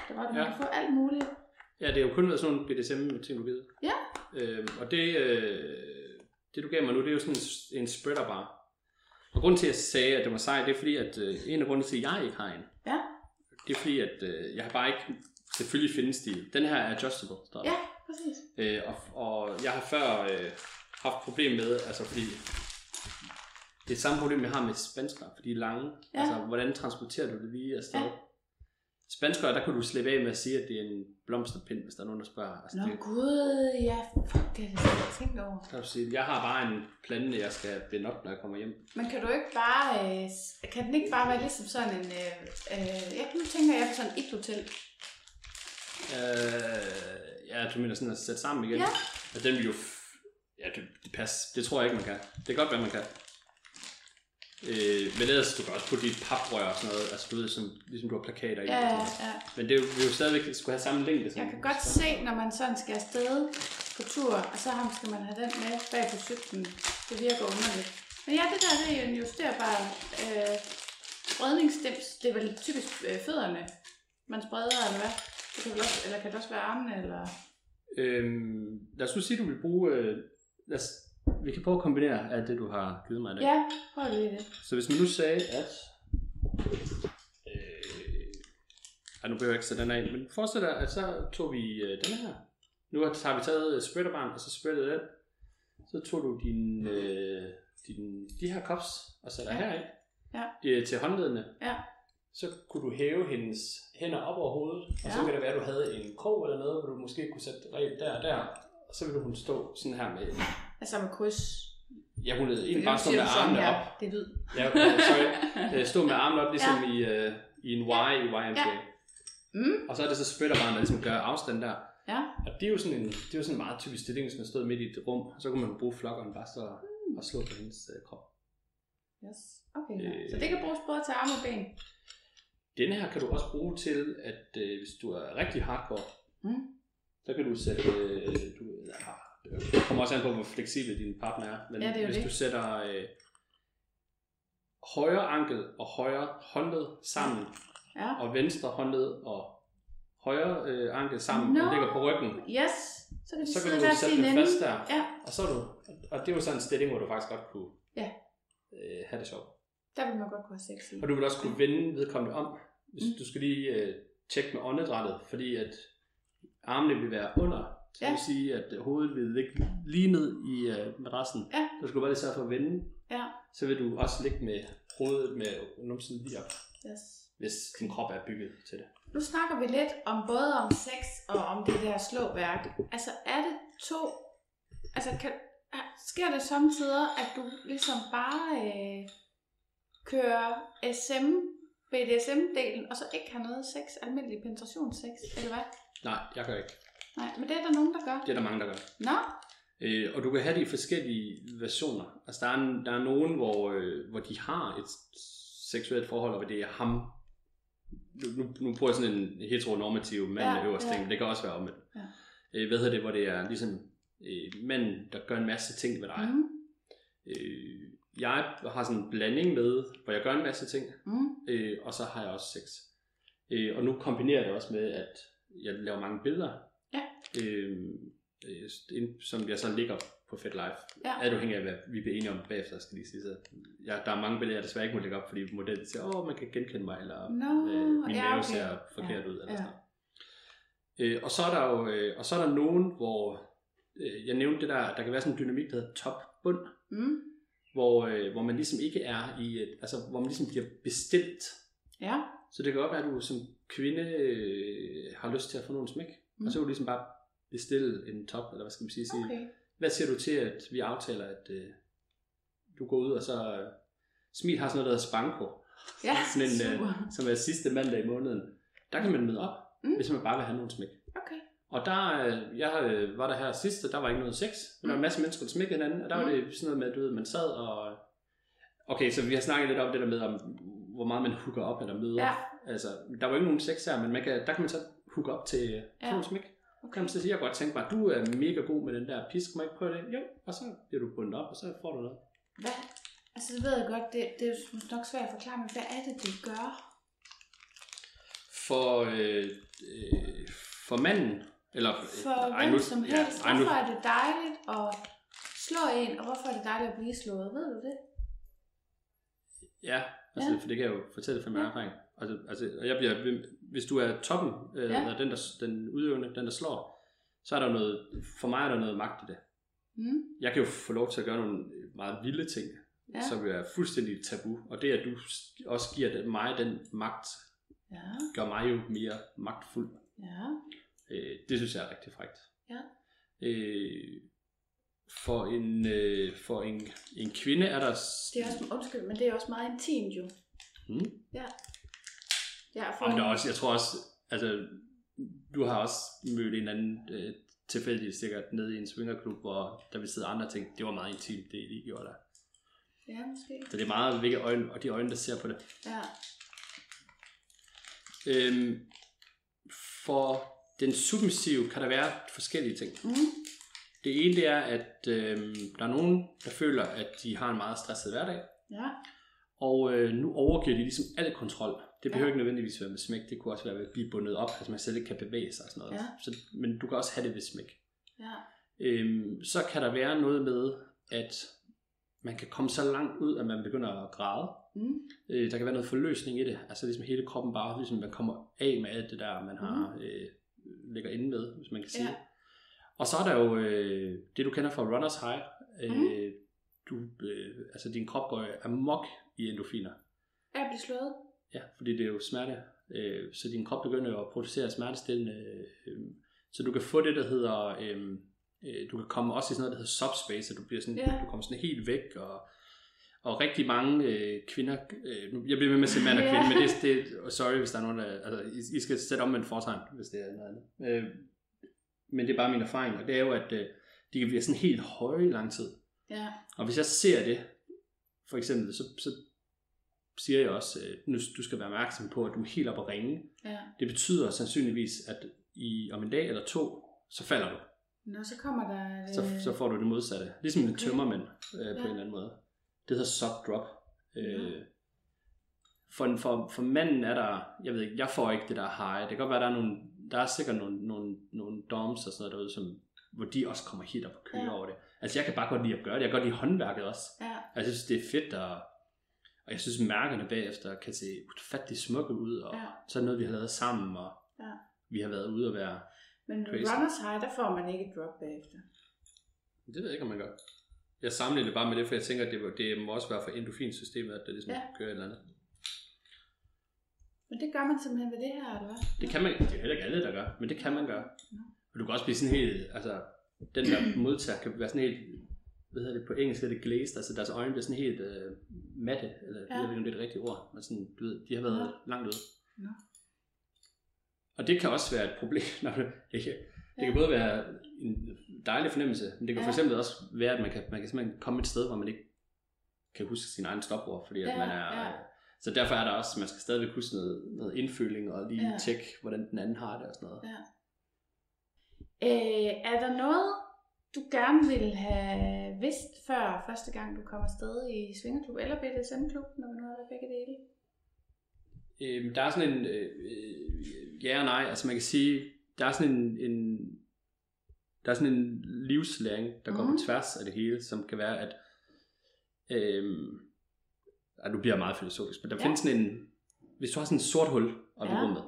Der var, at man Ja. kan få alt muligt. Ja, det har jo kun været sådan givet. Ja. Øh, og det, øh, det, du gav mig nu, det er jo sådan en, en spreader bar. Og grunden til, at jeg sagde, at det var sej, det er fordi, at øh, en af grunden til, at jeg ikke har en, Ja. det er fordi, at øh, jeg har bare ikke, selvfølgelig findes de. Den her er adjustable, står der. Ja, præcis. Øh, og, og jeg har før øh, haft problem med, altså fordi, det er samme problem, jeg har med spansker, for de er lange. Ja. Altså, hvordan transporterer du det lige afsted? Ja. Spanskere, der kunne du slippe af med at sige, at det er en blomsterpind, hvis der er nogen, der spørger. Altså, Nå det, gud, ja, fuck, det har jeg slet ikke tænkt over. der kan du sige, jeg har bare en plante, jeg skal binde op, når jeg kommer hjem. Men kan du ikke bare, øh, kan den ikke bare være ligesom sådan en, øh, øh, jeg nu tænker jeg på sådan et iglo-telt. Øh, ja, du mener sådan at sætte sammen igen? Ja. Og den vil jo... Ja, det, det passer. Det tror jeg ikke, man kan. Det kan godt være, man kan. Øh, men ellers, du kan også putte dit paprør og sådan noget. Altså, du ved, som, ligesom du har plakater i. Ja, sådan ja, ja. Men det er jo, vil jo stadigvæk skulle have samme længde. Som, Jeg kan godt se, når man sådan skal afsted på tur, og så ham skal man have den med bag på cyklen. Det virker underligt. Men ja, det der det er jo en justerbar øh, spredningsstems. Det er vel typisk øh, fødderne, man spreder, eller hvad? Det kan vel også, eller kan det også være armene, eller... Øhm, lad os nu sige, du vil bruge... Øh, lad os, vi kan prøve at kombinere alt det, du har givet mig i dag. Ja, prøv lige det. Så hvis man nu sagde, at... Øh, ej, nu behøver jeg ikke sætte den af, men forestil dig, at så tog vi øh, den her. Nu har vi taget øh, spreaderbarn, og så spreadet den. Så tog du din, øh, din, de her cups og satte Ja. ja. herind Ja. øh, til håndledene. Ja. Så kunne du hæve hendes hænder op over hovedet, og så Ja. kan det være, at du havde en krog eller noget, hvor du måske kunne sætte reb der og der. Og så ville hun stå sådan her med... Altså med kryds. Ja, hun Det egentlig bare stå med armene her. op. Det er lyd. Ja, øh, sorry. Øh, Stå med armene op, ligesom ja. i, øh, i en Y i YMCA. Ja. Mm. Og så er det så spytterbarn, der ligesom gør afstand der. Ja. Og det er jo sådan en, det er jo sådan en meget typisk stilling, hvis man stod midt i et rum. Så kunne man bruge flokkeren bare så Mm. og slå på hendes øh, krop. Yes. Okay, ja. Øh. Så det kan bruges både til arme og ben. Denne her kan du også bruge til, at øh, hvis du er rigtig hardcore, Mm. så kan du sætte, øh, du, ja, det kommer også an på, hvor fleksibel din partner er. Men Ja, det er hvis det. du sætter øh, højre ankel og højre håndled sammen, Ja. og venstre håndled og højre øh, ankel sammen, Nå. og ligger på ryggen, Yes. Så kan så kan du sætte ende. fast der. Ja, Og så er du, og det er jo sådan en stilling, hvor du faktisk godt kunne Ja. øh, have det sjovt. der vil man godt kunne have sex i. Og du vil også kunne vende vedkommende om, hvis Mm. du skal lige øh, tjekke med åndedrættet, fordi at armene vil være under. Så Ja. det vil sige, at hovedet vil ligge lige ned i øh, madrassen. Ja. Så skal du bare lige sørge for at vende. Ja. Så vil du også ligge med hovedet med numsen lige op, Yes. hvis din krop er bygget til det. Nu snakker vi lidt om både om sex og om det der slåværk. Altså er det to... Altså kan, er- sker det samtidig, at du ligesom bare øh, kører SM, BDSM-delen, og så ikke har noget sex, almindelig penetrationssex, eller hvad? Nej, jeg gør ikke. Nej, men det er der nogen, der gør. Det er der mange, der gør. Nå, Øh, og du kan have det i forskellige versioner. Altså der er, en, der er nogen, hvor, øh, hvor de har et seksuelt forhold, og hvor det er ham. Nu, nu, prøver jeg sådan en heteronormativ mand ja, øverst ja. ting, men det kan også være omvendt. Ja. Øh, hvad hedder det, hvor det er ligesom øh, manden, der gør en masse ting ved dig. mm, Øh, jeg har sådan en blanding med, hvor jeg gør en masse ting, mm, øh, og så har jeg også sex. Øh, og nu kombinerer jeg det også med, at jeg laver mange billeder, Ja. øh, øh, som jeg så ligger på FedLife. Ja. Alt afhængig af, hvad vi bliver enige om bagefter, skal lige sige. Så ja, der er mange billeder, jeg desværre ikke må lægge op, fordi modellen siger, åh, man kan genkende mig, eller Nå, øh, min ja, mave okay. ser forkert Ja, ud. Eller ja. sådan. Øh, og så er der jo øh, og så er der nogen, hvor øh, jeg nævnte det der, der kan være sådan en dynamik, der hedder top-bund, mm, hvor, øh, hvor man ligesom ikke er i, et, altså hvor man ligesom bliver bestilt. ja, Så det kan godt være, at du som kvinde øh, har lyst til at få nogle smæk, Mm. mm. og så kan du ligesom bare bestille en top, eller hvad skal man sige, sige okay. hvad siger du til, at vi aftaler, at øh, du går ud, og så øh, Smil har sådan noget, der hedder Spanko, Ja, sådan en, øh, som er sidste mandag i måneden. Der kan man møde op, Mm. mm. hvis man bare vil have nogle smæk. Okay. Og der, øh, jeg øh, var der her sidst, og der var ikke noget sex, men der var en masse mennesker, der smækkede hinanden, og der var Mm. det sådan noget med, at du ved, man sad og... Okay, så vi har snakket lidt om det der med, om, hvor meget man hooker op eller møder. Ja. Altså, der var ikke nogen sex her, men man kan, der kan man så hooke op til ja. Ja. nogle smæk. Okay. Kan man så sige, jeg godt tænke mig, du er mega god med den der pisk, må jeg ikke prøve det? Jo, og så bliver du bundet op, og så får du noget. Hvad? Altså, det ved jeg godt, det, det er jo nok svært at forklare, men hvad er det, det gør? For, øh, øh, for manden, eller... For ej, hvem nu- som ja, helst. ej, nu- Hvorfor er det dejligt at slå en, og hvorfor er det dejligt at blive slået? Ved du det? Ja, altså, Ja. ja. for det kan jeg jo fortælle fra min Ja. erfaring. Altså, altså, og jeg bliver, hvis du er toppen, øh, Ja. ja. den, der, den udøvende, den der slår, så er der noget, for mig er der noget magt i det. Mm. Jeg kan jo få lov til at gøre nogle meget vilde ting, Ja. som jo er fuldstændig tabu. Og det, at du også giver mig den magt, Ja, gør mig jo mere magtfuld. ja, Øh, det synes jeg er rigtig frækt. Ja. Øh, for en, øh, for en, en kvinde er der... det er også, undskyld, men det er også meget intimt jo. Hmm? Ja. Ja, for Om der er også, jeg tror også, altså, du har også mødt en anden øh, tilfældig sikkert nede i en swingerklub, hvor der vil sidde andre ting. Det var meget intimt, det I gjorde der. Ja, måske. Så det er meget hvilke øjne, og de øjne, der ser på det. Ja, Øhm, for den submissive kan der være forskellige ting. mm. Det ene det er, at øhm, der er nogen, der føler, at de har en meget stresset hverdag, ja, og øh, nu overgiver de ligesom al kontrol. Det behøver Ja. ikke nødvendigvis være med smæk, det kunne også være ved at blive bundet op, altså man selv ikke kan bevæge sig og sådan noget. Ja. Så, men du kan også have det ved smæk. ja, Øhm, så kan der være noget med, at man kan komme så langt ud, at man begynder at græde. mm. Øh, der kan være noget forløsning i det. Altså ligesom hele kroppen bare, ligesom man kommer af med alt det der, man har øh, ligger inde med, hvis man kan sige Ja. Og så er der jo øh, det, du kender fra runners high. Øh, Mhm. du, øh, altså din krop går amok i endorfiner. Jeg bliver slået. Ja, fordi det er jo smerte. Øh, så din krop begynder jo at producere smertestillende. Øh, så du kan få det, der hedder... Øh, øh, du kan komme også i sådan noget, der hedder subspace, og du, bliver sådan, Ja. du kommer sådan helt væk, og, og rigtig mange øh, kvinder... Øh, nu, jeg bliver ved med at sige mand og Ja. kvinde, men det, det sorry, hvis der er nogen, der... Altså, I, I skal sætte om med en fortegn, hvis det er noget andet. Øh, men det er bare min erfaring, og det er jo, at øh, de kan blive sådan helt høje i lang tid. Ja, Og hvis jeg ser det, for eksempel, så, så siger jeg også, at nu du skal være opmærksom på, at du er helt op at ringe. ja. Det betyder sandsynligvis, at i, om en dag eller to, så falder du. Nå, så kommer der... Så, øh, så får du det modsatte. Ligesom en Okay. tømmermænd øh, på Ja. en eller anden måde. Det hedder soft drop. Øh, Ja. for, for, for manden er der, jeg ved ikke, jeg får ikke det der high. Det kan godt være, der er nogle, der er sikkert nogle, nogle, nogle doms og sådan noget derude, som, hvor de også kommer helt op og kører Ja. over det. Altså jeg kan bare godt lide at gøre det. Jeg kan godt lide håndværket også. Ja, Jeg synes, det er fedt, og, og jeg synes, mærkerne bagefter kan se ufattelig smukke ud, og Ja. så er noget, vi har lavet sammen, og Ja. vi har været ude og være... men Crazy. runners high, der får man ikke et drop bagefter. Det ved jeg ikke, om man gør. Jeg sammenligner det bare med det, for jeg tænker, at det, må- det må også være for endorfinsystemet, at det ligesom Ja. ja. kører et eller andet. Men det gør man simpelthen ved det her, eller hvad? Det kan man, det er heller ikke alle, der gør, men det kan man gøre. Nå. Og du kan også blive sådan helt, altså, den der modtager kan være sådan helt, hvad hedder det, på engelsk hedder det glazed, altså deres øjne bliver sådan helt øh, matte, eller ja. Ja. jeg ved ikke, om det er det rigtige ord, men sådan, du ved, de har været ja. langt ude. Nå. Og det kan også være et problem, når du, det, kan, det kan Ja. både være en dejlig fornemmelse, men det kan Ja. for eksempel også være, at man kan, man kan simpelthen komme et sted, hvor man ikke kan huske sin egen stopord, fordi at Ja, man er... ja. Så derfor er der også, man skal stadigvæk huske noget, noget indføling, og lige Ja. ja. tjekke, hvordan den anden har det og sådan noget. Ja. Øh, er der noget, du gerne ville have vidst før første gang, du kom afsted i Svingerklub eller BDSM-klub, når vi nu har været begge dele? Øhm, der er sådan en, øh, øh, ja og nej, altså man kan sige, der er sådan en, en der er sådan en livslæring, der mm. går på Mhm. tværs af det hele, som kan være, at, øhm, ja, nu bliver jeg meget filosofisk, men der Ja. findes sådan en, hvis du har sådan en sort hul op ja. Ja. i rummet,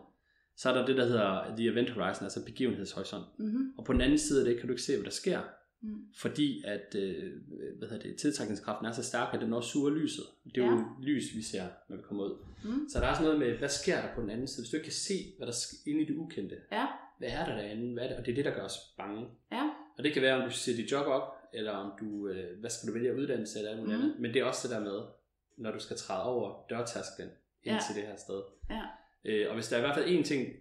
så er der det, der hedder The Event Horizon, altså begivenhedshorisont. Mm-hmm. Og på den anden side af det kan du ikke se, hvad der sker, Mm. fordi at øh, hvad hedder det, tiltrækningskraften er så stærk, at den også suger lyset. Det er Ja. jo lys, vi ser, når vi kommer ud. Mm. Så der er sådan noget med, hvad sker der på den anden side? Hvis du ikke kan se, hvad der sker inde i det ukendte, Ja, hvad er der derinde? Hvad er det? Og det er det, der gør os bange. ja, Og det kan være, om du siger dit job op, eller om du, øh, hvad skal du vælge af uddannelse, eller alt muligt Mhm. andet. Men det er også det der med, når du skal træde over dørtærsklen ind Ja. til det her sted. ja, Øh, og hvis der er i hvert fald én ting,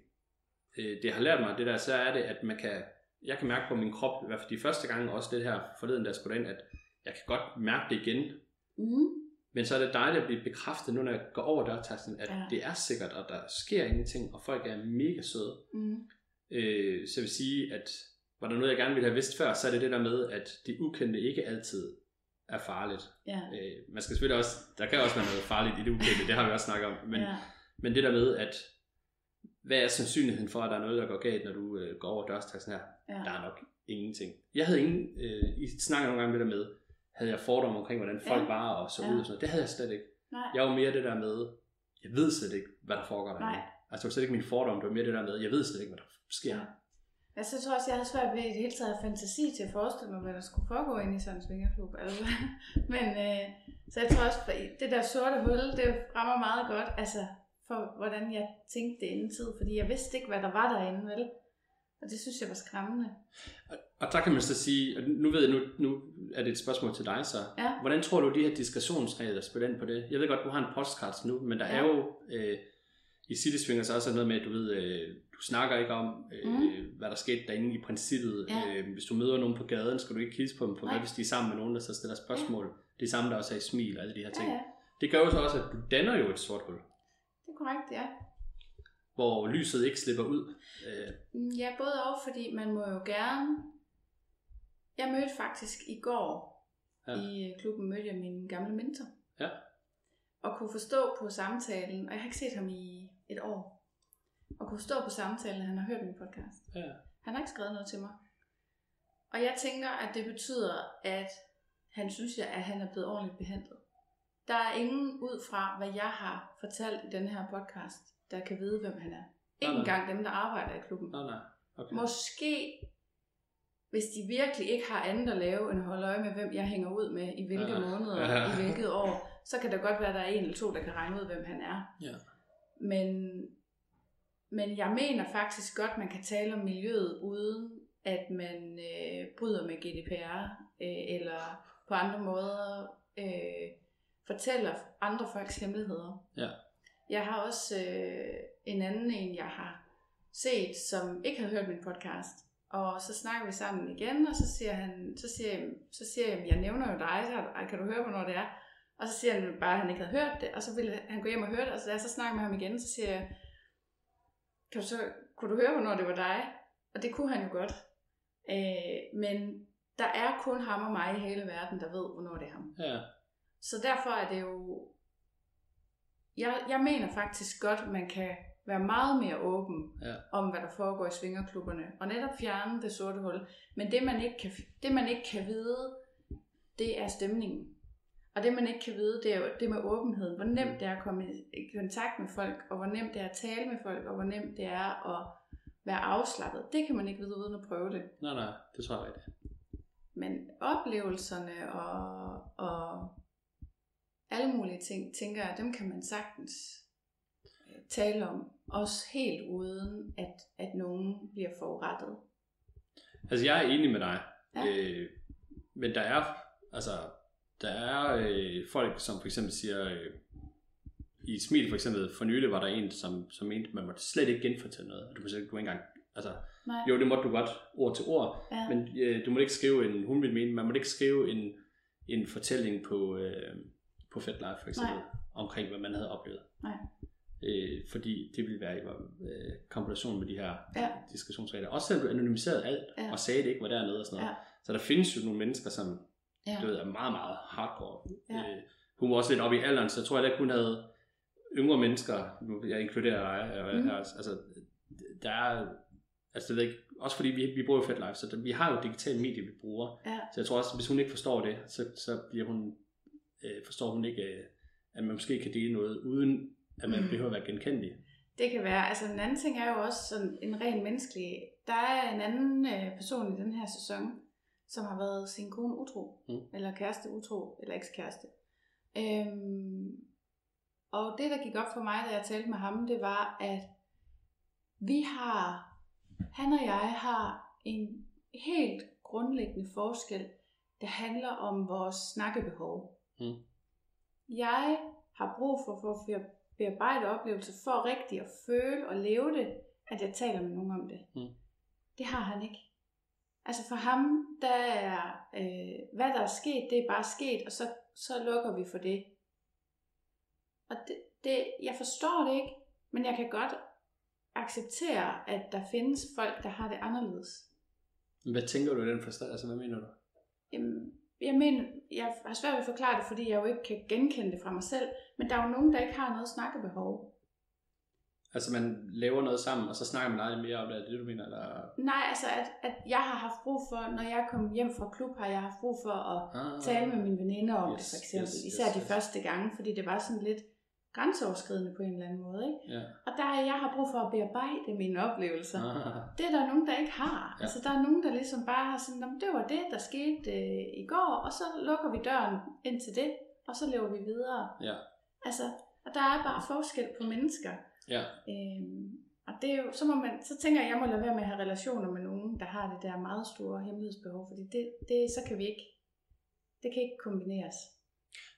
øh, det har lært mig, det der, så er det, at man kan, jeg kan mærke på min krop, i hvert fald de første gange, også det her forleden, jeg skulle ind, at jeg kan godt mærke det igen, mm. men så er det dejligt at blive bekræftet, nu når jeg går over dørtærsklen, at ja. det er sikkert, og der sker ingenting, og folk er mega søde. Mm. Øh, så jeg vil sige, at var der noget, jeg gerne ville have vidst før, så er det det der med, at det ukendte ikke altid er farligt. ja, Øh, man skal selvfølgelig også, der kan også være noget farligt i det ukendte, det har vi også snakket om, men, ja, men det der med, at hvad er sandsynligheden for, at der er noget, der går galt, når du øh, går over dørstaksen her? ja, Der er nok ingenting. Jeg havde ingen, øh, I snakker nogle gange med det der med, havde jeg fordomme omkring, hvordan folk Ja. var og så Ja. ud og sådan noget. Det havde jeg slet ikke. nej, Jeg var mere det der med, jeg ved slet ikke, hvad der foregår derinde. Altså det var slet ikke min fordom, det var mere det der med, jeg ved slet ikke, hvad der sker. Ja. Altså, jeg tror også, jeg havde svært ved i det hele taget fantasi til at forestille mig, hvad der skulle foregå inde i sådan en svingerklub. Altså. Men, øh, så jeg tror også, det der sorte hul, det rammer meget godt. Altså, for hvordan jeg tænkte det inden tid, fordi jeg vidste ikke, hvad der var derinde, vel? Og det synes jeg var skræmmende. Og, og der kan man så sige, og nu ved jeg, nu, nu er det et spørgsmål til dig så. Ja. Hvordan tror du, de her diskretionsregler spiller ind på det? Jeg ved godt, du har en podcast nu, men der Ja. er jo øh, i City Swingers også noget med, at du ved, øh, du snakker ikke om, øh, Mm. hvad der skete derinde i princippet. Ja. Øh, hvis du møder nogen på gaden, skal du ikke hilse på dem, for hvad hvis de er sammen med nogen, der så stiller spørgsmål? Det er samme, der også er i smil og alle de her Ja, ting. ja. Det gør jo så også, at du danner jo et sort hul, Det er korrekt, ja. hvor lyset ikke slipper ud. Øh, Mm, Ja, både og, fordi man må jo gerne... Jeg mødte faktisk i går Ja. i øh, klubben, mødte jeg min gamle mentor. Ja. Og kunne forstå på samtalen, og jeg har ikke set ham i et år, og kunne forstå på samtalen, at han har hørt min podcast. ja. Han har ikke skrevet noget til mig. Og jeg tænker, at det betyder, at han synes, at han er blevet ordentligt behandlet. Der er ingen ud fra, hvad jeg har fortalt i den her podcast, der kan vide, hvem han er. Ikke Nej, nej. engang dem, der arbejder i klubben. Nå, nej. Okay. Måske, hvis de virkelig ikke har andet at lave, end at holde øje med, hvem jeg hænger ud med, i hvilke Ja. måneder, Ja. i hvilket år, så kan det godt være, at der er en eller to, der kan regne ud, hvem han er. Ja. Men, men jeg mener faktisk godt, man kan tale om miljøet, uden at man øh, bryder med GDPR, øh, eller på andre måder øh, fortæller andre folks hemmeligheder. Ja. Jeg har også øh, en anden en, jeg har set, som ikke havde hørt min podcast. Og så snakker vi sammen igen, og så siger han, så siger jeg, så siger jeg, jeg nævner jo dig, så kan du høre, hvornår det er? Og så siger han bare, at han ikke havde hørt det, og så ville han gå hjem og høre det, og så, da jeg så snakker med ham igen, så siger jeg, kan du så, kunne du høre, hvornår det var dig? Og det kunne han jo godt. Øh, men der er kun ham og mig i hele verden, der ved, hvornår det er ham. Ja. Så derfor er det jo... Jeg, jeg mener faktisk godt, at man kan være meget mere åben Ja. om, hvad der foregår i svingerklubberne, og netop fjerne det sorte hul. Men det man, ikke kan, det, man ikke kan vide, det er stemningen. Og det, man ikke kan vide, det er jo det med åbenheden. Hvor nemt det er at komme i kontakt med folk, og hvor nemt det er at tale med folk, og hvor nemt det er at være afslappet. Det kan man ikke vide uden at prøve det. Nej, nej, det tror jeg rigtigt. Men oplevelserne og, og alle mulige ting, tænker jeg, dem kan man sagtens øh, tale om. Også helt uden, at, at nogen bliver forurettet. Altså, jeg er enig med dig. Ja. Øh, men der er, altså, der er øh, folk, som for eksempel siger, øh, i Smil for eksempel, for nylig var der en, som, som mente, man måtte slet ikke genfortælle noget. Du må slet ikke, engang, altså, Nej. jo, det måtte du godt, ord til ord, Ja. men øh, du må ikke skrive en, hun ville mene, man må ikke skrive en, en fortælling på, øh, på FedLife for eksempel, Nej. omkring hvad man havde oplevet. Nej. Øh, fordi det ville være i øh, kombination med de her Ja. diskussionsregler. Også selvom du anonymiserede alt, Ja. og sagde det ikke var dernede og sådan noget. Ja. Så der findes jo nogle mennesker, som Ja. du ved, er meget, meget hardcore. Ja. Øh, hun var også lidt oppe i alderen, så jeg tror heller ikke, hun havde yngre mennesker, nu jeg inkluderer dig Mhm. her, altså, der er, altså det ved ikke, også fordi vi, vi bruger jo FedLife, så der, vi har jo digitale medier, vi bruger, Ja. så jeg tror også, hvis hun ikke forstår det, så, så bliver hun, øh, forstår hun ikke, øh, at man måske kan dele noget, uden at man Mhm. behøver at være genkendelig. Det kan være. Altså en anden ting er jo også sådan en ren menneskelig. Der er en anden øh, person i den her sæson, som har været sin kone utro. Mm. Eller kæreste utro, eller ekskæreste. Øhm, og det, der gik op for mig, da jeg talte med ham, det var, at vi har, han og jeg har en helt grundlæggende forskel, der handler om vores snakkebehov. Mm. Jeg har brug for, for at bearbejde oplevelser, for rigtigt at føle og leve det, at jeg taler med nogen om det. Mm. Det har han ikke. Altså for ham, der er, øh, hvad der er sket, det er bare sket, og så, så lukker vi for det. Og det, det, jeg forstår det ikke, men jeg kan godt acceptere, at der findes folk, der har det anderledes. Hvad tænker du i den forstand? Altså, hvad mener du? Jamen, jeg mener, jeg har svært ved at forklare det, fordi jeg jo ikke kan genkende det fra mig selv, men der er jo nogen, der ikke har noget snakkebehov. Altså, man laver noget sammen, og så snakker man aldrig mere om det, er det du mener? Eller? Nej, altså at, at jeg har haft brug for, når jeg kom hjem fra klub, har jeg haft brug for at Ah, tale med mine veninder om Yes, det, for eksempel. yes, yes, Især de yes. første gange, fordi det var sådan lidt grænseoverskridende på en eller anden måde. Ikke? Ja. Og der er jeg har brug for at bearbejde mine oplevelser. Ah, Det er der nogen, der ikke har. Ja. Altså, der er nogen, der ligesom bare har sådan, "Nå, det var det, der skete øh, i går, og så lukker vi døren ind til det, og så lever vi videre. ja. Altså, Og der er bare forskel på mennesker. Ja. Øhm, og det er jo, så, må man, så tænker jeg, at jeg må lade være med at have relationer med nogen, der har det der meget store hemmelighedsbehov, fordi det, det, så kan vi ikke, det kan ikke kombineres.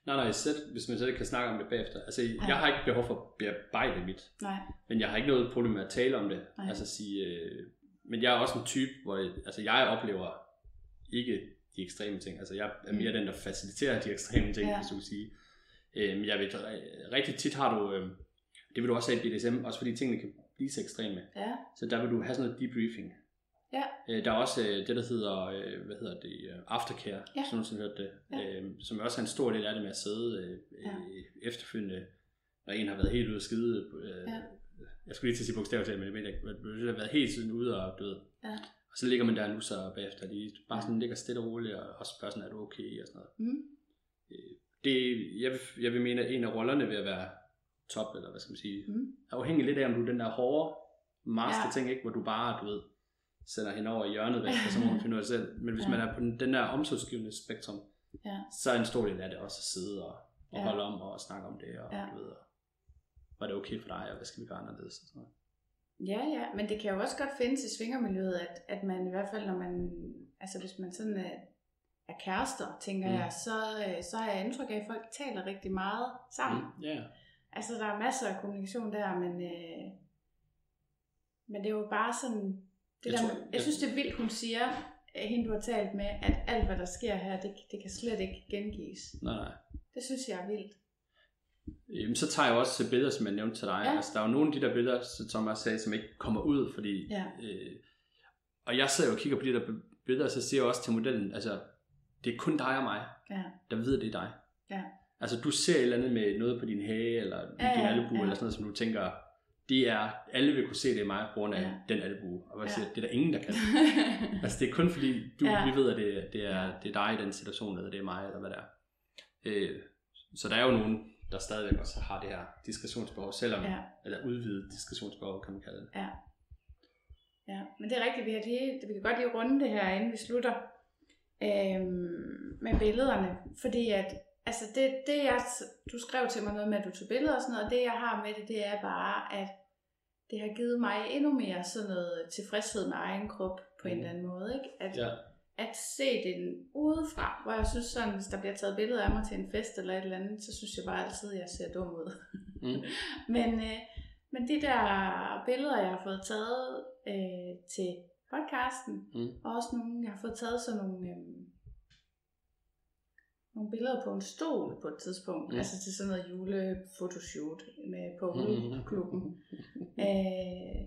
Nej, nej, selv, hvis man selv kan snakke om det bagefter. Altså, jeg har ikke behov for at bearbejde mit, Nej, men jeg har ikke noget problem med at tale om det. Nej. Altså sige, øh, men jeg er også en type, hvor jeg, altså, jeg oplever ikke de ekstreme ting. Altså, jeg er mere Mm. den, der faciliterer de ekstreme ting, Ja. hvis du vil sige. Øh, men jeg ved, ri- rigtig tit har du, øh, det vil du også have i BDSM, også fordi tingene kan blive så ekstreme. ja, Så der vil du have sådan noget debriefing. Ja. Øh, der er også øh, det, der hedder, øh, hvad hedder det, aftercare, Ja. som du sådan hørt det, Ja. øh, som også er en stor del af det med at sidde øh, Ja. efterfølgende, når en har været helt ude at skide. Øh, Ja. Jeg skulle lige til at sige bogstaveligt, men jeg mener ikke, har været helt tiden ude og død. Ja. Og så ligger man der nu så bagefter, de bare sådan ligger stille og roligt, og også spørger sådan, er du okay, og sådan noget. mm, Det, jeg, vil, jeg vil mene, at en af rollerne ved at være top, eller hvad skal man sige, mm, afhængig lidt af, om du er den der hårde master Ja. ting, ikke? hvor du bare, du ved, sender hende over i hjørnet væk, og så må hun finde ud af selv. Men hvis Ja. man er på den, der omsorgsgivende spektrum, ja, så er en stor del af det også at sidde og, og Ja. holde om og snakke om det, og Ja. du ved, og, var det okay for dig, og hvad skal vi gøre anderledes? Og sådan noget. ja, ja, men det kan jo også godt findes i svingermiljøet, at, at man i hvert fald, når man, altså hvis man sådan er, er kærester, tænker Mm. jeg, så, øh, så har jeg indtryk af, at folk taler rigtig meget sammen. Mm. Ja, Altså, der er masser af kommunikation der, men, øh, men det er jo bare sådan... Det Jeg der, tror- jeg, jeg- synes, det er vildt, hun siger, hende du har talt med, at alt, hvad der sker her, det, det kan slet ikke gengives. nej, nej. Det synes jeg er vildt. Jamen, så tager jeg også til billeder, som jeg nævnte til dig. Ja. Altså, der er jo nogle af de der billeder, som jeg sagde, som ikke kommer ud, fordi... Ja. Øh, og jeg sidder jo og kigger på de der billeder, så siger jeg også til modellen, altså, det er kun dig og mig, Ja. der ved, det er dig. Ja. Altså, du ser et eller andet med noget på din hage, eller Ja, din ja, albu, ja. eller sådan noget, som du tænker, det er, alle vil kunne se, det er mig, på grund af Ja. den albu. Og Ja. siger, det er der ingen, der kan. altså, det er kun fordi, du, Ja. vi ved, at det, det, er, det er dig i den situation, eller det er mig, eller hvad det er. Øh, så der er jo nogen, der stadigvæk også har det her diskretionsbehov, selvom, ja, eller udvidet diskretionsbehov, kan man kalde det. ja. Ja, men det er rigtigt, vi, har lige, vi kan godt lige runde det her, inden vi slutter øhm, med billederne, fordi at altså det, det jeg, du skrev til mig noget med, at du tog billeder og sådan noget, og det jeg har med det, det er bare, at det har givet mig endnu mere sådan noget tilfredshed med egen krop på en Mhm. eller anden måde, ikke? At, Ja. at se den udefra, hvor jeg synes sådan, hvis der bliver taget billeder af mig til en fest eller et eller andet, så synes jeg bare altid, at jeg ser dum ud. Mm. Men, øh, men de der billeder, jeg har fået taget øh, til podcasten, Mm. og også nogle, jeg har fået taget sådan nogle, øh, nogle billeder på en stol på et tidspunkt, Mm. mm. altså til sådan noget julefotoshoot med på Mm. klubben. øh,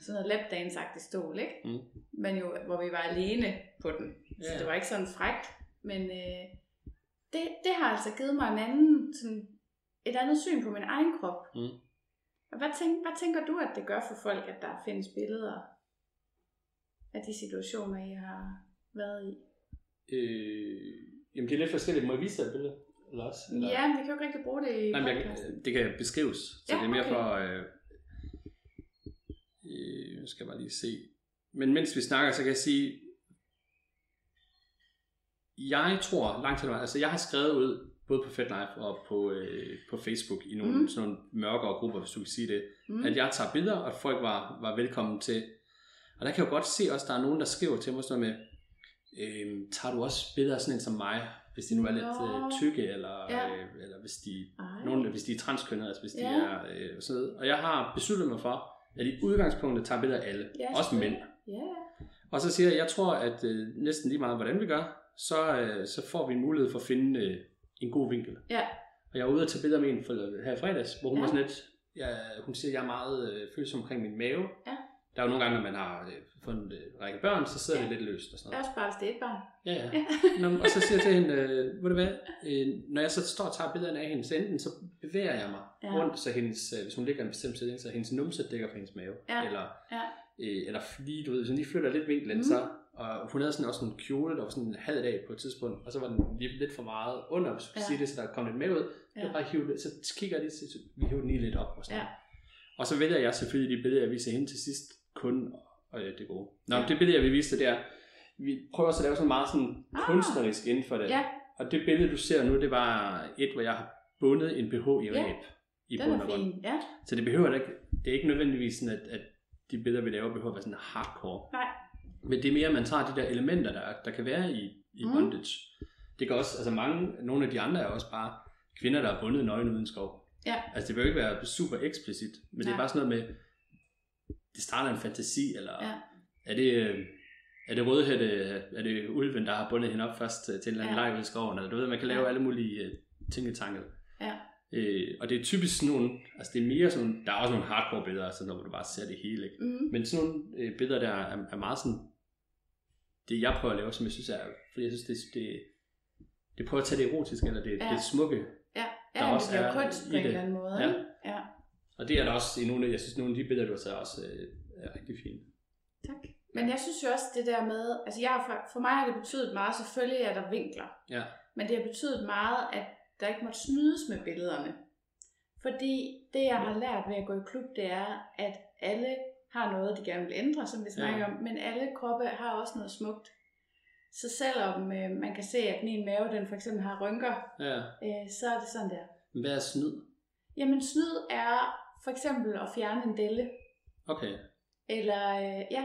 sådan noget lapdance-agtig stol, ikke? Mm. Men jo, hvor vi var alene på den. Så Ja. det var ikke sådan frækt. Men øh, det, det har altså givet mig en anden, sådan, et andet syn på min egen krop. Mm. Og hvad, tænk, hvad tænker du, at det gør for folk, at der findes billeder af de situationer, I har været i? Øh, jamen, det er lidt forskelligt. Må jeg vise dig et billede? Eller også? Eller? Ja, men vi kan jo ikke rigtig bruge det i Nej, men jeg, det kan beskrives. Så Ja, det er mere okay. for... Øh, øh, nu skal jeg bare lige se. Men mens vi snakker, så kan jeg sige... Jeg tror langt til altså jeg har skrevet ud, både på FedLife og på, øh, på Facebook, i nogle mm. sådan nogle mørkere grupper, hvis du kan sige det, mm. at jeg tager billeder, og folk var, var velkommen til. Og der kan jeg jo godt se også, at der er nogen, der skriver til mig sådan noget med, øhm, tager du også billeder af sådan en som mig, hvis de nu er lidt øh, tykke, eller, Ja. øh, eller hvis de Ej. nogen, hvis de er transkønnede, altså hvis de Ja. er øh, sådan noget. Og jeg har besluttet mig for, at i udgangspunktet tager billeder af alle, Ja, også mænd. Ja, Og så siger jeg, jeg tror, at øh, næsten lige meget, hvordan vi gør, så, øh, så får vi en mulighed for at finde øh, en god vinkel. ja, Og jeg var ude og tage billeder med en for, her i fredags, hvor hun Ja. var sådan lidt, ja, hun siger, at jeg er meget øh, følsom omkring min mave. Ja. Der er jo nogle gange, når man har øh, en øh, række børn, så sidder Ja. det lidt løst og sådan noget. også bare hvis det er et barn. Ja, ja. Nå, og så siger jeg til hende, øh, ved du hvad, øh, når jeg så står og tager billederne af hende, så enten så bevæger jeg mig Ja. rundt, så hendes, øh, hvis hun ligger i en bestemt stilling, så hendes numse dækker for hendes mave. Ja. Eller, Ja. øh, eller lige, du ved, hvis hun lige flytter lidt vinklen, mm. så, og hun havde sådan også en kjole, der var sådan en halv dag på et tidspunkt, og så var den lige lidt for meget under, hvis Ja. sige det, så der kom lidt med ud. Ja. Ja. Jeg bare hive, det- så kigger jeg lige, så vi hiver den lige lidt op og sådan Ja. Og så vælger jeg selvfølgelig de billeder, jeg viser hende til sidst, kun og ja, det gode. Nå, Ja. ja. det billede, jeg vil vise dig, det er, vi prøver også at lave sådan meget sådan Ah. kunstnerisk inden for det. Ja. Og det billede, du ser nu, det var et, hvor jeg har bundet en BH i Ja. ræb. i Den bund og grund. ja. Så det behøver ikke, det er ikke nødvendigvis sådan, at, at de billeder, vi laver, behøver at være sådan hardcore. Nej. Men det er mere, at man tager de der elementer, der, der kan være i, i Mm. bondage. Det kan også, altså mange, nogle af de andre er også bare kvinder, der er bundet nøgen uden skov. Ja. Altså det vil jo ikke være super eksplicit, men det Nej. er bare sådan noget med, det starter en fantasi, eller Ja. er det, øh, er det rødhætte, er det ulven, der har bundet hende op først øh, til en eller anden Ja. ja. lejr i skoven, eller du ved, man kan lave Ja. alle mulige uh, tingetanker. Ja. Øh, og det er typisk sådan nogle, altså det er mere sådan, der er også nogle hardcore billeder, altså når du bare ser det hele, ikke? Mm. Men sådan nogle øh, billeder der er, er meget sådan, det jeg prøver at lave, som jeg synes er, fordi jeg synes, det, det, det prøver at tage det erotiske, eller det, Ja. ja. det smukke, Ja, Der ja også det bliver er kunst på i en eller anden måde. Ja. ja. Og det er der også i nogle af, jeg synes, nogle af de billeder, du har taget også øh, er rigtig fine. Tak. Men jeg synes jo også det der med, altså jeg, for, for mig har det betydet meget, selvfølgelig er der vinkler, Ja, men det har betydet meget, at der ikke måtte snydes med billederne. Fordi det, jeg har lært ved at gå i klub, det er, at alle har noget, de gerne vil ændre, som vi snakker Ja. om, men alle kroppe har også noget smukt. Så selvom øh, man kan se, at min mave, den for eksempel har rynker, ja. øh, så er det sådan der. Hvad er snyd? Jamen snyd er for eksempel at fjerne en delle, Okay. eller øh, ja,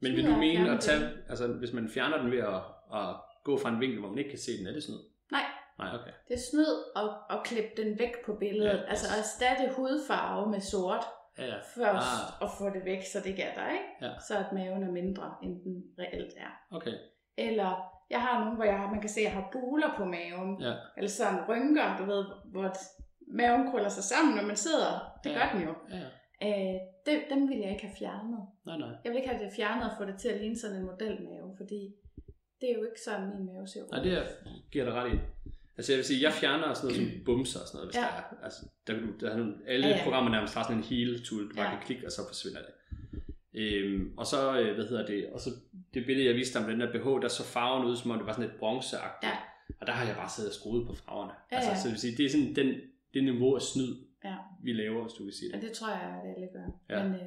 Men vil du mene at tage, den. altså hvis man fjerner den ved at, at gå fra en vinkel, hvor man ikke kan se den, er det snyd? Nej. Nej, okay. Det er snyd at, at klippe den væk på billedet. Ja, altså at erstatte hudfarve med sort Ja, ja. først Ah. og få det væk, så det er der, ikke? Ja. Så at maven er mindre, end den reelt er. Okay. Eller jeg har nogle, hvor jeg har, man kan se, at jeg har buler på maven. Ja. Eller sådan rynker, du ved, hvor maven krøller sig sammen, når man sidder. Det Ja. gør den jo. Ja. Øh, det, dem vil jeg ikke have fjernet. Nej, nej. Jeg vil ikke have det fjernet og få det til at ligne sådan en modelmave, fordi det er jo ikke sådan, min mave ser ud. Nej, det er, giver dig ret i. Altså jeg vil sige, jeg fjerner sådan noget som bumser og sådan noget, hvis Ja. der er. Altså, der, kan du- der er alle Ja, ja, programmer nærmest har sådan en heal tool, du bare Ja. kan klikke, og så forsvinder det. Øhm, og så, øh, hvad hedder det, og så det billede, jeg viste dig med den der BH, der så farven ud, som om det var sådan lidt bronzeagtigt. Ja. Og der har jeg bare siddet og skruet på farverne. Ja, altså, ja. Så det vil sige, det er sådan den, det niveau af snyd, Ja. vi laver, hvis du kan sige Ja, det. det tror jeg, at alle gør. Ja. Men, øh,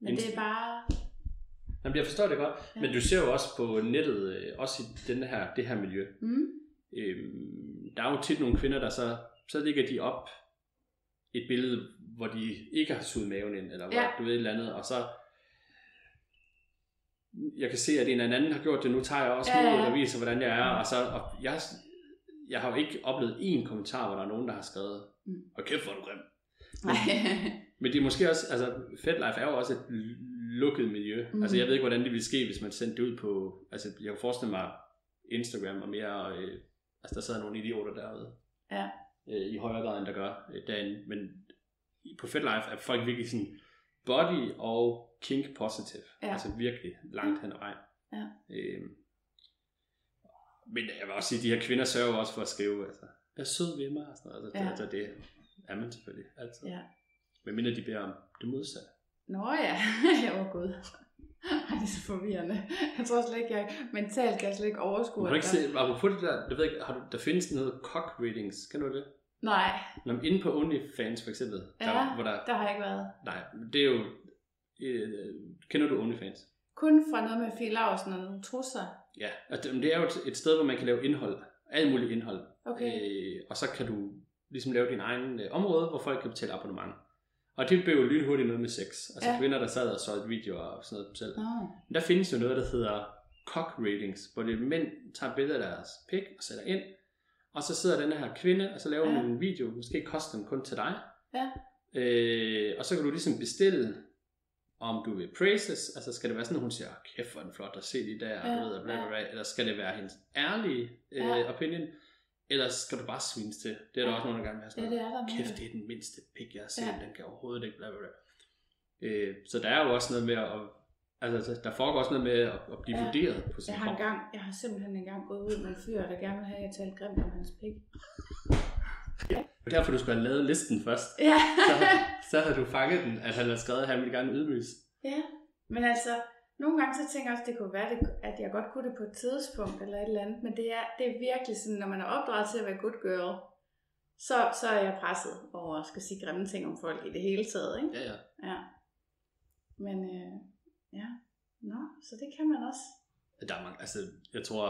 men det er bare... Jamen, jeg forstår det godt, Ja. men du ser jo også på nettet, øh, også i den her, det her miljø, Mm, øhm, der er jo tit nogle kvinder, der så, så ligger de op et billede, hvor de ikke har suget maven ind, eller hvor Ja. du ved et eller andet, og så jeg kan se, at en eller anden har gjort det, nu tager jeg også ja. ja. og viser, hvordan jeg er, og så, og jeg, jeg har jo ikke oplevet én kommentar, hvor der er nogen, der har skrevet, Mm. og kæft, hvor er du grim. nej. Men det er måske også, altså FedLife er jo også et lukket miljø. Mm. Altså jeg ved ikke, hvordan det ville ske, hvis man sendte det ud på, altså jeg kan forestille mig, Instagram og mere, øh, altså der sidder nogle idioter derude. Ja. Øh, I højere grad, end der gør øh, derinde. Men på FedLife er folk virkelig sådan body og kink positive. Ja. Altså virkelig langt hen ad vejen. Ja. Øh, men jeg vil også sige, at de her kvinder sørger også for at skrive, altså, jeg er sød ved mig, og sådan noget. Altså, Ja. altså, det er man selvfølgelig altid. ja. Men mindre de beder om det modsatte. Nå ja, jeg var gud. Ej, det er så forvirrende. Jeg tror slet ikke, jeg mentalt kan jeg slet ikke overskue. Du har ikke at der- set, apropos det der, jeg ved ikke, har du, der findes noget cock readings, kan du det? Nej, Når man inde på OnlyFans for eksempel, Ja. der, hvor der, der har jeg ikke været. nej, det er jo, øh, kender du OnlyFans? Kun fra noget med Fie Laursen og nogle trusser. Ja, og det, det er jo et, sted, hvor man kan lave indhold, alt muligt indhold, Okay. øh, og så kan du ligesom lave din egen øh, område, hvor folk kan betale abonnement. Og det blev jo lynhurtigt noget med sex. Altså Ja. kvinder, der sad og solgte videoer og sådan noget selv. Nå. Men der findes jo noget, der hedder cock ratings, hvor det mænd tager billeder af deres pik og sætter ind, og så sidder den her kvinde, og så laver hun Ja. en video, måske koster den kun til dig. Ja. Øh, og så kan du ligesom bestille, om du vil praises, altså skal det være sådan, at hun siger, kæft hvor er den flot at se lige der, Ja, du ved, og bla, bla, bla, eller skal det være hendes ærlige øh, Ja. opinion, eller skal du bare svines til? Det er der Ja. også der gerne vil have Ja, sådan det er der Kæft, det er den mindste pik, jeg har set, Ja. den kan overhovedet ikke, bla bla bla. Øh, så der er jo også noget med at, altså der foregår også noget med at, at blive Ja. vurderet på sin Jeg har, engang, jeg har simpelthen engang gået ud med en fyr, der gerne vil have, at jeg talte grimt om hans pik. Det er derfor, du skulle have lavet listen først. Ja. Så, så havde du fanget den, at han havde skrevet, at han ville gerne ydmyges. ja, men altså, nogle gange så tænker jeg også, det kunne være, det, at jeg godt kunne det på et tidspunkt eller et eller andet, men det er, det er virkelig sådan, når man er opdraget til at være good girl, så, så er jeg presset over at skal sige grimme ting om folk i det hele taget, ikke? Ja, ja. Ja. Men øh, ja, nå, så det kan man også. Der er mange, altså, jeg tror,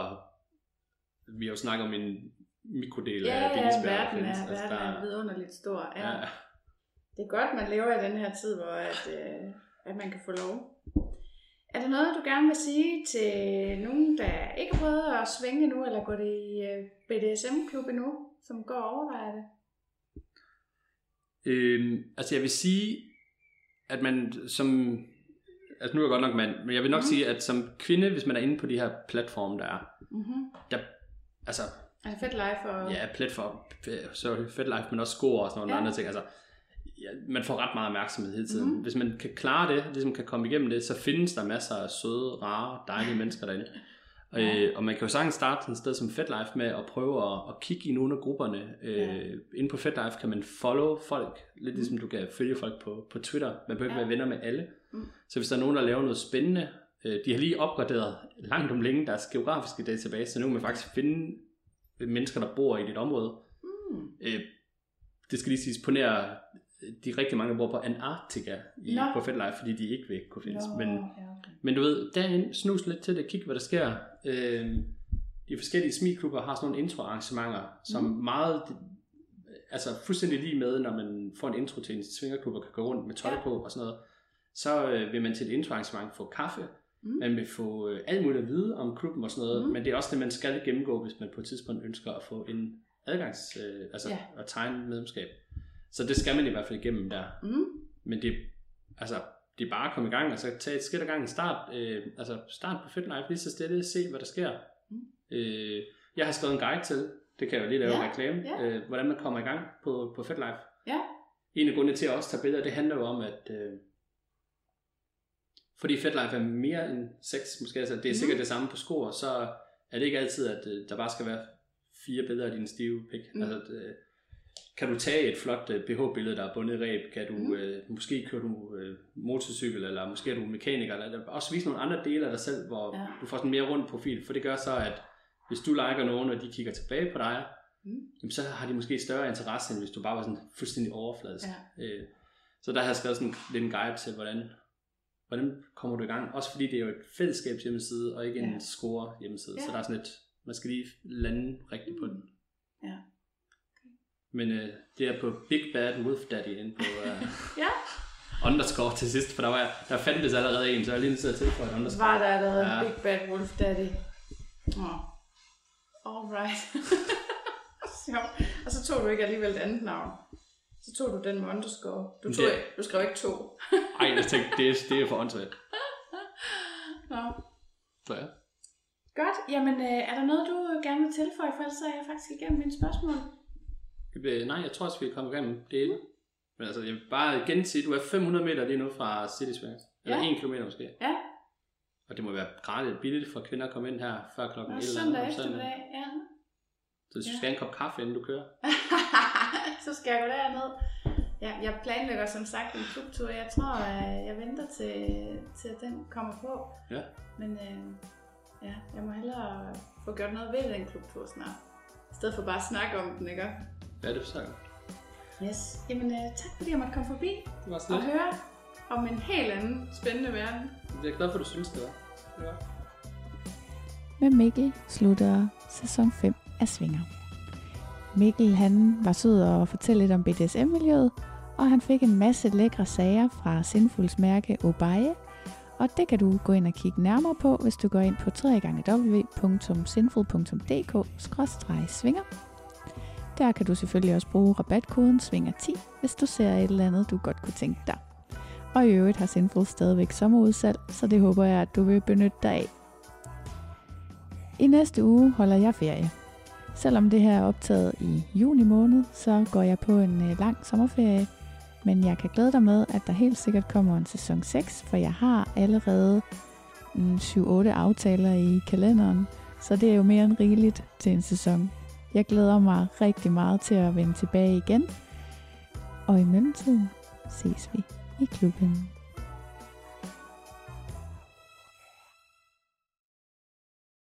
vi har jo snakket om min, mikrodel Ja, af ja, Bindesberg, der verden findes. er, Altså, verden der, er vidunderligt stor. Ja. ja. Det er godt, man lever i den her tid, hvor at, øh, at man kan få lov. Er der noget, du gerne vil sige til nogen, der ikke har prøvet at svinge endnu, eller gå det i øh, BDSM-klub endnu, som går og overvejer det? Øhm, altså jeg vil sige, at man som... Altså nu er jeg godt nok mand, men jeg vil nok Mhm. sige, at som kvinde, hvis man er inde på de her platforme, der er, Mm-hmm. der, altså Det fedt live? Og... ja, platform, sorry, FedLife, men også score og sådan nogle Ja. ja. andre ting. Altså, ja, man får ret meget opmærksomhed hele tiden. Mhm. Mm. Hvis man kan klare det, ligesom kan komme igennem det, så findes der masser af søde, rare, dejlige mennesker derinde. Og, Ja. øh, og man kan jo sagtens starte et sted som FedLife med at prøve at, at kigge i nogle af grupperne. Øh, Ja. Inde på FedLife kan man follow folk, lidt ligesom du kan følge folk på, på Twitter. Man behøver ikke Ja. være venner med alle. Mm. Så hvis der er nogen, der laver noget spændende, øh, de har lige opgraderet langt om længe deres geografiske database, så nu kan man faktisk finde mennesker, der bor i dit område. Mm. Øh, det skal lige siges på nær, de rigtig mange, der bor på Antarktika i, Nå. på FedLife, fordi de ikke vil kunne findes. Nå, Men, ja, okay. men du ved, derhen, snus lidt til det, kig hvad der sker. Øh, de forskellige smiklubber har sådan nogle introarrangementer, som Mm. meget, altså fuldstændig lige med, når man får en intro til en svingerklub og kan gå rundt med tøj Ja. på og sådan noget, så øh, vil man til et introarrangement få kaffe, Mm. man vil få øh, alt muligt at vide om klubben og sådan noget, Mm. men det er også det, man skal gennemgå, hvis man på et tidspunkt ønsker at få en adgangs, øh, altså Ja. at tegne medlemskab. Så det skal man i hvert fald igennem der. Mm. Men det, altså, det er bare at komme i gang, og så tage et skridt ad gangen. Start, øh, altså, start på FitLife lige så stille, se hvad der sker. Mm. Øh, jeg har skrevet en guide til, det kan jeg jo lige lave Ja, ja, reklame, ja. øh, hvordan man kommer i gang på, på FitLife. Ja. En af grundene til at også tage billeder, det handler jo om, at øh, fordi FitLife er mere end sex, måske, altså det er Mhm. sikkert det samme på skor, så er det ikke altid, at øh, der bare skal være fire billeder af din stive pik. Mm. Altså, øh, kan du tage et flot øh, BH-billede, der er bundet i ræb? Kan du, Mm. øh, måske kører du øh, motorcykel, eller måske er du mekaniker, eller også vise nogle andre dele af dig selv, hvor ja. du får sådan en mere rund profil, for det gør så, at hvis du liker nogen, og de kigger tilbage på dig, Mm. jamen, så har de måske større interesse, end hvis du bare var sådan fuldstændig overfladisk. Ja. Øh, så der har jeg skrevet sådan lidt en guide til, hvordan, hvordan kommer du i gang? Også fordi det er jo et fællesskabs hjemmeside, og ikke en Ja. score hjemmeside. Ja. Så der er sådan et, man skal lige lande rigtigt på den. Ja. Men øh, det er på Big Bad Wolf Daddy inde på uh, Ja, underscore til sidst, for der, var, der fandtes allerede en, så jeg er lige nødt til at tilføje et underscore. var der allerede ja. Big Bad Wolf Daddy. Oh. Alright. Sjovt. Og så tog du ikke alligevel et andet navn. Så tog du den med underscore. Du, tog, Det- du skrev ikke to. Ej, jeg tænkte, det, er, det er for åndssvagt. Nå. Så ja. Godt. Jamen, øh, er der noget, du gerne vil tilføje? For ellers er jeg faktisk igennem mine spørgsmål. Øh, Nej, jeg tror også, vi er kommet igennem det ene. Men altså, jeg vil bare igen sige, du er 500 meter lige nu fra City Swings. Eller Ja. 1 km måske. Ja, Og det må være gratis billigt for kvinder at komme ind her før klokken og 11 søndag eftermiddag. Ja. Så hvis du Ja. skal have en kop kaffe, inden du kører. så skal jeg gå derned. Ja, jeg planlægger som sagt en klubtur. Jeg tror, at jeg venter til, til at den kommer på. Ja. Men øh, ja, jeg må hellere få gjort noget ved den klubtur snart. I stedet for bare at snakke om den, ikke? Ja, det forstår jeg. Yes. Jamen, øh, tak fordi jeg måtte komme forbi Det var og høre om en helt anden spændende verden. Jeg er glad for, at du synes, det var. Det var. Med Mikkel slutter sæson 5 af Svinger. Mikkel han var sød og fortælle lidt om BDSM-miljøet, og han fik en masse lækre sager fra Sinfuls mærke Obaye, og det kan du gå ind og kigge nærmere på, hvis du går ind på www.sinful.dk-svinger. Der kan du selvfølgelig også bruge rabatkoden SVINGER10, hvis du ser et eller andet, du godt kunne tænke dig. Og i øvrigt har Sinful stadigvæk sommerudsalg, så det håber jeg, at du vil benytte dig af. I næste uge holder jeg ferie. Selvom det her er optaget i juni måned, så går jeg på en øh, lang sommerferie. Men jeg kan glæde dig med, at der helt sikkert kommer en sæson 6, for jeg har allerede mm, 7-8 aftaler i kalenderen. Så det er jo mere end rigeligt til en sæson. Jeg glæder mig rigtig meget til at vende tilbage igen. Og i mellemtiden ses vi i klubben.